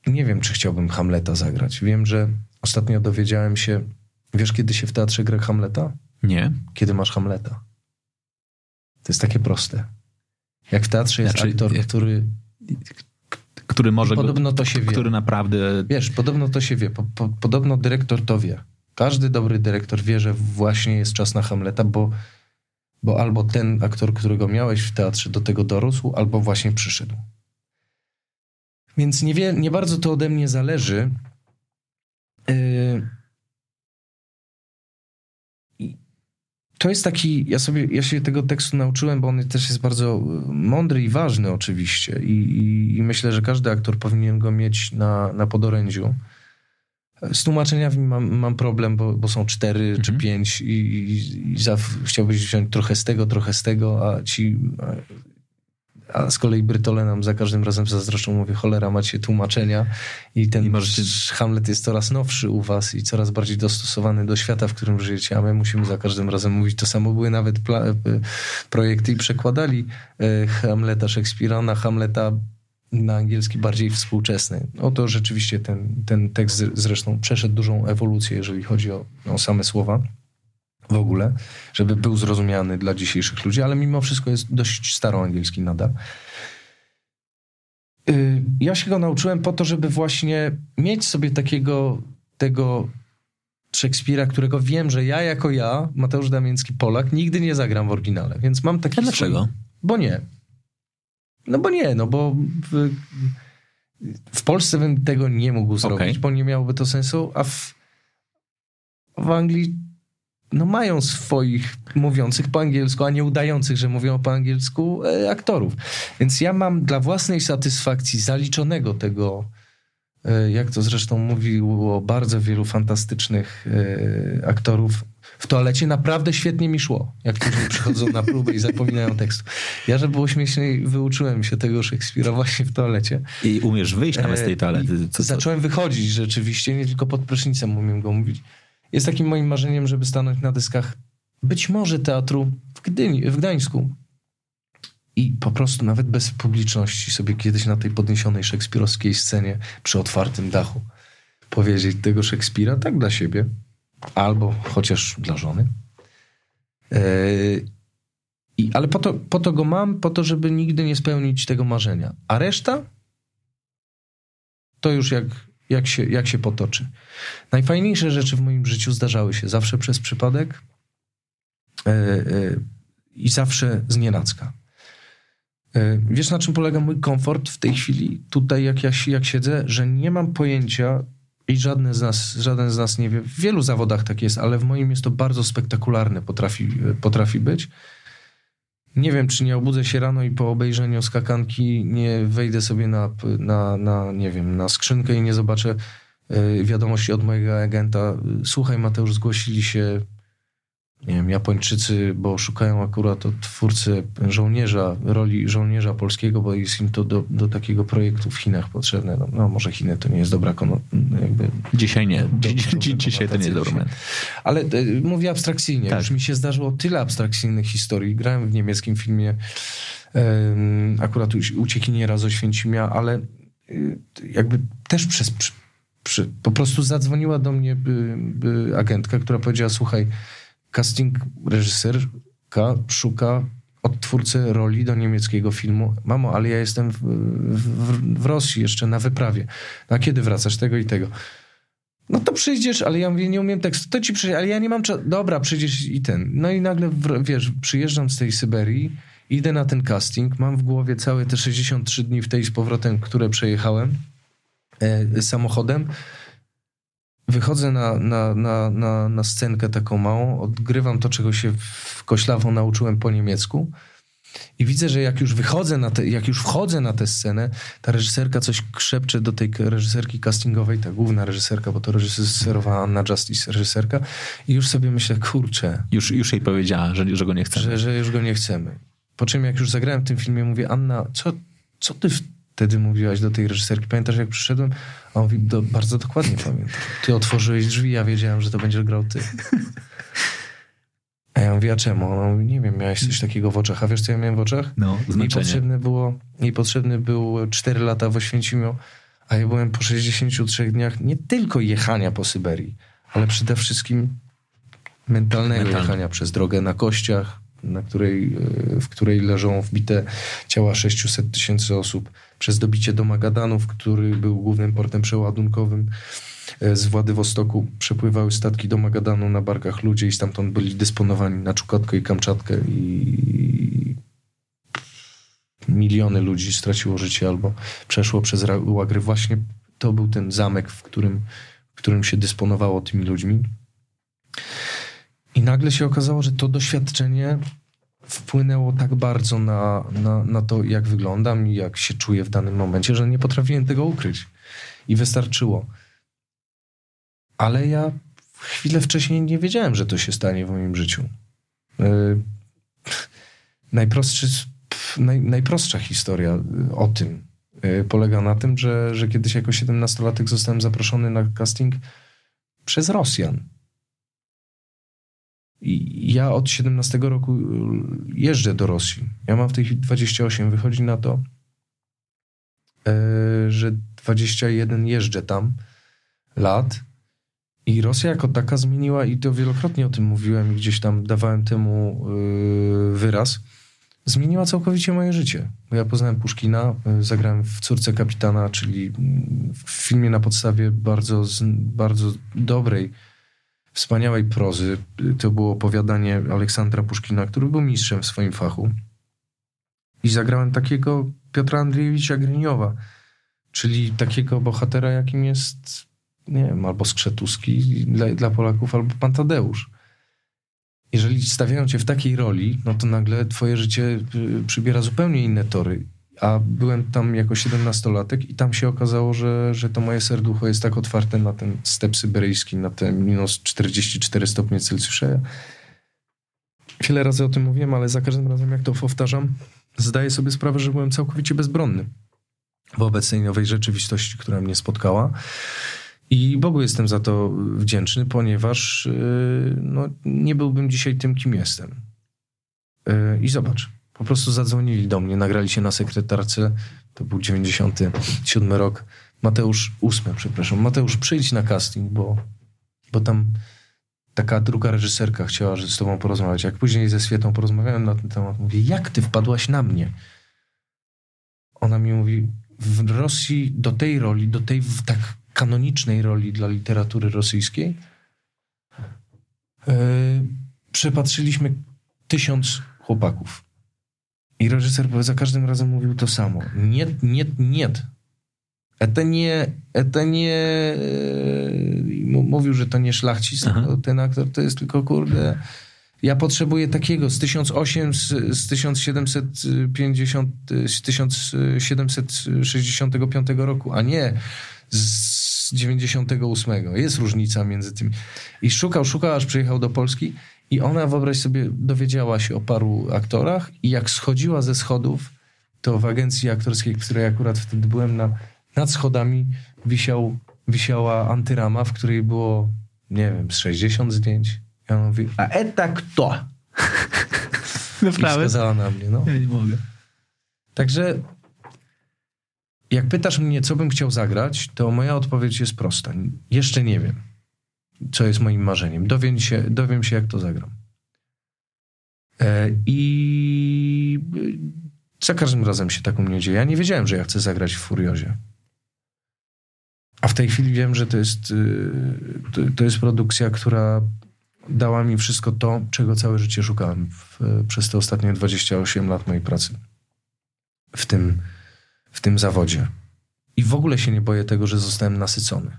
nie wiem, czy chciałbym Hamleta zagrać. Wiem, że ostatnio dowiedziałem się, wiesz, kiedy się w teatrze gra Hamleta? Nie. Kiedy masz Hamleta. To jest takie proste. Jak w teatrze jest znaczy, aktor, który który może. Podobno to się wie. Który naprawdę. Wiesz, podobno to się wie. Po, po, podobno dyrektor to wie. Każdy dobry dyrektor wie, że właśnie jest czas na Hamleta, bo, bo albo ten aktor, którego miałeś w teatrze, do tego dorósł, albo właśnie przyszedł. Więc nie, wie, nie bardzo to ode mnie zależy. Yy, to jest taki, ja sobie, ja się tego tekstu nauczyłem, bo on też jest bardzo e, mądry i ważny oczywiście i, i, i myślę, że każdy aktor powinien go mieć na, na podorędziu. Z tłumaczeniami mam, mam problem, bo, bo są cztery mhm. czy pięć i, i, i chciałbyś wziąć trochę z tego, trochę z tego, a ci a z kolei Brytole nam za każdym razem zazdroszczą, mówię, cholera, macie tłumaczenia i ten I możecie... Hamlet jest coraz nowszy u was i coraz bardziej dostosowany do świata, w którym żyjecie, a my musimy za każdym razem mówić to samo. Były nawet e, projekty i przekładali e, Hamleta Szekspira na Hamleta na angielski bardziej współczesny. No to rzeczywiście ten, ten tekst zresztą przeszedł dużą ewolucję, jeżeli chodzi o, o same słowa w ogóle, żeby był zrozumiany dla dzisiejszych ludzi, ale mimo wszystko jest dość staroangielski nadal. Y, ja się go nauczyłem po to, żeby właśnie mieć sobie takiego tego Szekspira, którego wiem, że ja jako ja, Mateusz Damiński Polak, nigdy nie zagram w oryginale. Więc mam taki. A dlaczego? Swój... Bo nie. No bo nie, no bo w, w Polsce bym tego nie mógł zrobić, okay. bo nie miałoby to sensu, a w, w Anglii no mają swoich mówiących po angielsku, a nie udających, że mówią po angielsku e, aktorów. Więc ja mam dla własnej satysfakcji zaliczonego tego, e, jak to zresztą mówiło bardzo wielu fantastycznych e, aktorów, w toalecie naprawdę świetnie mi szło, jak później przychodzą na próbę i zapominają tekstu. Ja, żeby było śmieszniej, wyuczyłem się tego Szekspira właśnie w toalecie. I umiesz wyjść nawet z tej toalety. Co, co? Zacząłem wychodzić rzeczywiście, nie tylko pod prysznicem umiem go mówić jest takim moim marzeniem, żeby stanąć na dyskach być może teatru w, Gdyni, w Gdańsku. I po prostu nawet bez publiczności sobie kiedyś na tej podniesionej szekspirowskiej scenie przy otwartym dachu powiedzieć tego Szekspira tak dla siebie, albo chociaż dla żony. Yy, ale po to, po to go mam, po to, żeby nigdy nie spełnić tego marzenia. A reszta to już jak jak się, jak się potoczy. Najfajniejsze rzeczy w moim życiu zdarzały się zawsze przez przypadek yy, yy, i zawsze z nienacka. Yy, wiesz, na czym polega mój komfort w tej chwili, tutaj, jak ja jak siedzę, że nie mam pojęcia i żaden z nas, żaden z nas nie wie. W wielu zawodach tak jest, ale w moim jest to bardzo spektakularne, potrafi, potrafi być nie wiem, czy nie obudzę się rano i po obejrzeniu skakanki nie wejdę sobie na, na, na nie wiem, na skrzynkę i nie zobaczę y, wiadomości od mojego agenta. Słuchaj, Mateusz, zgłosili się nie wiem, Japończycy, bo szukają akurat od twórcy żołnierza, roli żołnierza polskiego, bo jest im to do, do takiego projektu w Chinach potrzebne. No, no może Chiny to nie jest dobra kono, jakby... Dzisiaj nie. Dzi- dzisiaj to nie jest dobry moment. Ale e, mówię abstrakcyjnie. Tak. Już mi się zdarzyło tyle abstrakcyjnych historii. Grałem w niemieckim filmie akurat Uciekiniera z Oświęcimia, ale y, jakby też przez... Przy, po prostu zadzwoniła do mnie agentka, która powiedziała, słuchaj, casting reżyserka szuka odtwórcę roli do niemieckiego filmu. Mamo, ale ja jestem w, w, w Rosji jeszcze na wyprawie. A kiedy wracasz? Tego i tego. No to przyjdziesz, ale ja mówię, nie umiem tekstu. To ci przyjdzie, ale ja nie mam czasu. Dobra, przyjdziesz i ten. No i nagle, w- wiesz, przyjeżdżam z tej Syberii, idę na ten casting, mam w głowie całe te 63 dni w tej z powrotem, które przejechałem e, samochodem. Wychodzę na, na, na, na, na scenkę taką małą, odgrywam to, czego się w Koślawo nauczyłem po niemiecku. I widzę, że jak już wychodzę na te, jak już wchodzę na tę scenę, ta reżyserka coś krzepcze do tej reżyserki castingowej, ta główna reżyserka, bo to reżyserowała Anna Justice, reżyserka. I już sobie myślę, kurczę, Już, już jej powiedziała, że, że go nie chce. że, że już go nie chcemy. Po czym jak już zagrałem w tym filmie, mówię, Anna, co, co ty wtedy mówiłaś do tej reżyserki? Pamiętasz, jak przyszedłem? A on mówi, do, bardzo dokładnie pamiętam. Ty otworzyłeś drzwi, ja wiedziałem, że to będziesz grał ty. A ja mówię, a czemu? On mówi, nie wiem, miałeś coś takiego w oczach. A wiesz, co ja miałem w oczach? No, Jej zmęczenie. potrzebne było, jej potrzebne było 4 lata w Oświęcimiu, a ja byłem po 63 dniach nie tylko jechania po Syberii, ale przede wszystkim mentalnego Mentalne. jechania przez drogę na kościach, na której, e, w której leżą wbite ciała 600 tysięcy osób, przez dobicie do Magadanów, który był głównym portem przeładunkowym. E, Z Władywostoku przepływały statki do Magadanu na barkach ludzie i stamtąd byli dysponowani na Czukotkę i Kamczatkę i miliony ludzi straciło życie albo przeszło przez łagry. Właśnie to był ten zamek, w którym, w którym się dysponowało tymi ludźmi. I nagle się okazało, że to doświadczenie wpłynęło tak bardzo na, na, na to, jak wyglądam i jak się czuję w danym momencie, że nie potrafiłem tego ukryć. I wystarczyło. Ale ja chwilę wcześniej nie wiedziałem, że to się stanie w moim życiu. Yy, najprostszy, naj, najprostsza historia y, o tym y, polega na tym, że, że kiedyś jako 17-latek zostałem zaproszony na casting przez Rosjan. Ja od 17 roku y, jeżdżę do Rosji. Ja mam w tej chwili 28. Wychodzi na to, y, że 21 jeżdżę tam lat. I Rosja jako taka zmieniła, i to wielokrotnie o tym mówiłem i gdzieś tam dawałem temu y, wyraz, zmieniła całkowicie moje życie. Bo ja poznałem Puszkina, y, zagrałem w Córce Kapitana, czyli mm, w filmie na podstawie bardzo, bardzo dobrej, wspaniałej prozy. To było opowiadanie Aleksandra Puszkina, który był mistrzem w swoim fachu. I zagrałem takiego Piotra Andrzejewicza Griniowa, czyli takiego bohatera, jakim jest, nie wiem, albo Skrzetuski dla, dla Polaków, albo Pan Tadeusz. Jeżeli stawiają cię w takiej roli, no to nagle twoje życie y, przybiera zupełnie inne tory. A byłem tam jako 17-latek i tam się okazało, że, że to moje serducho jest tak otwarte na ten step syberyjski, na te minus 44 stopnie Celsjusza. Wiele razy o tym mówiłem, ale za każdym razem jak to powtarzam, zdaję sobie sprawę, że byłem całkowicie bezbronny wobec tej nowej rzeczywistości, która mnie spotkała. I Bogu jestem za to wdzięczny, ponieważ yy, no, nie byłbym dzisiaj tym, kim jestem. Yy, I zobacz, po prostu zadzwonili do mnie, nagrali się na sekretarce, to był 97 rok, Mateusz, 8, przepraszam, Mateusz, przyjdź na casting, bo, bo tam taka druga reżyserka chciała z tobą porozmawiać. Jak później ze Swietą porozmawiałem na ten temat, mówię, jak ty wpadłaś na mnie? Ona mi mówi, w Rosji do tej roli, do tej tak kanonicznej roli dla literatury rosyjskiej, yy, przepatrzyliśmy tysiąc chłopaków. I reżyser za każdym razem mówił to samo. Nie, nie, nie. Это nie, это nie... yy, m- Mówił, że to nie szlachcic, Aha. tylko ten aktor to jest tylko, kurde... Ja potrzebuję takiego z 1008, z, z 1750, z 1765 roku, a nie z 98. Jest różnica między tym. I szukał, szukał, aż przyjechał do Polski i ona, wyobraź sobie, dowiedziała się o paru aktorach i jak schodziła ze schodów, to w agencji aktorskiej, w której akurat wtedy byłem, na, nad schodami wisiał, wisiała antyrama, w której było, nie wiem, z 60 zdjęć. Mówi, a eta kto? I wskazała na mnie, no. Ja nie mogę. Także jak pytasz mnie, co bym chciał zagrać, to moja odpowiedź jest prosta. Jeszcze nie wiem, co jest moim marzeniem. Dowiem się, dowiem się jak to zagram. E, I za każdym razem się tak u mnie dzieje. Ja nie wiedziałem, że ja chcę zagrać w Furiozie. A w tej chwili wiem, że to jest, to, to jest produkcja, która dała mi wszystko to, czego całe życie szukałem w, przez te ostatnie 28 lat mojej pracy w tym, w tym zawodzie. I w ogóle się nie boję tego, że zostałem nasycony.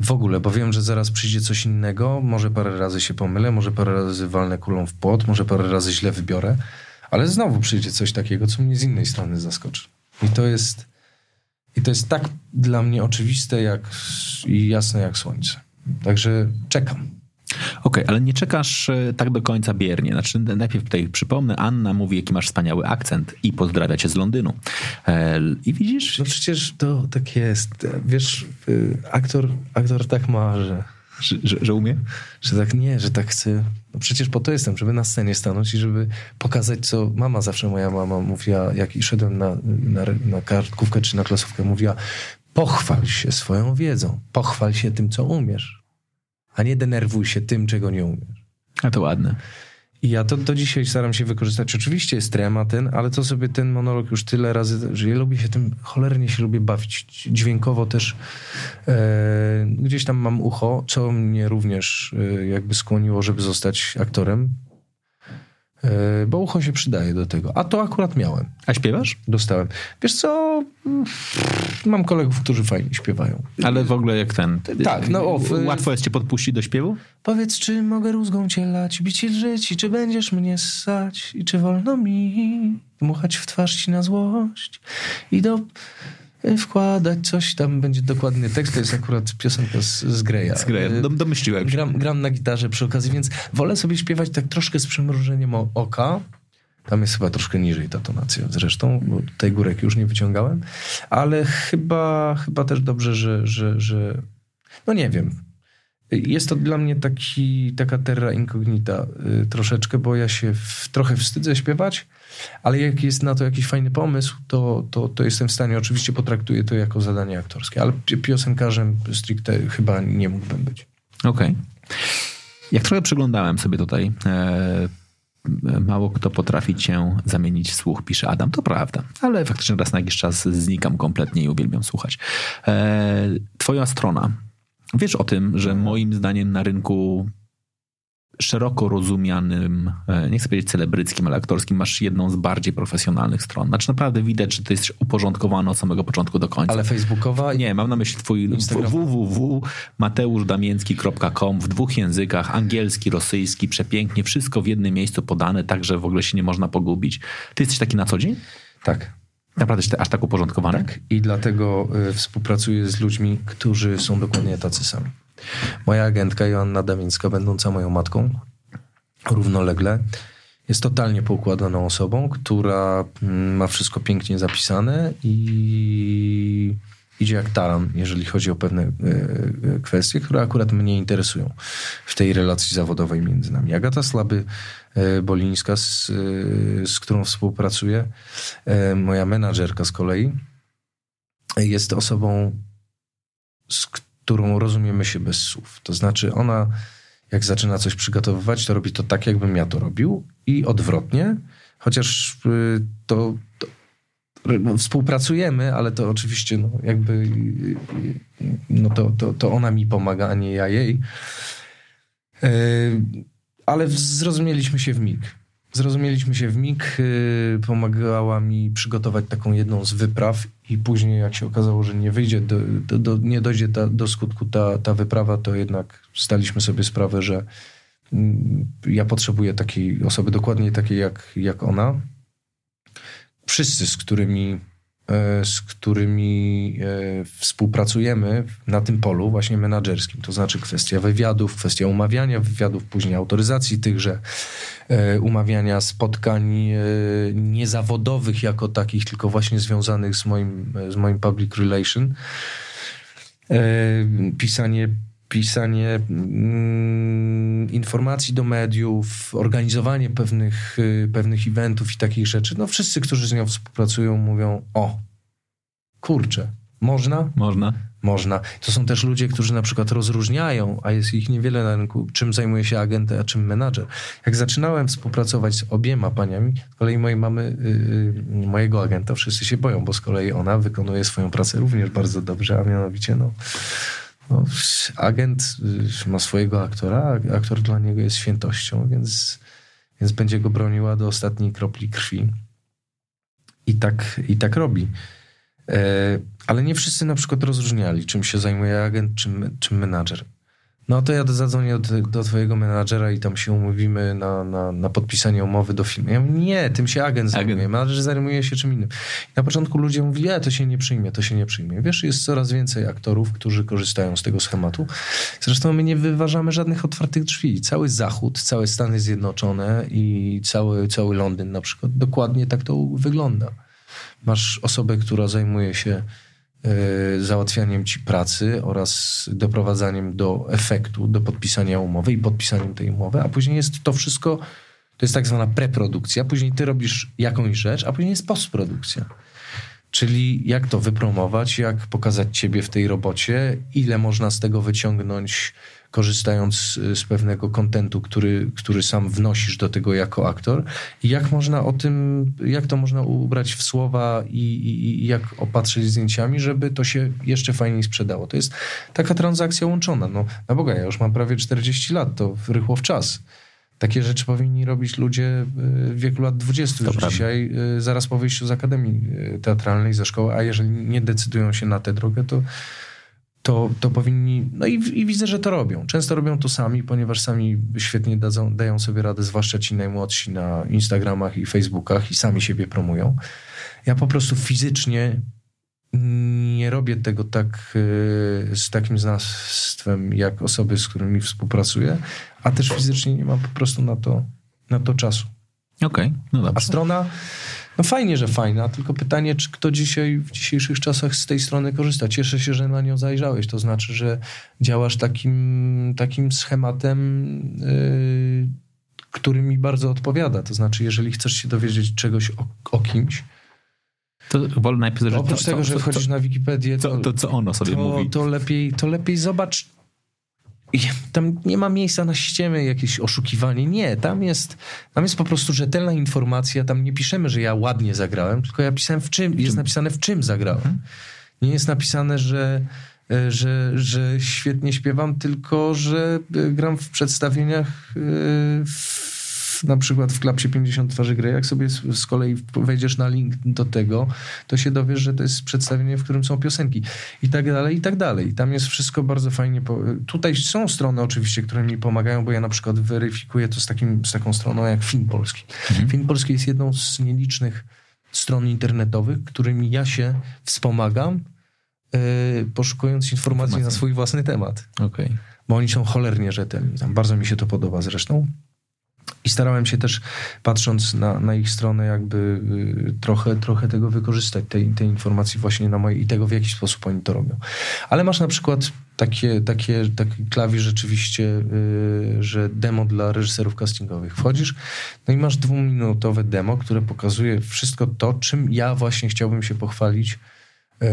W ogóle, bo wiem, że zaraz przyjdzie coś innego, może parę razy się pomylę, może parę razy walnę kulą w płot, może parę razy źle wybiorę, ale znowu przyjdzie coś takiego, co mnie z innej strony zaskoczy. I to jest, i to jest tak dla mnie oczywiste jak, i jasne jak słońce. Także czekam. Okej, ale nie czekasz e, tak do końca biernie. Znaczy, najpierw tutaj przypomnę, Anna mówi, jaki masz wspaniały akcent i pozdrawia cię z Londynu. E, I widzisz, No przecież to tak jest. Wiesz, y, aktor, aktor tak ma, że, że, że, że umie? że tak nie, że tak chce. No przecież po to jestem, żeby na scenie stanąć i żeby pokazać, co mama zawsze, moja mama mówiła, jak i szedłem na, na, na kartkówkę czy na klasówkę, mówiła, pochwal się swoją wiedzą, pochwal się tym, co umiesz, a nie denerwuj się tym, czego nie umiesz. A to ładne. I ja to do dzisiaj staram się wykorzystać. Oczywiście jest trema ten, ale to sobie ten monolog już tyle razy, że ja lubię się tym, cholernie się lubię bawić. Dźwiękowo też e, gdzieś tam mam ucho, co mnie również e, jakby skłoniło, żeby zostać aktorem. E, bo ucho się przydaje do tego. A to akurat miałem. A śpiewasz? Dostałem. Wiesz co? Mm, Mam kolegów, którzy fajnie śpiewają. Ale w ogóle jak ten. Tak, no, o, w- Łatwo jest cię podpuścić do śpiewu? Powiedz, czy mogę rózgą cię lać, bić i żyć, i czy będziesz mnie ssać, i czy wolno mi dmuchać w twarz ci na złość i do wkładać coś, tam będzie dokładny tekst, to jest akurat piosenka z, z Greya. Z Greya. Y, Dom- domyśliłem się. Gram, gram na gitarze przy okazji, więc wolę sobie śpiewać tak troszkę z przymrużeniem oka. Tam jest chyba troszkę niżej ta tonacja zresztą, bo tej górek już nie wyciągałem, ale chyba, chyba też dobrze, że, że, że... No nie wiem. Jest to dla mnie taki, taka terra incognita y, troszeczkę, bo ja się w, trochę wstydzę śpiewać, ale jak jest na to jakiś fajny pomysł, to, to, to jestem w stanie, oczywiście potraktuję to jako zadanie aktorskie, ale pi- piosenkarzem stricte chyba nie mógłbym być. Okej. Jak trochę przyglądałem sobie tutaj, e, mało kto potrafi cię zamienić w słuch, pisze Adam. To prawda, ale faktycznie raz na jakiś czas znikam kompletnie i uwielbiam słuchać. E, twoja strona. Wiesz o tym, że moim zdaniem na rynku szeroko rozumianym, e, nie chcę powiedzieć celebryckim, ale aktorskim, masz jedną z bardziej profesjonalnych stron. Znaczy naprawdę widać, że to jest uporządkowane od samego początku do końca. Ale facebookowa Nie, mam na myśli twój Instagram. www.mateuszdamięcki.com w dwóch językach, angielski, rosyjski, przepięknie, wszystko w jednym miejscu podane, tak że w ogóle się nie można pogubić. Ty jesteś taki na co dzień? Tak. Naprawdę jesteś aż tak uporządkowany? Tak. I dlatego y, współpracuję z ludźmi, którzy są dokładnie tacy sami. Moja agentka Joanna Damińska, będąca moją matką, równolegle, jest totalnie poukładaną osobą, która mm, ma wszystko pięknie zapisane i idzie jak taran, jeżeli chodzi o pewne e, e, kwestie, które akurat mnie interesują w tej relacji zawodowej między nami. Agata Slaby e, Bolińska, z, z którą współpracuję, moja menadżerka z kolei, jest osobą, z którą rozumiemy się bez słów. To znaczy ona, jak zaczyna coś przygotowywać, to robi to tak, jakbym ja to robił i odwrotnie, chociaż to, to współpracujemy, ale to oczywiście no, jakby no to, to, to ona mi pomaga, a nie ja jej. Y, Ale zrozumieliśmy się w mig. Zrozumieliśmy się w mig, y, pomagała mi przygotować taką jedną z wypraw i później jak się okazało, że nie wyjdzie, do, do, do, nie dojdzie ta, do skutku ta, ta wyprawa, to jednak zdaliśmy sobie sprawę, że mm, ja potrzebuję takiej osoby, dokładnie takiej jak, jak ona. Wszyscy, z którymi e, z którymi e, współpracujemy na tym polu właśnie menadżerskim. To znaczy kwestia wywiadów, kwestia umawiania wywiadów, później autoryzacji tychże, e, umawiania spotkań niezawodowych jako takich, tylko właśnie związanych z moim, z moim public relation. Pisanie pisanie mm, informacji do mediów, organizowanie pewnych, y, pewnych eventów i takich rzeczy. No wszyscy, którzy z nią współpracują, mówią: O, kurczę, można? Można. Można. To są też ludzie, którzy na przykład rozróżniają, a jest ich niewiele na rynku, czym zajmuje się agent, a czym menadżer. Jak zaczynałem współpracować z obiema paniami, z kolei mojej mamy, yy, mojego agenta, wszyscy się boją, bo z kolei ona wykonuje swoją pracę również bardzo dobrze, a mianowicie no no, agent y, ma swojego aktora, a aktor dla niego jest świętością, więc, więc będzie go broniła do ostatniej kropli krwi. I tak, i tak robi. E, ale nie wszyscy na przykład rozróżniali, czym się zajmuje agent, czym, czym menadżer. No to ja zadzwonię do, do twojego menadżera i tam się umówimy na, na, na podpisanie umowy do filmu. Ja mówię, nie, tym się agent zajmuje. Menadżer zajmuje się czym innym. I na początku ludzie mówili, nie, to się nie przyjmie, to się nie przyjmie. Wiesz, jest coraz więcej aktorów, którzy korzystają z tego schematu. Zresztą my nie wyważamy żadnych otwartych drzwi. Cały Zachód, całe Stany Zjednoczone i cały, cały Londyn na przykład, dokładnie tak to wygląda. Masz osobę, która zajmuje się E, załatwianiem ci pracy oraz doprowadzaniem do efektu, do podpisania umowy i podpisaniem tej umowy, a później jest to wszystko, to jest tak zwana preprodukcja, później ty robisz jakąś rzecz, a później jest postprodukcja. Czyli jak to wypromować, jak pokazać ciebie w tej robocie, ile można z tego wyciągnąć korzystając z pewnego kontentu, który, który sam wnosisz do tego jako aktor i jak można o tym, jak to można ubrać w słowa i, i, i jak opatrzyć zdjęciami, żeby to się jeszcze fajniej sprzedało. To jest taka transakcja łączona. No, na Boga, ja już mam prawie 40 lat, to rychło w czas. Takie rzeczy powinni robić ludzie y, w wieku lat 20 już dzisiaj, y, zaraz po wyjściu z Akademii y, Teatralnej, ze szkoły, a jeżeli nie decydują się na tę drogę, to to, to powinni, no i, i, widzę, że to robią. Często robią to sami, ponieważ sami świetnie dadzą, dają sobie radę, zwłaszcza ci najmłodsi na Instagramach i Facebookach i sami siebie promują. Ja po prostu fizycznie nie robię tego tak y, z takim znawstwem, jak osoby, z którymi współpracuję, a też fizycznie nie mam po prostu na to, na to czasu. Okej, okay, no dobrze. A strona no fajnie, że fajna, tylko pytanie, czy kto dzisiaj w dzisiejszych czasach z tej strony korzysta. Cieszę się, że na nią zajrzałeś. To znaczy, że działasz takim, takim schematem, yy, który mi bardzo odpowiada. To znaczy, jeżeli chcesz się dowiedzieć czegoś o, o kimś, to wolę najpierw... Oprócz tego, że wchodzisz na Wikipedię, to, to, co ono sobie to, mówi. To lepiej, to lepiej zobacz, tam nie ma miejsca na ściemy, jakieś oszukiwanie. Nie, tam jest, tam jest po prostu rzetelna informacja. Tam nie piszemy, że ja ładnie zagrałem, tylko ja pisałem w czym, jest napisane w czym zagrałem. Mhm. Nie jest napisane, że, e, że, że świetnie śpiewam, tylko że e, gram w przedstawieniach e, w na przykład w Klapsie 50 twarzy gry, jak sobie z kolei wejdziesz na link do tego, to się dowiesz, że to jest przedstawienie, w którym są piosenki i tak dalej, i tak dalej. Tam jest wszystko bardzo fajnie. Po... Tutaj są strony oczywiście, które mi pomagają, bo ja na przykład weryfikuję to z, takim, z taką stroną jak Film Polski. Mhm. Film Polski jest jedną z nielicznych stron internetowych, którymi ja się wspomagam, yy, poszukując informacji na swój własny temat. Okay. Bo oni są cholernie rzetelni. Tam bardzo mi się to podoba zresztą. I starałem się też, patrząc na, na ich stronę, jakby y, trochę, trochę tego wykorzystać, tej, tej informacji właśnie na mojej i tego, w jaki sposób oni to robią. Ale masz na przykład takie, takie, taki klawisz rzeczywiście, y, że demo dla reżyserów castingowych. Wchodzisz, no i masz dwuminutowe demo, które pokazuje wszystko to, czym ja właśnie chciałbym się pochwalić y,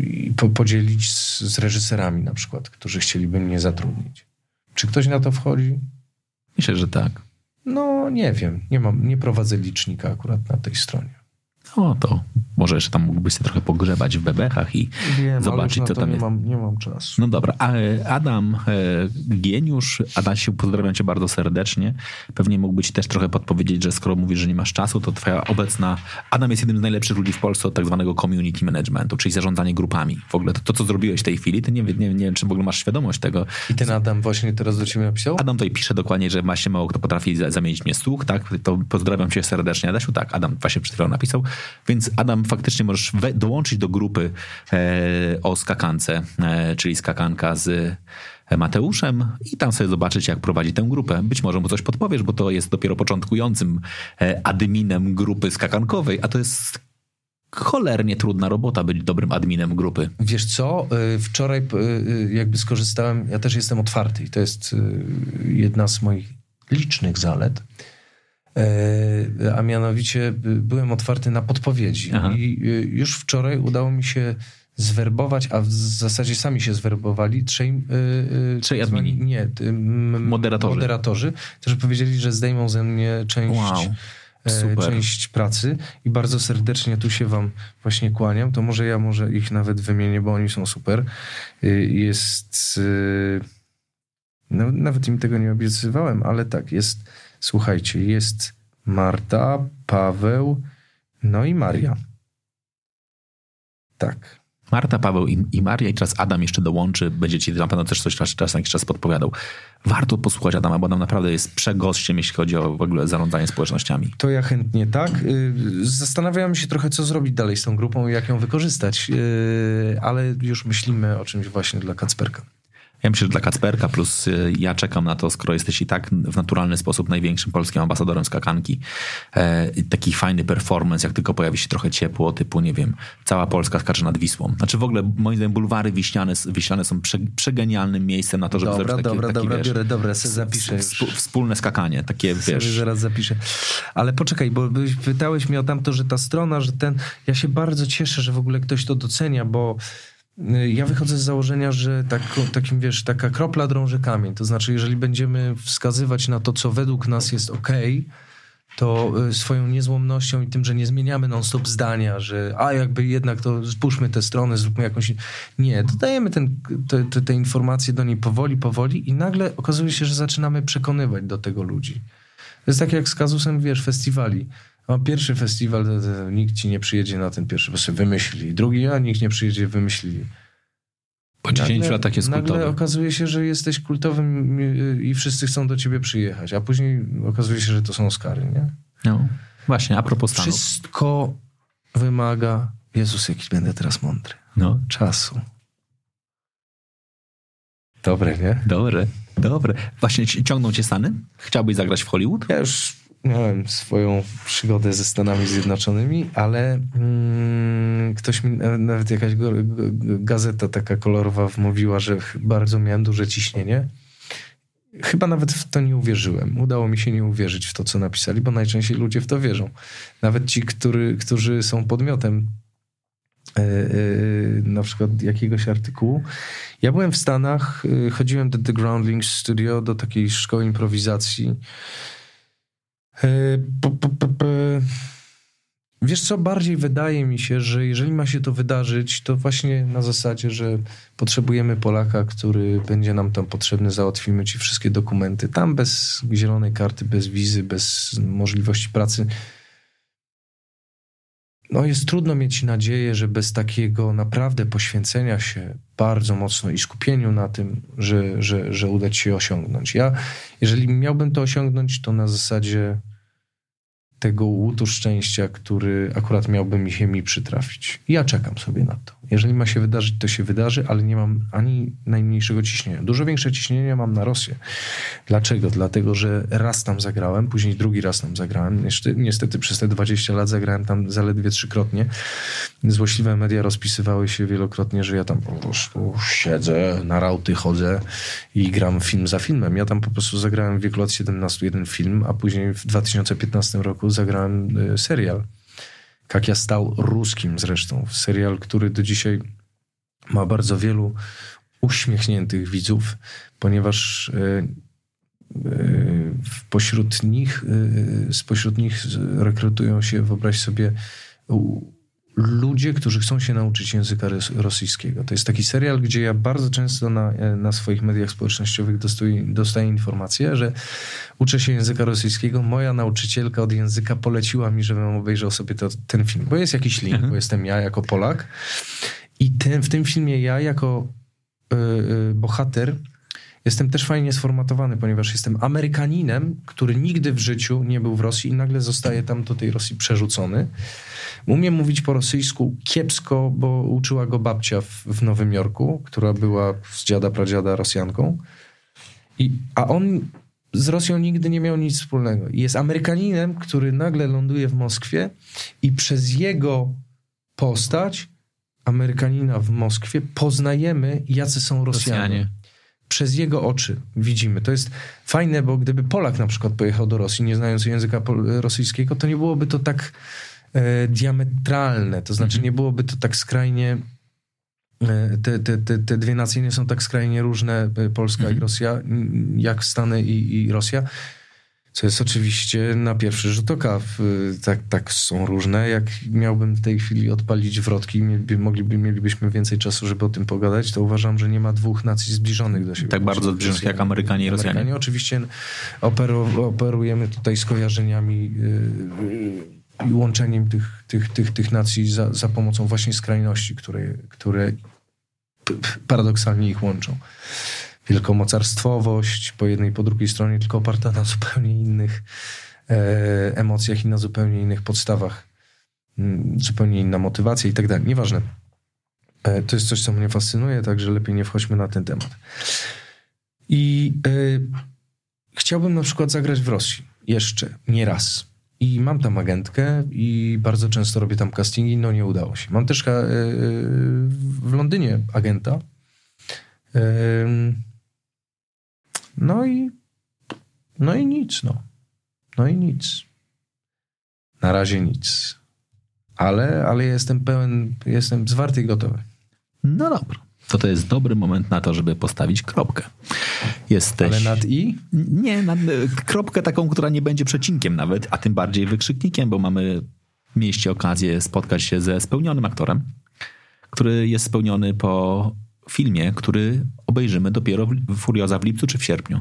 i podzielić z, z reżyserami na przykład, którzy chcieliby mnie zatrudnić. Czy ktoś na to wchodzi? Myślę, że tak. No, nie wiem. Nie, mam, nie prowadzę licznika akurat na tej stronie. No to może jeszcze tam mógłbyś się trochę pogrzebać w bebechach i Wiem, zobaczyć, co tam nie jest. mam, nie mam czasu. No dobra, a Adam e, Gieniusz, Adasiu, pozdrawiam cię bardzo serdecznie. Pewnie mógłbyś też trochę podpowiedzieć, że skoro mówisz, że nie masz czasu, to twoja obecna... Adam jest jednym z najlepszych ludzi w Polsce od tak zwanego community managementu, czyli zarządzanie grupami. W ogóle to, to co zrobiłeś w tej chwili, ty nie, nie, nie wiem, czy w ogóle masz świadomość tego. I ten Adam właśnie teraz do ciebie napisał? Adam tutaj pisze dokładnie, że właśnie mało kto potrafi za- zamienić mnie słuch, tak? To pozdrawiam cię serdecznie, Adasiu. Tak, Adam właśnie przed chwilą napisał. Więc Adam, faktycznie możesz we, dołączyć do grupy e, o skakance, e, czyli skakanka z Mateuszem i tam sobie zobaczyć, jak prowadzi tę grupę. Być może mu coś podpowiesz, bo to jest dopiero początkującym e, adminem grupy skakankowej, a to jest cholernie trudna robota być dobrym adminem grupy. Wiesz co, y, wczoraj jakby skorzystałem, ja też jestem otwarty i to jest jedna z moich licznych zalet, E, a mianowicie byłem otwarty na podpowiedzi Aha. i y, już wczoraj udało mi się zwerbować, a w zasadzie sami się zwerbowali trzej, y, y, Trzej tak admini. Nie, y, m- Moderatorzy. Moderatorzy, którzy powiedzieli, że zdejmą ze mnie część Wow, e, super. część pracy i bardzo serdecznie tu się wam właśnie kłaniam. To może ja może ich nawet wymienię, bo oni są super. Jest... No, nawet im tego nie obiecywałem, ale tak, jest... Słuchajcie, jest Marta, Paweł, no i Maria. Tak. Marta, Paweł i, i Maria i teraz Adam jeszcze dołączy, będzie ci na pewno też coś czas, czas na jakiś czas podpowiadał. Warto posłuchać Adama, bo Adam naprawdę jest przegościem, jeśli chodzi o w ogóle zarządzanie społecznościami. To ja chętnie tak. Y, Zastanawiałem się trochę, co zrobić dalej z tą grupą i jak ją wykorzystać, y, ale już myślimy o czymś właśnie dla Kacperka. Ja myślę, że dla Kacperka plus y, ja czekam na to, skoro jesteś i tak w naturalny sposób największym polskim ambasadorem skakanki. E, taki fajny performance, jak tylko pojawi się trochę ciepło, typu, nie wiem, cała Polska skacze nad Wisłą. Znaczy w ogóle, moim zdaniem, bulwary wiśniane, wiśniane są prze, przegenialnym miejscem na to, żeby Dobra, zrobić takie, dobra, takie, dobra, wiesz, biorę, dobra, zapiszę już. współ- wspólne skakanie, takie, Sobie wiesz... zaraz zapiszę. Ale poczekaj, bo pytałeś mnie o tamto, że ta strona, że ten... Ja się bardzo cieszę, że w ogóle ktoś to docenia, bo ja wychodzę z założenia, że tak, takim, wiesz, taka kropla drąży kamień. To znaczy, jeżeli będziemy wskazywać na to, co według nas jest okej, to y, swoją niezłomnością i tym, że nie zmieniamy non-stop zdania, że a jakby jednak to spójrzmy tę stronę, zróbmy jakąś... Nie, dodajemy ten, te, te, te informacje do niej powoli, powoli i nagle okazuje się, że zaczynamy przekonywać do tego ludzi. To jest tak jak z kazusem, wiesz, festiwali. O, pierwszy festiwal, to, to nikt ci nie przyjedzie na ten pierwszy, bo sobie wymyślili. Drugi, a nikt nie przyjedzie, wymyślili. Po 10 latach jest nagle kultowy. okazuje się, że jesteś kultowym y, i wszyscy chcą do ciebie przyjechać, a później okazuje się, że to są Oscary, nie? No, właśnie, a propos Stanów. Wszystko wymaga... Jezus, jaki będę teraz mądry. No, Czasu. Dobre, nie? dobre, dobre. Właśnie ci- ciągną cię Stany? Chciałbyś zagrać w Hollywood? Ja już miałem swoją przygodę ze Stanami Zjednoczonymi, ale mm, ktoś mi, nawet jakaś gazeta taka kolorowa wmówiła, że bardzo miałem duże ciśnienie. Chyba nawet w to nie uwierzyłem. Udało mi się nie uwierzyć w to, co napisali, bo najczęściej ludzie w to wierzą. Nawet ci, który, którzy są podmiotem e, e, na przykład jakiegoś artykułu. Ja byłem w Stanach, e, chodziłem do The Groundlings Studio, do takiej szkoły improwizacji. E, Wiesz co, bardziej wydaje mi się, że jeżeli ma się to wydarzyć, to właśnie na zasadzie, że potrzebujemy Polaka, który będzie nam tam potrzebny, załatwimy ci wszystkie dokumenty. Tam bez zielonej karty, bez wizy, bez możliwości pracy. No jest trudno mieć nadzieję, że bez takiego naprawdę poświęcenia się bardzo mocno i skupieniu na tym, że, że, że uda ci się osiągnąć. Ja, jeżeli miałbym to osiągnąć, to na zasadzie tego łutu szczęścia, który akurat miałby mi się mi przytrafić. Ja czekam sobie na to. Jeżeli ma się wydarzyć, to się wydarzy, ale nie mam ani najmniejszego ciśnienia. Dużo większe ciśnienie mam na Rosję. Dlaczego? Dlatego, że raz tam zagrałem, później drugi raz tam zagrałem. Niestety, przez te 20 lat zagrałem tam zaledwie trzykrotnie. Złośliwe media rozpisywały się wielokrotnie, że ja tam po prostu siedzę, na rauty chodzę i gram film za filmem. Ja tam po prostu zagrałem w wieku lat 17 jeden film, a później w 2015 roku zagrałem y, serial. Jak ja stał ruskim zresztą. Serial, który do dzisiaj ma bardzo wielu uśmiechniętych widzów, ponieważ y, y, pośród nich, y, spośród nich rekrutują się, wyobraź sobie, ludzie, którzy chcą się nauczyć języka ros- rosyjskiego. To jest taki serial, gdzie ja bardzo często na, e, na swoich mediach społecznościowych dostaję, dostaję informację, że uczę się języka rosyjskiego. Moja nauczycielka od języka poleciła mi, żebym obejrzał sobie to, ten film, bo jest jakiś link, bo jestem ja jako Polak. I ten, w tym filmie ja jako y, y, bohater jestem też fajnie sformatowany, ponieważ jestem Amerykaninem, który nigdy w życiu nie był w Rosji i nagle zostaje tam do tej Rosji przerzucony. Umiem mówić po rosyjsku kiepsko, bo uczyła go babcia w, w Nowym Jorku, która była z dziada pradziada Rosjanką. I, a on z Rosją nigdy nie miał nic wspólnego. Jest Amerykaninem, który nagle ląduje w Moskwie i przez jego postać Amerykanina w Moskwie poznajemy, jacy są Rosjanie. Rosjanie. Przez jego oczy widzimy. To jest fajne, bo gdyby Polak na przykład pojechał do Rosji, nie znając języka rosyjskiego, to nie byłoby to tak e, diametralne. To znaczy, nie byłoby to tak skrajnie. e, Te, te, te, te dwie nacje nie są tak skrajnie różne, e, Polska i Rosja, n- jak Stany i, i Rosja. Co jest oczywiście na pierwszy rzut oka. w- Tak, tak są różne. Jak miałbym w tej chwili odpalić wrotki, mieliby, mogliby, mielibyśmy więcej czasu, żeby o tym pogadać, to uważam, że nie ma dwóch nacji zbliżonych do siebie. Tak bardzo zbliżonych jak Amerykanie i Rosjanie. Amerykanie. Oczywiście operu, operujemy tutaj skojarzeniami yy, i łączeniem tych, tych, tych, tych nacji za, za pomocą właśnie skrajności, które, które paradoksalnie ich łączą. Wielkomocarstwowość po jednej i po drugiej stronie, tylko oparta na zupełnie innych e, emocjach i na zupełnie innych podstawach. Mm, Zupełnie inna motywacja i tak dalej. Nieważne. E, To jest coś, co mnie fascynuje, także lepiej nie wchodźmy na ten temat. I y, chciałbym na przykład zagrać w Rosji jeszcze, nie raz. I mam tam agentkę i bardzo często robię tam castingi, no nie udało się. Mam też y, y, w Londynie agenta. No i no i nic, no. No i nic. Na razie nic. Ale, ale jestem pełen, jestem zwarty i gotowy. No dobra. To to jest dobry moment na to, żeby postawić kropkę. Jesteś... Ale nad i? Nie, nad, kropkę taką, która nie będzie przecinkiem nawet, a tym bardziej wykrzyknikiem, bo mamy mieście okazję spotkać się ze spełnionym aktorem, który jest spełniony po filmie, który obejrzymy dopiero w Furioza w lipcu czy w sierpniu.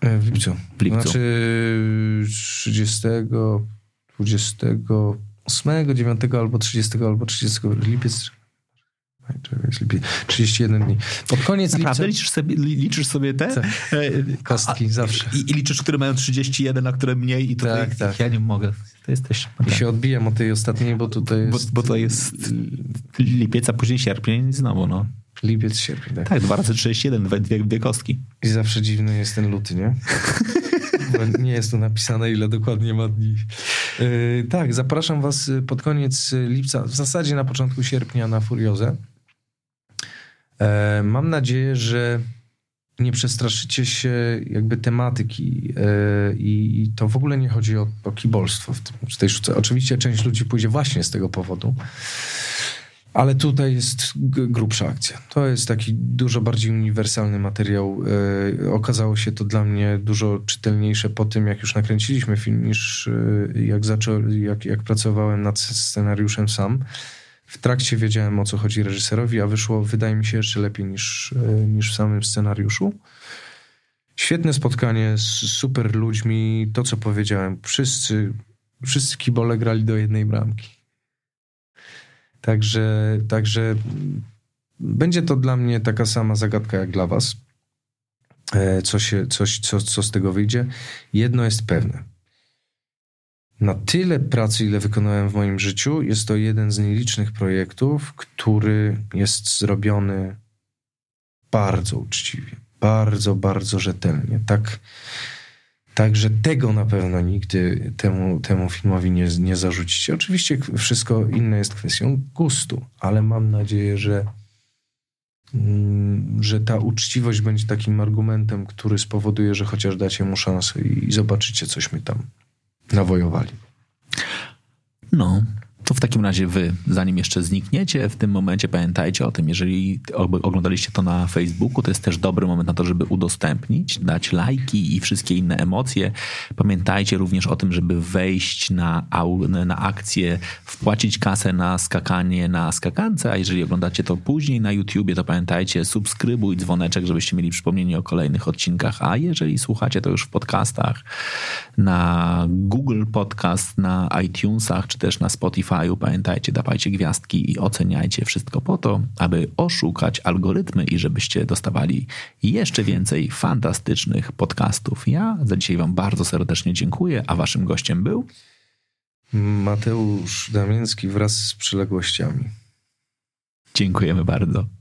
E, W lipcu. W lipcu. Znaczy 30, 28, 9 albo 30 albo 30 lipiec. Ej, czekaj, jest lipiec. 31 dni. Pod koniec Naprawdę lipca. liczysz sobie, li- liczysz sobie te? Tak. E, Kostki zawsze. I, I liczysz, które mają 31, a które mniej i tutaj Tak, tak. ja nie mogę. To jesteś... I się odbijam od tej ostatniej, bo tutaj Bo, jest bo to jest lipiec, a później sierpień znowu, no. lipiec, sierpień. Tak. Tak, dwa razy 31, dwie, dwie, dwie kostki. I zawsze dziwny jest ten luty, nie? Bo nie jest tu napisane, ile dokładnie ma dni. Yy, tak, zapraszam was pod koniec lipca, w zasadzie na początku sierpnia na Furiozę. E, mam nadzieję, że nie przestraszycie się jakby tematyki e, i, to w ogóle nie chodzi o, o kibolstwo w, tym, w tej sztuce. Oczywiście część ludzi pójdzie właśnie z tego powodu, ale tutaj jest grubsza akcja. To jest taki dużo bardziej uniwersalny materiał. E, okazało się to dla mnie dużo czytelniejsze po tym, jak już nakręciliśmy film, niż jak, zaczą, jak, jak pracowałem nad scenariuszem sam. W trakcie wiedziałem, o co chodzi reżyserowi, a wyszło, wydaje mi się, jeszcze lepiej niż, e, niż w samym scenariuszu. Świetne spotkanie z super ludźmi. To, co powiedziałem, wszyscy, wszyscy kibole grali do jednej bramki. Także, także będzie to dla mnie taka sama zagadka jak dla was. E, Co, się, coś, co, co z tego wyjdzie. Jedno jest pewne. Na tyle pracy, ile wykonałem w moim życiu, jest to jeden z nielicznych projektów, który jest zrobiony bardzo uczciwie, bardzo, bardzo rzetelnie. Tak, tak że tego na pewno nigdy temu, temu filmowi nie, nie zarzucicie. Oczywiście wszystko inne jest kwestią gustu, ale mam nadzieję, że, mm, że ta uczciwość będzie takim argumentem, który spowoduje, że chociaż dacie mu szansę i, i zobaczycie, cośmy tam nawojowali. No, To w takim razie wy, zanim jeszcze znikniecie, w tym momencie pamiętajcie o tym, jeżeli oglądaliście to na Facebooku, to jest też dobry moment na to, żeby udostępnić, dać lajki i wszystkie inne emocje. Pamiętajcie również o tym, żeby wejść na, na akcję, wpłacić kasę na skakanie na skakance, a jeżeli oglądacie to później na YouTubie, to pamiętajcie, subskrybuj dzwoneczek, żebyście mieli przypomnienie o kolejnych odcinkach, a jeżeli słuchacie to już w podcastach, na Google Podcast, na iTunesach, czy też na Pamiętajcie, dawajcie gwiazdki i oceniajcie wszystko po to, aby oszukać algorytmy i żebyście dostawali jeszcze więcej fantastycznych podcastów. Ja za dzisiaj wam bardzo serdecznie dziękuję, a waszym gościem był Mateusz Damiński wraz z przyległościami. Dziękujemy bardzo.